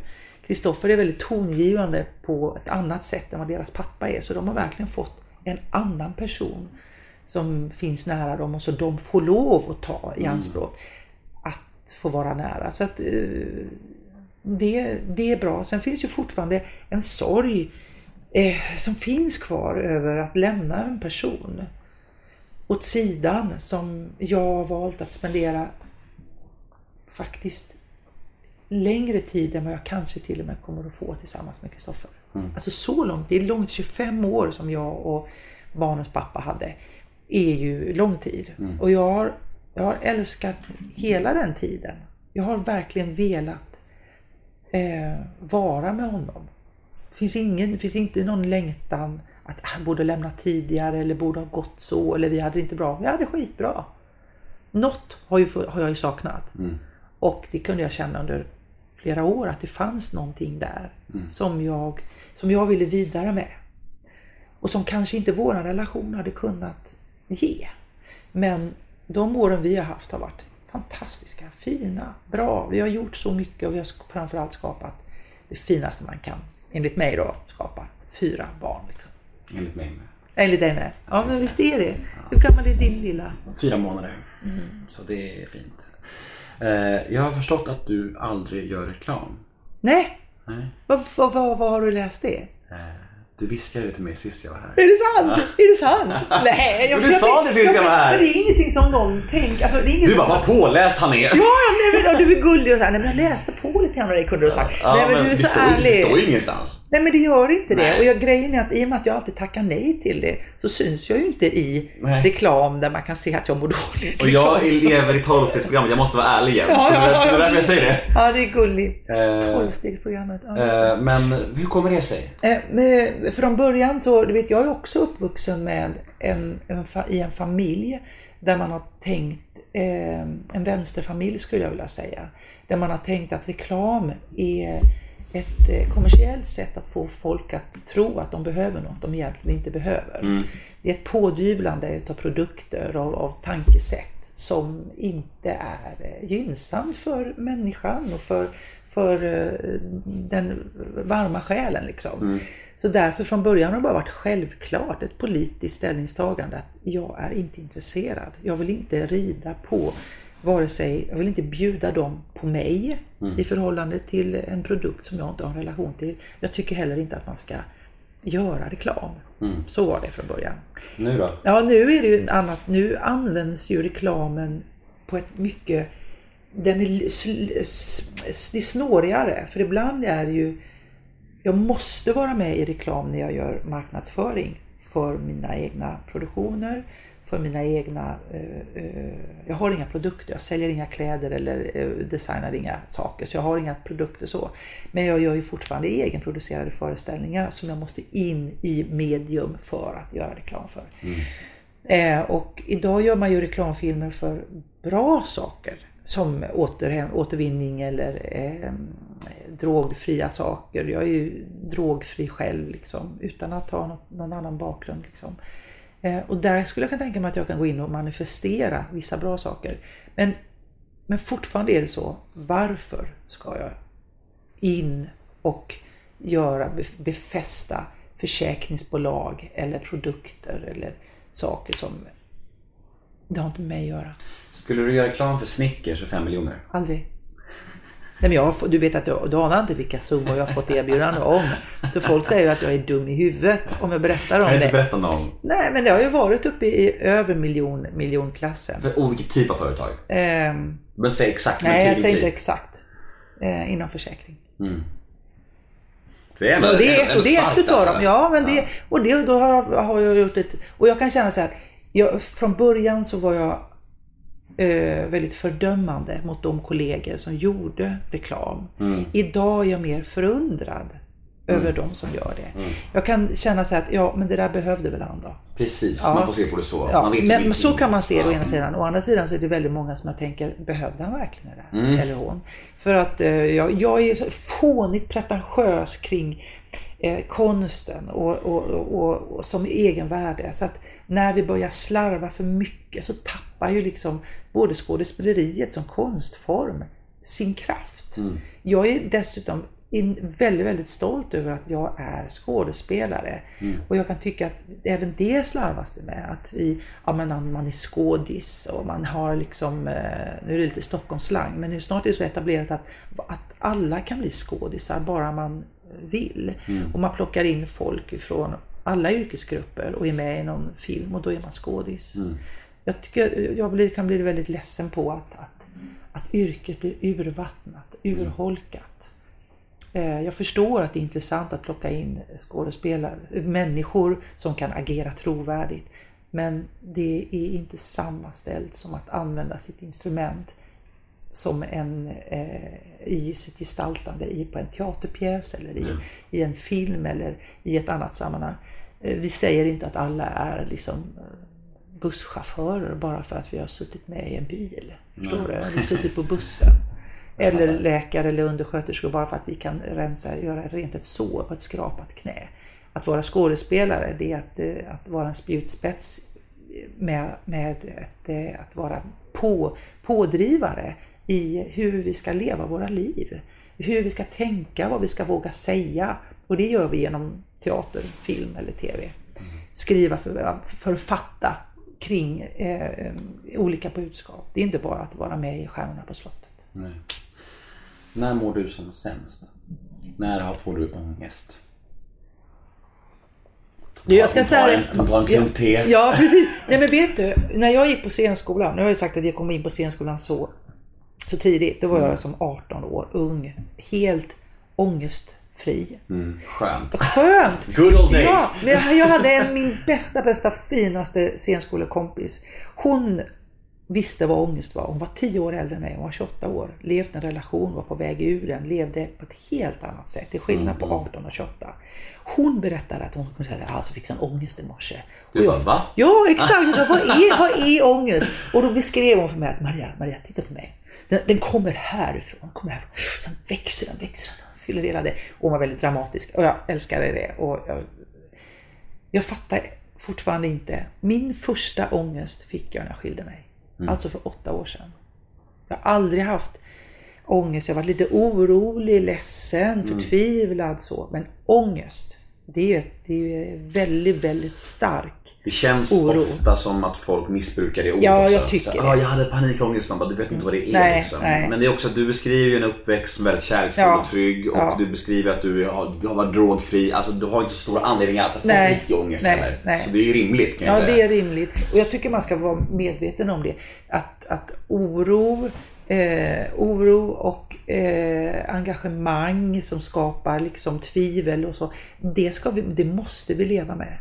Kristoffer är väldigt tongivande på ett annat sätt än vad deras pappa är så de har verkligen fått en annan person som finns nära dem och så de får lov att ta i anspråk att få vara nära. Så att eh, det, det är bra. Sen finns ju fortfarande en sorg eh, som finns kvar över att lämna en person åt sidan som jag har valt att spendera faktiskt längre tid än vad jag kanske till och med kommer att få tillsammans med Kristoffer. Alltså så långt, det är långt, 25 år som jag och barnens pappa hade, är ju lång tid. Och jag har, jag har älskat hela den tiden. Jag har verkligen velat eh, vara med honom. Det finns, ingen, finns inte någon längtan att han borde lämna tidigare eller borde ha gått så eller vi hade det inte bra. Vi hade skitbra. Något har, ju, har jag ju saknat. Och det kunde jag känna under flera år att det fanns någonting där som, jag, som jag ville vidare med. Och som kanske inte vår relation hade kunnat ge. Men de åren vi har haft har varit fantastiska, fina, bra. Vi har gjort så mycket och vi har framförallt skapat det finaste man kan, enligt mig då, skapa fyra barn. Liksom. Enligt mig med. Enligt dig med. Ja, men visst är det. Hur gammal är din lilla? Fyra månader. Mm. Så det är fint. Eh, jag har förstått att du aldrig gör reklam. Nej, Nej. vad, vad, vad, vad har du läst det? Eh, du viskade det till mig sist jag var här. Är det sant? Är det sant? Nej, Men du sa det sist jag var här. Men det är ingenting som någon tänker. Alltså, det är inget Du bara, vad påläst han är! Ja, nej, men, och du är gullig och så här, nej men jag läste på lite grann vad det kunde du ha sagt. Ja, nej men, du är det, så står, ärlig. det står ju ingenstans. Nej men det gör inte det. Nej. Och jag, grejen är att i och med att jag alltid tackar nej till det så syns jag ju inte i Nej. reklam där man kan se att jag mår dåligt. Och jag lever i 12-stegsprogrammet, jag måste vara ärlig igen. Ja, så, ja, ja, så det är ja. därför jag säger det. Ja det är gulligt. Eh, Tolvstegsprogrammet. Ja. eh, men hur kommer det sig? Eh, med, från början så, du vet jag är också uppvuxen med en, en, i en familj där man har tänkt, eh, en vänsterfamilj skulle jag vilja säga, där man har tänkt att reklam är ett eh, kommersiellt sätt att få folk att tro att de behöver något de egentligen inte behöver. Det är ett pådyvlande utav produkter, av, av tankesätt som inte är eh, gynnsamt för människan och för, för eh, den varma själen. Liksom. Så därför från början har det bara varit självklart ett politiskt ställningstagande att jag är inte intresserad. Jag vill inte rida på vare sig, jag vill inte bjuda dem på mig i förhållande till en produkt som jag inte har en relation till. Jag tycker heller inte att man ska göra reklam. Så var det från början. Nu då? Ja, nu är det ju annat. Nu används ju reklamen på ett mycket... Den är, det är snårigare. För ibland är det ju... Jag måste vara med i reklam när jag gör marknadsföring för mina egna produktioner, för mina egna... Eh, eh, jag har inga produkter, jag säljer inga kläder eller eh, designar inga saker, så jag har inga produkter så. Men jag gör ju fortfarande egenproducerade föreställningar som jag måste in i medium för att göra reklam för. Eh, och idag gör man ju reklamfilmer för bra saker som åter, återvinning eller eh, drogfria saker. Jag är ju drogfri själv liksom, utan att ha något, någon annan bakgrund. Liksom. Eh, och där skulle jag kunna tänka mig att jag kan gå in och manifestera vissa bra saker. Men, men fortfarande är det så, varför ska jag in och göra, befästa försäkringsbolag eller produkter eller saker som det har inte med mig att göra. Skulle du göra reklam för Snickers för 5 miljoner? Aldrig. Nej, men jag har, du vet att du, du anar inte vilka summor jag har fått erbjudande om. Så folk säger ju att jag är dum i huvudet om jag berättar om Kan inte det. berätta någon? Nej, men det har ju varit uppe i över miljon, miljonklassen. För, oh, vilken typ av företag? Ehm, Du behöver inte säga exakt, nej, jag typ, säger inte typ. exakt. Eh, inom försäkring. Det är ändå, Och det är, ändå och det är ett utav alltså. dem. Ja, men det, och det, då har jag, har jag gjort ett... Och jag kan känna så här att jag, från början så var jag eh, väldigt fördömande mot de kollegor som gjorde reklam. Mm. Idag är jag mer förundrad över de som gör det. Mm. Jag kan känna så här att ja, men det där behövde väl han då. Precis, Ja. man får se på det så. Ja, man vet ju men, så kan man se det å Ja. ena sidan. Å andra sidan så är det väldigt många som jag tänker, behövde han verkligen det där? Mm. Eller hon? För att eh, jag, jag är så fånigt pretentiös kring eh, konsten och, och, och, och, som egenvärde. Så att när vi börjar slarva för mycket så tappar ju liksom både skådespeleriet som konstform sin kraft. Jag är dessutom in, väldigt, väldigt stolt över att jag är skådespelare. Och jag kan tycka att även det slarvas det med. Att vi, ja, men man är skådis och man har liksom, eh, nu är det lite Stockholmsslang, men nu snart är det så etablerat att, att alla kan bli skådisar bara man vill. Och man plockar in folk från alla yrkesgrupper och är med i någon film och då är man skådis. Jag, tycker, jag blir, kan bli väldigt ledsen på att, att, att yrket blir urvattnat, urholkat. Eh, Jag förstår att det är intressant att plocka in skådespelare, människor som kan agera trovärdigt. Men det är inte sammanställt som att använda sitt instrument som en, eh, i sitt gestaltande i, på en teaterpjäs eller i, i en film eller i ett annat sammanhang. Eh, vi säger inte att alla är liksom eh, busschaufförer bara för att vi har suttit med i en bil. Förstår du? Vi har suttit på bussen. Eller läkare eller undersköterskor bara för att vi kan rensa, göra rent ett sår på ett skrapat knä. Att vara skådespelare det är att, eh, att vara en spjutspets med, med ett, att vara på, pådrivare i hur vi ska leva våra liv. Hur vi ska tänka, vad vi ska våga säga. Och det gör vi genom teater, film eller TV. Skriva, för, författa kring eh, olika budskap. Det är inte bara att vara med i Stjärnorna på slottet. Nej. När mår du som sämst? När får du ångest? Du, jag ska säga Ta en klunk te. Ja, precis. Nej, men vet du, när jag gick på scenskolan, nu har jag sagt att jag kom in på scenskolan så, så tidigt, då var Mm. jag som 18 år, ung, helt ångestfri. Mm, skönt. Skönt! Good old days. Ja, jag, hade en, min bästa, bästa, finaste scenskolekompis. Hon visste vad ångest var. Hon var 10 år äldre än mig, hon var 28 år. Levt en relation, var på väg ur den, levde på ett helt annat sätt. Till skillnad på Mm. 18 och 28. Hon berättade att hon kunde säga att alltså, fick en ångest i morse. Och jag- va? Ja, exakt. Vad, är, vad är ångest? Och då beskrev hon för mig att Maria, Maria, titta på mig. Den, den kommer härifrån, den kommer härifrån. Sen växer den, växer den, fyller hela det. Och hon var väldigt dramatisk och jag älskade det. Och jag, jag fattar fortfarande inte. Min första ångest fick jag när jag skilde mig. Mm. Alltså för åtta år sedan. Jag har aldrig haft ångest. Jag har varit lite orolig, ledsen, Mm. förtvivlad så. Men ångest, det är ju det är ju väldigt, väldigt stark Det känns oro. ofta som att folk missbrukar det ordet Ja, också. jag tycker så, det. "Ja, jag hade panikångest. Man bara, du vet inte vad det är Nej, liksom. nej. Men det är också att du beskriver en uppväxt som väldigt kärleksfull Ja. och trygg. Och Ja. du beskriver att du har, du har varit drogfri. Alltså du har inte så stora anledningar att ha fått Nej. riktig ångest Nej, heller. nej. Så det är ju rimligt kan jag Ja, säga. det är rimligt. Och jag tycker man ska vara medveten om det. Att, att oro, eh, oro och eh, engagemang som skapar liksom tvivel och så. Det, ska vi, det måste vi leva med.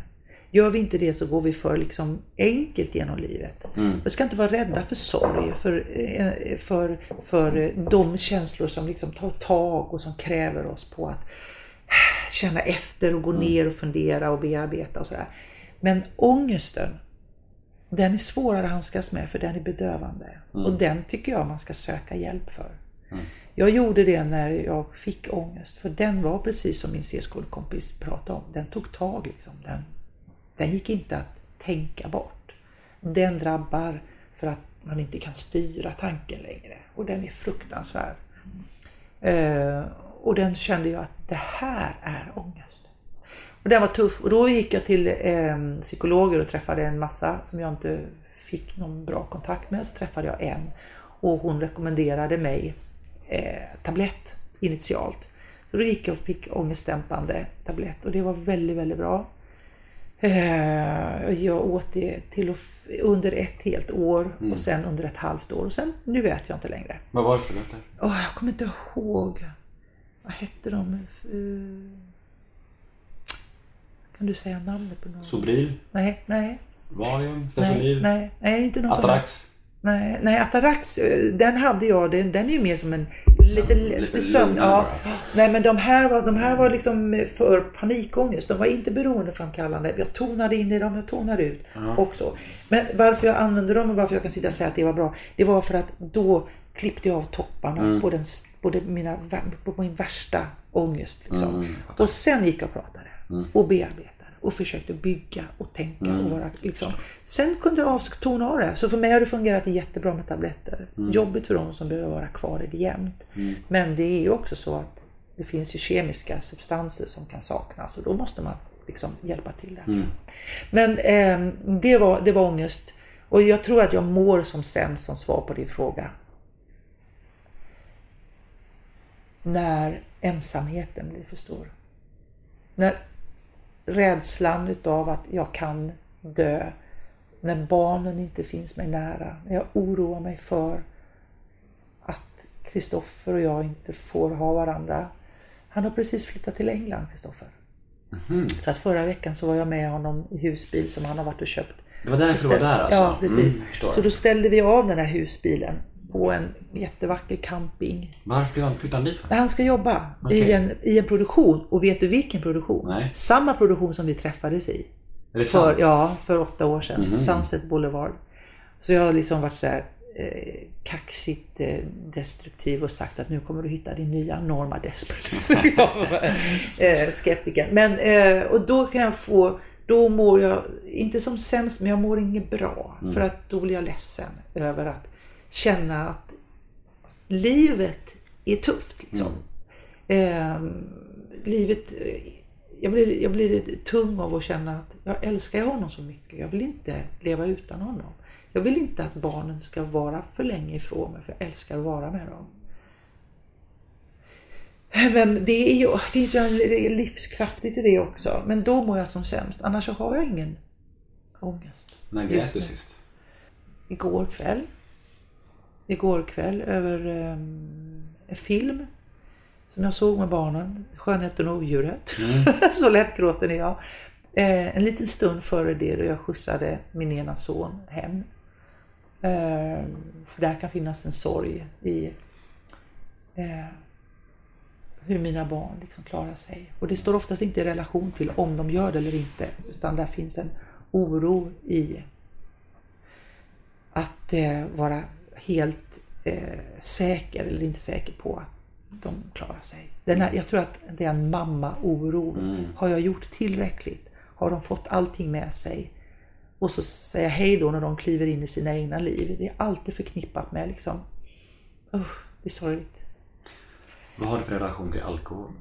Gör vi inte det så går vi för liksom enkelt genom livet. Vi ska inte vara rädda för sorg, för, eh, för, för de känslor som liksom tar tag och som kräver oss på att känna efter och gå ner och fundera och bearbeta och sådär. Men ångesten, den är svårare att handskas med för den är bedövande. Och den tycker jag man ska söka hjälp för. Jag gjorde det när jag fick ångest, för den var precis som min C-skolkompis pratade om. Den tog tag liksom. Den, den gick inte att tänka bort. Den drabbar för att man inte kan styra tanken längre. Och den är fruktansvärd. Eh, och den kände jag att det här är ångest. Och den var tuff. Och då gick jag till eh, psykologer och träffade en massa som jag inte fick någon bra kontakt med. Så träffade jag en och hon rekommenderade mig eh, tablett initialt. Så då gick jag och fick ångestdämpande tablett och det var väldigt, väldigt bra. Eh, Jag åt det till under ett helt år och sen under ett halvt år och sen, nu vet jag inte längre. Vad var det för tabletter? Åh, jag kommer inte ihåg. Vad hette de? Kan du säga namnet på någon? Sobril? Nej, nej. Valium? Nej, Stafsolid? nej, nej, inte någon sån- Atarax? Nej, nej, Atarax, eh, den hade jag. Den, den är ju mer som en lite, lite sömn. Ja. Nej, men de här, var, de här var liksom för panikångest. De var inte beroendeframkallande. Jag tonade in i dem, jag tonade ut också. Men varför jag använde dem och varför jag kan sitta och säga att det var bra. Det var för att då klippte jag av topparna på, den, på, det, mina, på min värsta ångest. Liksom. och sen gick jag och pratade och bearbetade och försökte bygga och tänka. Och vara, liksom. Sen kunde jag tona av det. Så för mig har det fungerat jättebra med tabletter. Jobbigt för de som behöver vara kvar i det jämt. Men det är ju också så att det finns ju kemiska substanser som kan saknas och då måste man liksom hjälpa till där. Men ehm, det, var, det var ångest. Och jag tror att jag mår som sämst som svar på din fråga. När ensamheten blir för stor. När rädslan utav att jag kan dö. När barnen inte finns mig nära. När jag oroar mig för att Kristoffer och jag inte får ha varandra. Han har precis flyttat till England, Kristoffer. Så att förra veckan så var jag med honom i husbil som han har varit och köpt. Det var därför du var där alltså? Ja, precis. Mm, så då ställde vi av den här husbilen på en jättevacker camping. Varför flyttade han- flyttade han dit för? Han ska jobba Okej. i, en, i en produktion. Och vet du vilken produktion? Nej. Samma produktion som vi träffades i. Är det För, sant? Ja, för åtta år sedan. Sunset Boulevard. Så jag har liksom varit så här eh, kaxigt eh, destruktiv och sagt att nu kommer du hitta din nya Norma Desperate. eh, skeptiker. Men, eh, och då kan jag få då mår jag, inte som sämst, men jag mår inget bra. För att då blir jag ledsen över att känna att livet är tufft. Liksom. Eh, livet, jag blir, jag blir tung av att känna att jag älskar honom så mycket. Jag vill inte leva utan honom. Jag vill inte att barnen ska vara för länge ifrån mig, för jag älskar att vara med dem. Men det är ju, det finns ju en livskraftigt i det också. Men då mår jag som sämst. Annars så har jag ingen ångest. När grät du sist? Igår kväll. Igår kväll över ehm, en film som jag såg med barnen. Skönheten och odjuret. så lättgråten är jag. Eh, en liten stund före det då jag skjutsade min ena son hem. Eh, för där kan finnas en sorg i eh, hur mina barn liksom klarar sig. Och det står oftast inte i relation till om de gör det eller inte. Utan där finns en oro i att eh, vara helt eh, säker eller inte säker på att de klarar sig. Den här, jag tror att det är en mamma-oro. Har jag gjort tillräckligt? Har de fått allting med sig? Och så säga hej då när de kliver in i sina egna liv. Det är alltid förknippat med liksom, usch, det är sorgligt. Vad har du för relation till alkohol?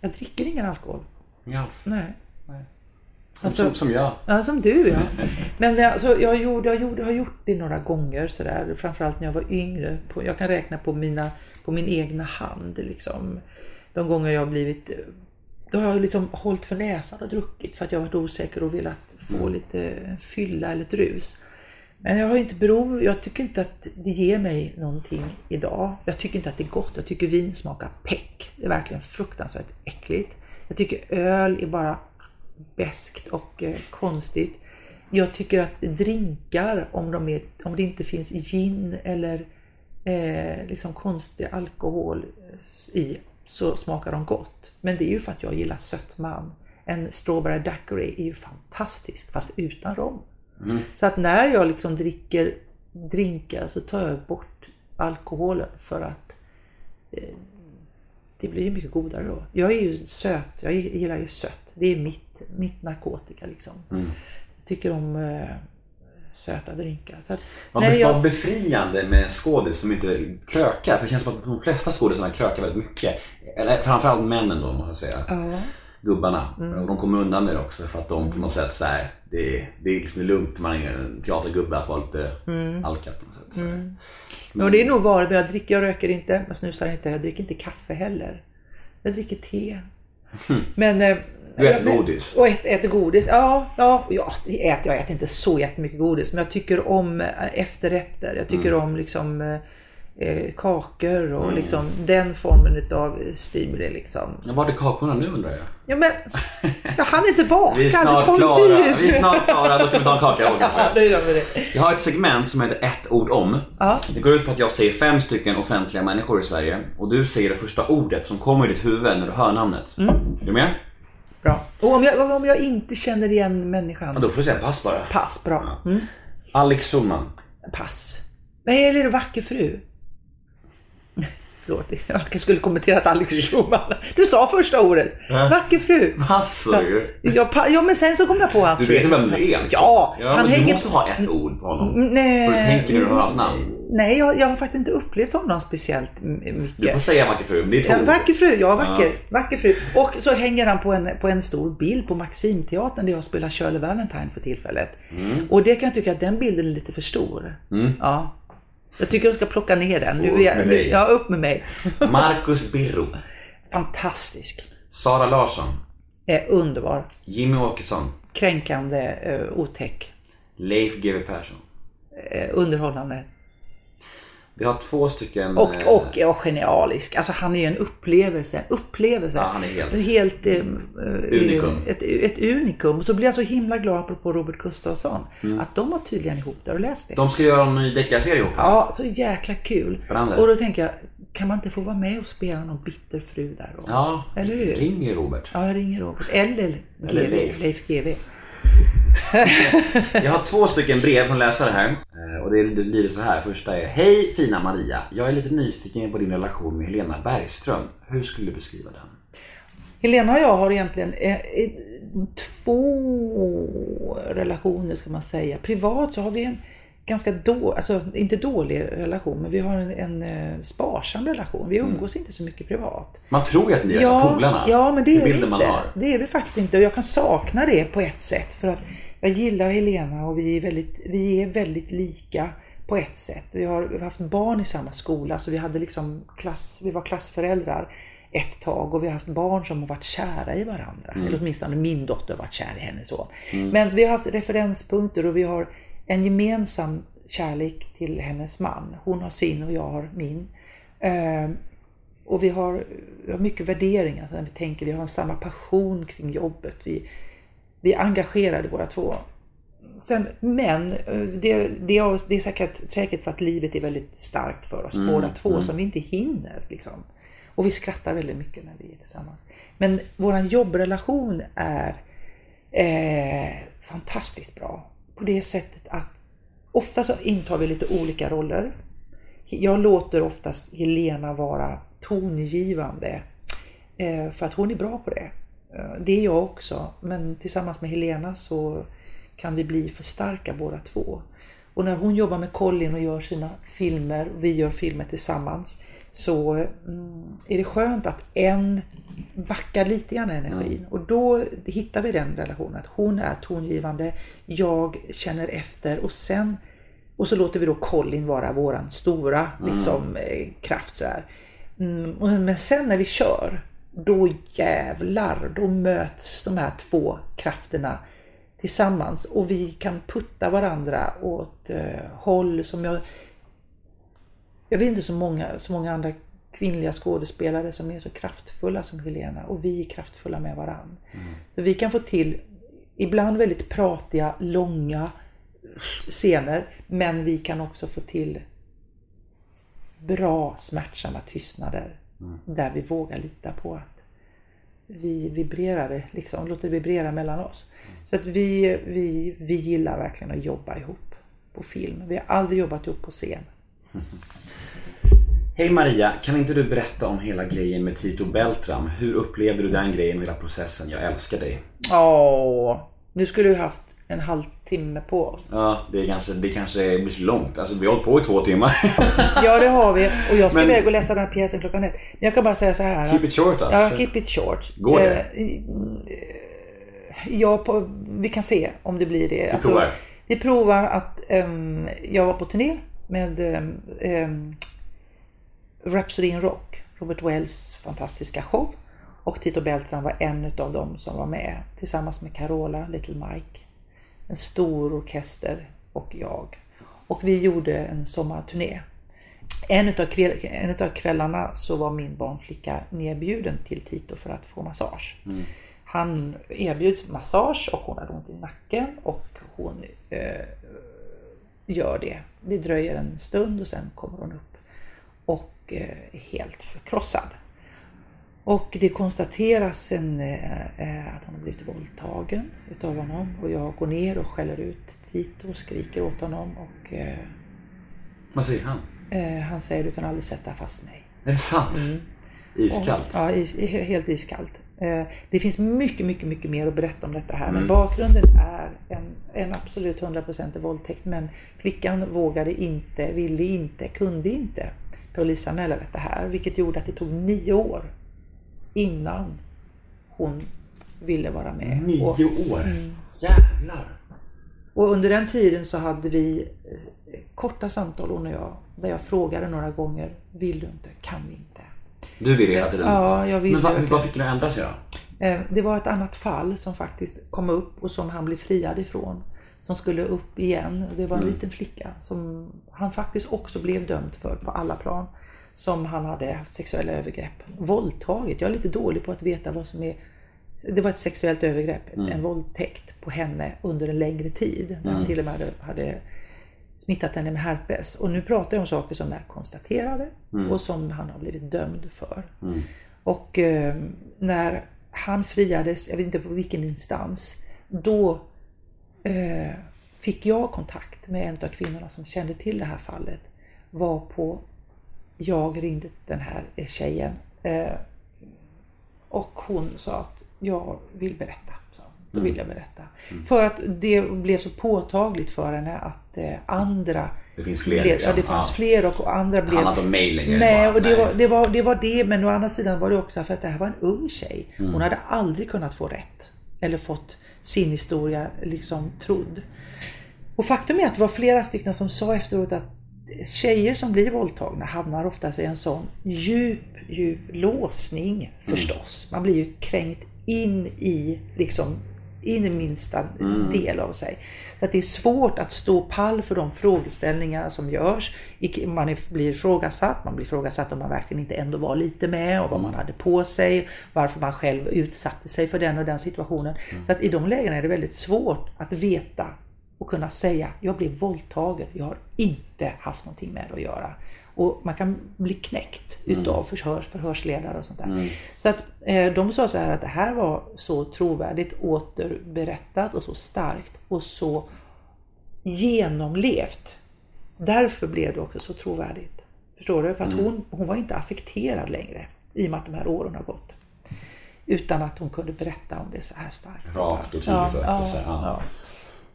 Jag dricker ingen alkohol. Inga alls? Nej. Som, Alltså- som, som jag. Ja, som du ja. Men alltså, jag, gjorde, jag, gjorde, har gjort det några gånger sådär. Framförallt när jag var yngre. På, jag kan räkna på, mina, på min egna hand. Liksom. De gånger jag har blivit... Då har jag liksom hållit för näsan och druckit för att jag varit osäker och velat få lite fylla eller ett rus. Men jag har inte behov, jag tycker inte att det ger mig någonting idag. Jag tycker inte att det är gott. Jag tycker vin smakar peck. Det är verkligen fruktansvärt äckligt. Jag tycker öl är bara beskt och eh, konstigt. Jag tycker att drinkar, om, de är, om det inte finns gin eller eh, liksom konstig alkohol i, så smakar de gott. Men det är ju för att jag gillar sötman. En strawberry daiquiri är ju fantastisk, fast utan rom. Så att när jag liksom dricker drinkar så tar jag bort alkoholen för att eh, det blir ju mycket godare då. Jag är ju söt, jag gillar ju sött. Det är mitt, mitt narkotika liksom. Jag tycker om eh, söta drinkar. Så att, Vad, nej, jag- befriande med skådis som inte krökar. För det känns som att de flesta skådisarna krökar väldigt mycket. Eller framförallt männen då, måste jag säga. Ja. Gubbarna. Mm. Och de kommer undan med det också för att de på något sätt så här, det, är- det är liksom lugnt man är en teatergubbe att vara lite Mm. alkad på något sätt. Så. här. Ja, det är nog men jag dricker, jag röker inte, jag snusar inte, jag dricker inte kaffe heller. Jag dricker te. Men... Du äter jag- godis. Och äter, äter godis, ja. ja, ja jag, äter, jag äter inte så jättemycket godis, men jag tycker om eh, efterrätter. Jag tycker Mm. om liksom eh, eh, kakor och liksom den formen utav stimuli liksom. Ja, Var är kakorna nu undrar jag? Ja men, jag hann inte baka. Vi är snart klara. Vi är snart klara, då kan vi ta en kaka. Ja, då gör vi det. Jag har ett segment som heter ett ord om. Ja. Det går ut på att jag säger fem stycken offentliga människor i Sverige och du säger det första ordet som kommer i ditt huvud när du hör namnet. Mm. Är du med? Bra. Och om jag, om jag inte känner igen människan? Ja, då får du säga pass bara. Pass, bra. Mm. Alex Schulman. Pass. Nej, eller vacker fru. Förlåt, jag skulle kommenterat Alex Schulman. Du sa första ordet. Vacker fru. Du. Ja, ja, men sen så kom jag på hans Du fru. vet ju vem det är. Ja, ja han men du hänger måste ha ett ord på honom. Nej. Vad du tänker när du hör hans namn. Nej, jag, jag har faktiskt inte upplevt honom speciellt mycket. Du får säga vacker fru, det är Ja, vacker fru, ja vacker, vacker fru. Och så hänger han på en, på en stor bild på Maximteatern där jag spelar Shirley Valentine för tillfället. Mm. Och det kan jag tycka att den bilden är lite för stor. Ja. Jag tycker de ska plocka ner den. Nu Upp är jag, med dig. Ja, upp med mig. Marcus Birro. Fantastisk. Sara Larsson. Eh, underbar. Jimmy Åkesson. Kränkande, eh, otäck. Leif GW Persson. Eh, underhållande. Vi har två stycken... Och, eh, och, och genialisk. Alltså han är en upplevelse. Upplevelse. Ja, han är helt- helt eh, eh, Unikum. Ett, ett unikum. Och så blir jag så himla glad apropå Robert Gustafsson. Mm. Att de var tydligen ihop. Där och läst det. De ska göra en ny deckarserie ihop. Ja, så jäkla kul. Spännande. Och då tänker jag, kan man inte få vara med och spela någon bitter fru där då? Ja, Eller hur? ring ju Robert. Ja, jag ringer Robert. Eller, Eller GV, Leif. Leif GV. Jag har två stycken brev från läsare här. Eh, och det lyder så här. Första är Hej fina Maria. Jag är lite nyfiken på din relation med Helena Bergström. Hur skulle du beskriva den? Helena och jag har egentligen eh, eh, två relationer ska man säga. Privat så har vi en ganska då, alltså inte dålig relation, men vi har en, en eh, sparsam relation. Vi umgås inte så mycket privat. Man tror ju att ni är ja, polarna. Ja, men det är vi bilden man inte. har. Det är vi faktiskt inte och jag kan sakna det på ett sätt. För att jag gillar Helena och vi är väldigt, vi är väldigt lika på ett sätt. Vi har, vi har haft barn i samma skola så vi hade liksom klass, vi var klassföräldrar ett tag och vi har haft barn som har varit kära i varandra. Eller åtminstone min dotter har varit kär i hennes son. Men vi har haft referenspunkter och vi har en gemensam kärlek till hennes man. Hon har sin och jag har min. Ehm, och vi har, vi har mycket värderingar. Så när vi tänker, vi har samma passion kring jobbet. Vi, vi är engagerade båda två. Sen, men eh, det, det, är, det är säkert, säkert för att livet är väldigt starkt för oss båda två som vi inte hinner. Liksom. Och vi skrattar väldigt mycket när vi är tillsammans. Men vår jobbrelation är eh, fantastiskt bra. På det sättet att ofta så intar vi lite olika roller. Jag låter oftast Helena vara tongivande eh, för att hon är bra på det. Eh, det är jag också, men tillsammans med Helena så kan vi bli för starka båda två. Och när hon jobbar med Colin och gör sina filmer, och vi gör filmer tillsammans, så mm, är det skönt att en backar lite grann energin. Och då hittar vi den relationen, att hon är tongivande, jag känner efter och sen och så låter vi då Colin vara våran stora liksom, eh, kraft. Så här. Mm, men sen när vi kör, då jävlar, då möts de här två krafterna tillsammans och vi kan putta varandra åt eh, håll som jag... Jag vet inte så många, så många andra kvinnliga skådespelare som är så kraftfulla som Helena och vi är kraftfulla med varann. Så vi kan få till ibland väldigt pratiga, långa scener men vi kan också få till bra smärtsamma tystnader där vi vågar lita på att vi vibrerar, liksom, låter det vibrera mellan oss. Så att vi, vi, vi gillar verkligen att jobba ihop på film. Vi har aldrig jobbat ihop på scen. Hej Maria, kan inte du berätta om hela grejen med Tito Beltram? Hur upplevde du den grejen och hela processen? Jag älskar dig. Åh, nu skulle vi haft en halvtimme på oss. Ja, det, är kanske, det kanske blir så långt. Alltså vi har hållit på i två timmar. Ja, det har vi. Och jag ska Men- iväg och läsa den här pjäsen klockan ett. Men jag kan bara säga så här. Keep it short alltså. Ja, keep it short. Går det? Eh, Ja, på, vi kan se om det blir det. Vi provar. Vi provar att ehm, jag var på turné med um, Rhapsody in Rock, Robert Wells fantastiska show. Och Tito Beltran var en utav dem som var med tillsammans med Carola, Little Mike. En stor orkester och jag. Och vi gjorde en sommarturné. En utav, kväll, en utav kvällarna så var min barnflicka nedbjuden till Tito för att få massage. Han erbjuds massage och hon hade ont i nacken och hon eh, gör det. Det dröjer en stund och sen kommer hon upp och eh, är helt förkrossad. Och det konstateras sen eh, eh, att han har blivit våldtagen utav honom och jag går ner och skäller ut Tito och skriker åt honom och Vad säger han? han säger du kan aldrig sätta fast mig. Är det sant? Iskallt. Ja, is, helt iskallt. Eh, Det finns mycket, mycket, mycket mer att berätta om detta här. Mm. Men bakgrunden är en, en absolut 100% våldtäkt. Men flickan vågade inte, ville inte, kunde inte polisanmäla detta här. Vilket gjorde att det tog nio år innan hon ville vara med. Nio Och, år? Jävlar. och under den tiden så hade vi eh, korta samtal hon och jag. Där jag frågade några gånger, vill du inte, kan vi inte? Du ville hela tiden? Ja, jag ville Men vad, vad fick dig att ändra sig då? Eh, Det var ett annat fall som faktiskt kom upp och som han blev friad ifrån. Som skulle upp igen. Det var en liten flicka som han faktiskt också blev dömd för på alla plan. Som han hade haft sexuella övergrepp. Våldtagit. Jag är lite dålig på att veta vad som är det var ett sexuellt övergrepp, en våldtäkt på henne under en längre tid. När han till och med hade, hade smittat henne med herpes. Och nu pratar jag om saker som är konstaterade och som han har blivit dömd för. Och eh, när han friades, jag vet inte på vilken instans, då eh, fick jag kontakt med en av kvinnorna som kände till det här fallet. Var på, jag ringde den här tjejen. Eh, och hon sa att jag vill berätta. Då vill jag berätta. För att det blev så påtagligt för henne att eh, andra Det finns fler, blev, liksom. Ja, det fanns Ja. fler och, och andra blev... handlar inte om mig längre, Nej, och det, nej. Var, det, var, det, var, det det. Men å andra sidan var det också för att det här var en ung tjej. Mm. Hon hade aldrig kunnat få rätt. Eller fått sin historia liksom trodd. Och faktum är att det var flera stycken som sa efteråt att tjejer som blir våldtagna hamnar oftast i en sån djup, djup låsning förstås. Man blir ju kränkt in i liksom in i minsta del av sig. Så att det är svårt att stå pall för de frågeställningar som görs. Man blir ifrågasatt, man blir ifrågasatt om man verkligen inte ändå var lite med och vad man hade på sig, varför man själv utsatte sig för den och den situationen. Så att i de lägena är det väldigt svårt att veta och kunna säga jag blev våldtagen, jag har inte haft någonting med det att göra. Och man kan bli knäckt utav förhörs, förhörsledare och sånt där. Så att eh, de sa så här att det här var så trovärdigt återberättat och så starkt och så genomlevt. Därför blev det också så trovärdigt. Förstår du? För att hon, hon var inte affekterad längre i och med att de här åren har gått. Utan att hon kunde berätta om det så här starkt. Rakt och tydligt. Ja, ja, ja.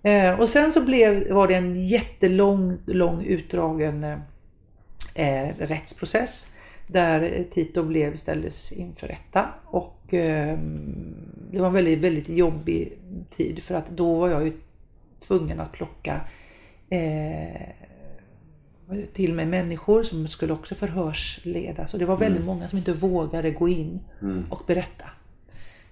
ja. Eh, och sen så blev, var det en jättelång, lång utdragen eh, rättsprocess där Tito blev, ställdes inför rätta. Och eh, det var en väldigt, väldigt jobbig tid för att då var jag ju tvungen att plocka eh, till mig människor som skulle också förhörsledas och det var väldigt många som inte vågade gå in och berätta.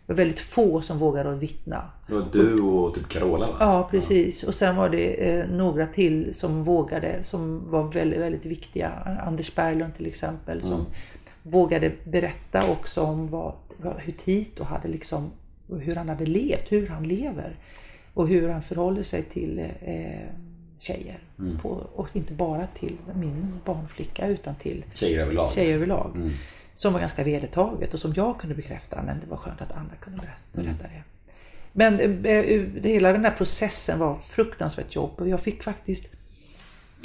Det var väldigt få som vågade vittna. Det var du och typ Carola va? Ja, precis. Och sen var det eh, några till som vågade, som var väldigt, väldigt viktiga. Anders Berglund till exempel, som vågade berätta också om vad, vad, hur Tito hade liksom, hur han hade levt, hur han lever. Och hur han förhåller sig till eh, tjejer. På, och inte bara till min barnflicka utan till Tjejer överlag. tjejer överlag. Som var ganska vedertaget och som jag kunde bekräfta men det var skönt att andra kunde berätta, berätta det. Men eh, eh, det, hela den här processen var fruktansvärt jobb och jag fick faktiskt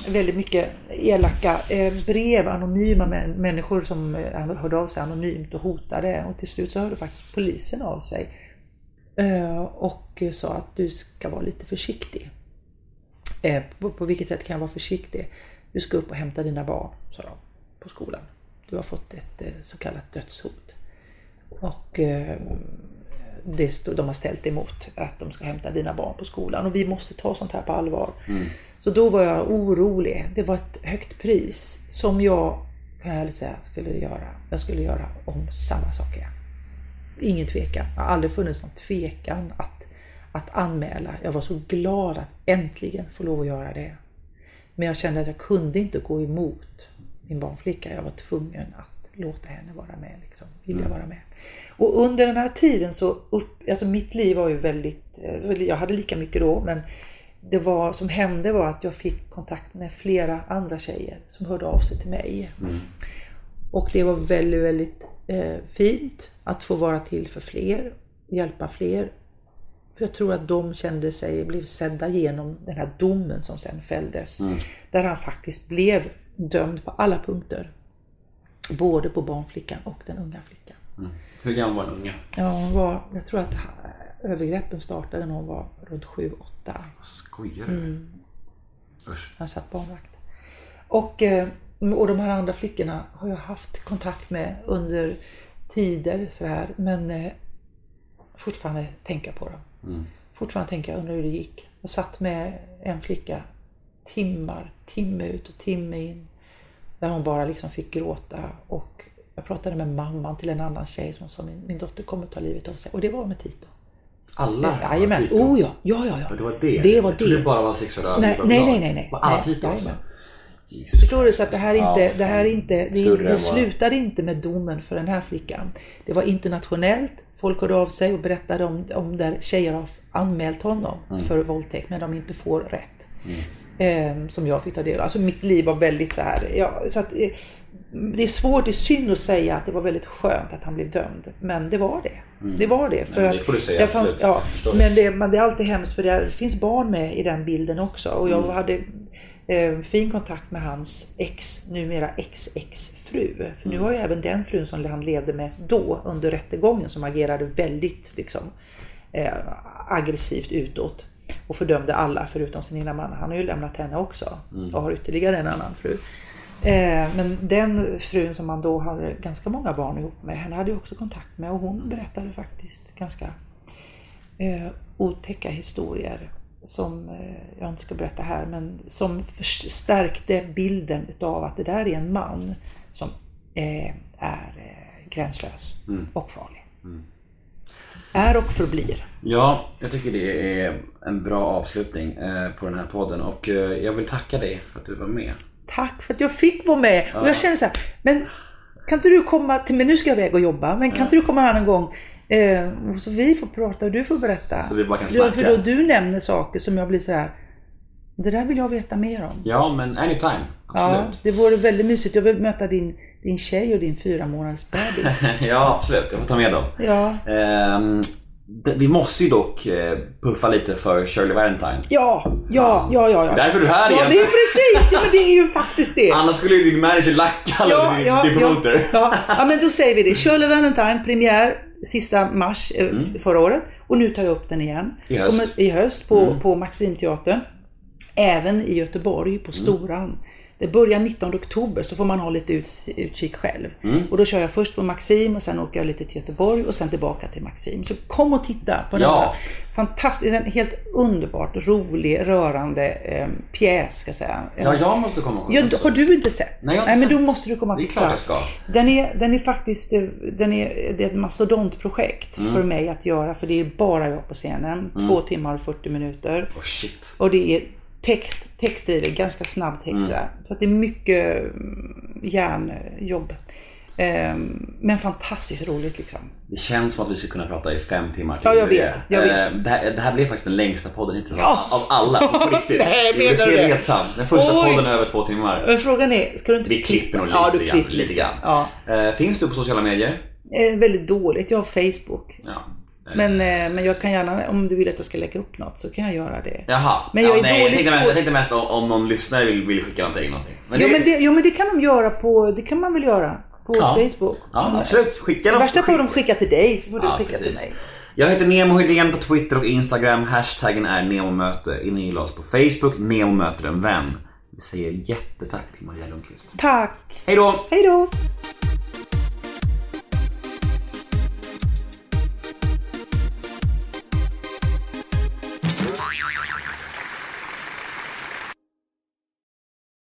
väldigt mycket elaka eh, brev, anonyma män, människor som hörde av sig anonymt och hotade och till slut så hörde faktiskt polisen av sig och sa att du ska vara lite försiktig. På, på vilket sätt kan jag vara försiktig? Du ska upp och hämta dina barn, sa de, på skolan. Du har fått ett eh, så kallat dödshot. Och eh, det stod, de har ställt emot att de ska hämta dina barn på skolan och vi måste ta sånt här på allvar. Så då var jag orolig. Det var ett högt pris som jag, kan jag säga, skulle göra. Jag skulle göra om samma sak igen. Ingen tvekan. Det har aldrig funnits någon tvekan att, att anmäla. Jag var så glad att äntligen få lov att göra det. Men jag kände att jag kunde inte gå emot min barnflicka. Jag var tvungen att låta henne vara med. Liksom. Vilja vara med. Och under den här tiden så, upp, alltså mitt liv var ju väldigt, eh, jag hade lika mycket då men det var, som hände var att jag fick kontakt med flera andra tjejer som hörde av sig till mig. Och det var väldigt, väldigt eh, fint att få vara till för fler, hjälpa fler. För jag tror att de kände sig, blev sedda genom den här domen som sen fälldes. Där han faktiskt blev dömd på alla punkter. Både på barnflickan och den unga flickan. Hur gammal var den unga? Ja, hon var, jag tror att övergreppen startade när hon var runt 7-8. Skojar du? Usch. Han satt barnvakt. Och, eh, och de här andra flickorna har jag haft kontakt med under tider så här, men eh, fortfarande tänka på dem. Fortfarande tänka, undrar hur det gick. Jag satt med en flicka timmar, timme ut och timme in. Där hon bara liksom fick gråta och jag pratade med mamman till en annan tjej som sa min, min dotter kommer ta livet av sig. Och det var med Tito. Alla Jajamän, Tito? oh ja, ja, ja. ja. Det var det? Det var Jag trodde det. bara var sexuella övergrepp nej, nej, nej, nej. Var alla Nej, Tito alltså? jajamän. Jesus Förstår du? Så att det här är inte, det här inte, det, det vad- slutade inte med domen för den här flickan. Det var internationellt. Folk hörde av sig och berättade om, om där tjejer har anmält honom Mm. för våldtäkt men de inte får rätt. Ehm, som jag fick ta del av. Alltså mitt liv var väldigt så här. Ja, så att, eh, det är svårt, det är synd att säga att det var väldigt skönt att han blev dömd. Men det var det. Det var det. För Mm. Nej, det får du säga, fanns, ja, men, det, men det är alltid hemskt för det finns barn med i den bilden också. Och Mm. jag hade eh, fin kontakt med hans ex, numera ex-ex-fru. För nu var ju även den frun som han levde med då under rättegången som agerade väldigt liksom, eh, aggressivt utåt och fördömde alla förutom sin ena man. Han har ju lämnat henne också och har ytterligare en annan fru. Eh, men den frun som han då hade ganska många barn ihop med, henne hade jag också kontakt med och hon berättade faktiskt ganska eh, otäcka historier som eh, jag inte ska berätta här men som förstärkte bilden utav att det där är en man som är gränslös och farlig. Är och förblir. Ja, jag tycker det är en bra avslutning eh, på den här podden och eh, jag vill tacka dig för att du var med. Tack för att jag fick vara med. Och jag känner så här, men kan inte du komma till mig, nu ska jag iväg och jobba, men kan inte du komma en annan gång? Eh, så vi får prata och du får berätta. Så vi bara kan Ja, För snacka. då du nämner saker som jag blir så här. det där vill jag veta mer om. Ja, men anytime. Ja, Absolut. det vore väldigt mysigt. Jag vill möta din, din tjej och din fyra månaders bebis. Ja, absolut. Jag får ta med dem. Ja, det- vi måste ju dock eh, puffa lite för Shirley Valentine. ja, ja, ja, ja. ja. Därför är du här Ja, igen. det är precis. Ja, men det är ju faktiskt det. Annars skulle ju din manager lacka alla din, din promoter. Ja, ja. ja, men då säger vi det. Shirley Valentine, premiär sista mars eh, förra året. Och nu tar jag upp den igen. I höst. Kommer, I höst på, på Maximteatern. Även i Göteborg på Storan. Det börjar 19 oktober så får man ha lite ut, utkik själv. Och då kör jag först på Maxim och sen åker jag lite till Göteborg och sen tillbaka till Maxim. Så kom och titta på den Ja. här fantastisk, en helt underbart rolig, rörande eh, pjäs ska jag säga. Ja, jag måste komma och Ja, har du inte sett? Nej, jag har inte men sett. då måste du komma och Det är titta. klart jag ska. Den är, den är faktiskt eh, den är, det är ett mastodontprojekt Mm. för mig att göra för det är bara jag på scenen. Två timmar och 40 minuter. Oh, shit. Och det är text, textdrivet, ganska snabb text. Mm. så att det är mycket mm, hjärnjobb. Ehm, men fantastiskt roligt liksom. Det känns som att vi skulle kunna prata i fem timmar till. Ja, jag vet, jag vet. Eh, Det, här, det här blev faktiskt den längsta podden hittills Ja. av alla. På riktigt. Nej, menar du det sant. Den första Oj. podden är över två timmar. Men frågan är, ska du inte Vi klipper nog lite, Ja, du grann, klipper lite grann. Ja. Eh, finns du på sociala medier? Eh, väldigt dåligt. Jag har Facebook. Ja. Men, eh, men jag kan gärna, om du vill att jag ska lägga upp något så kan jag göra det. Jaha. Men jag ja, är nej, jag dåligt tänkte, mest, jag tänkte mest om, om någon lyssnare vill, vill skicka någonting. någonting. Men Jo det- men, det, jo men det kan de göra på, det kan man väl göra på Ja. Facebook. Ja, absolut. Skicka I något. värsta får de skicka till dig så får du Ja, skicka till precis. mig. Jag heter Nemo Hedén på Twitter och Instagram. Hashtaggen är NEMOMÖTE. In och gilla oss på Facebook. Nemo möter en vän. Vi säger jättetack till Maria Lundqvist. Tack! Hej då! Hej då!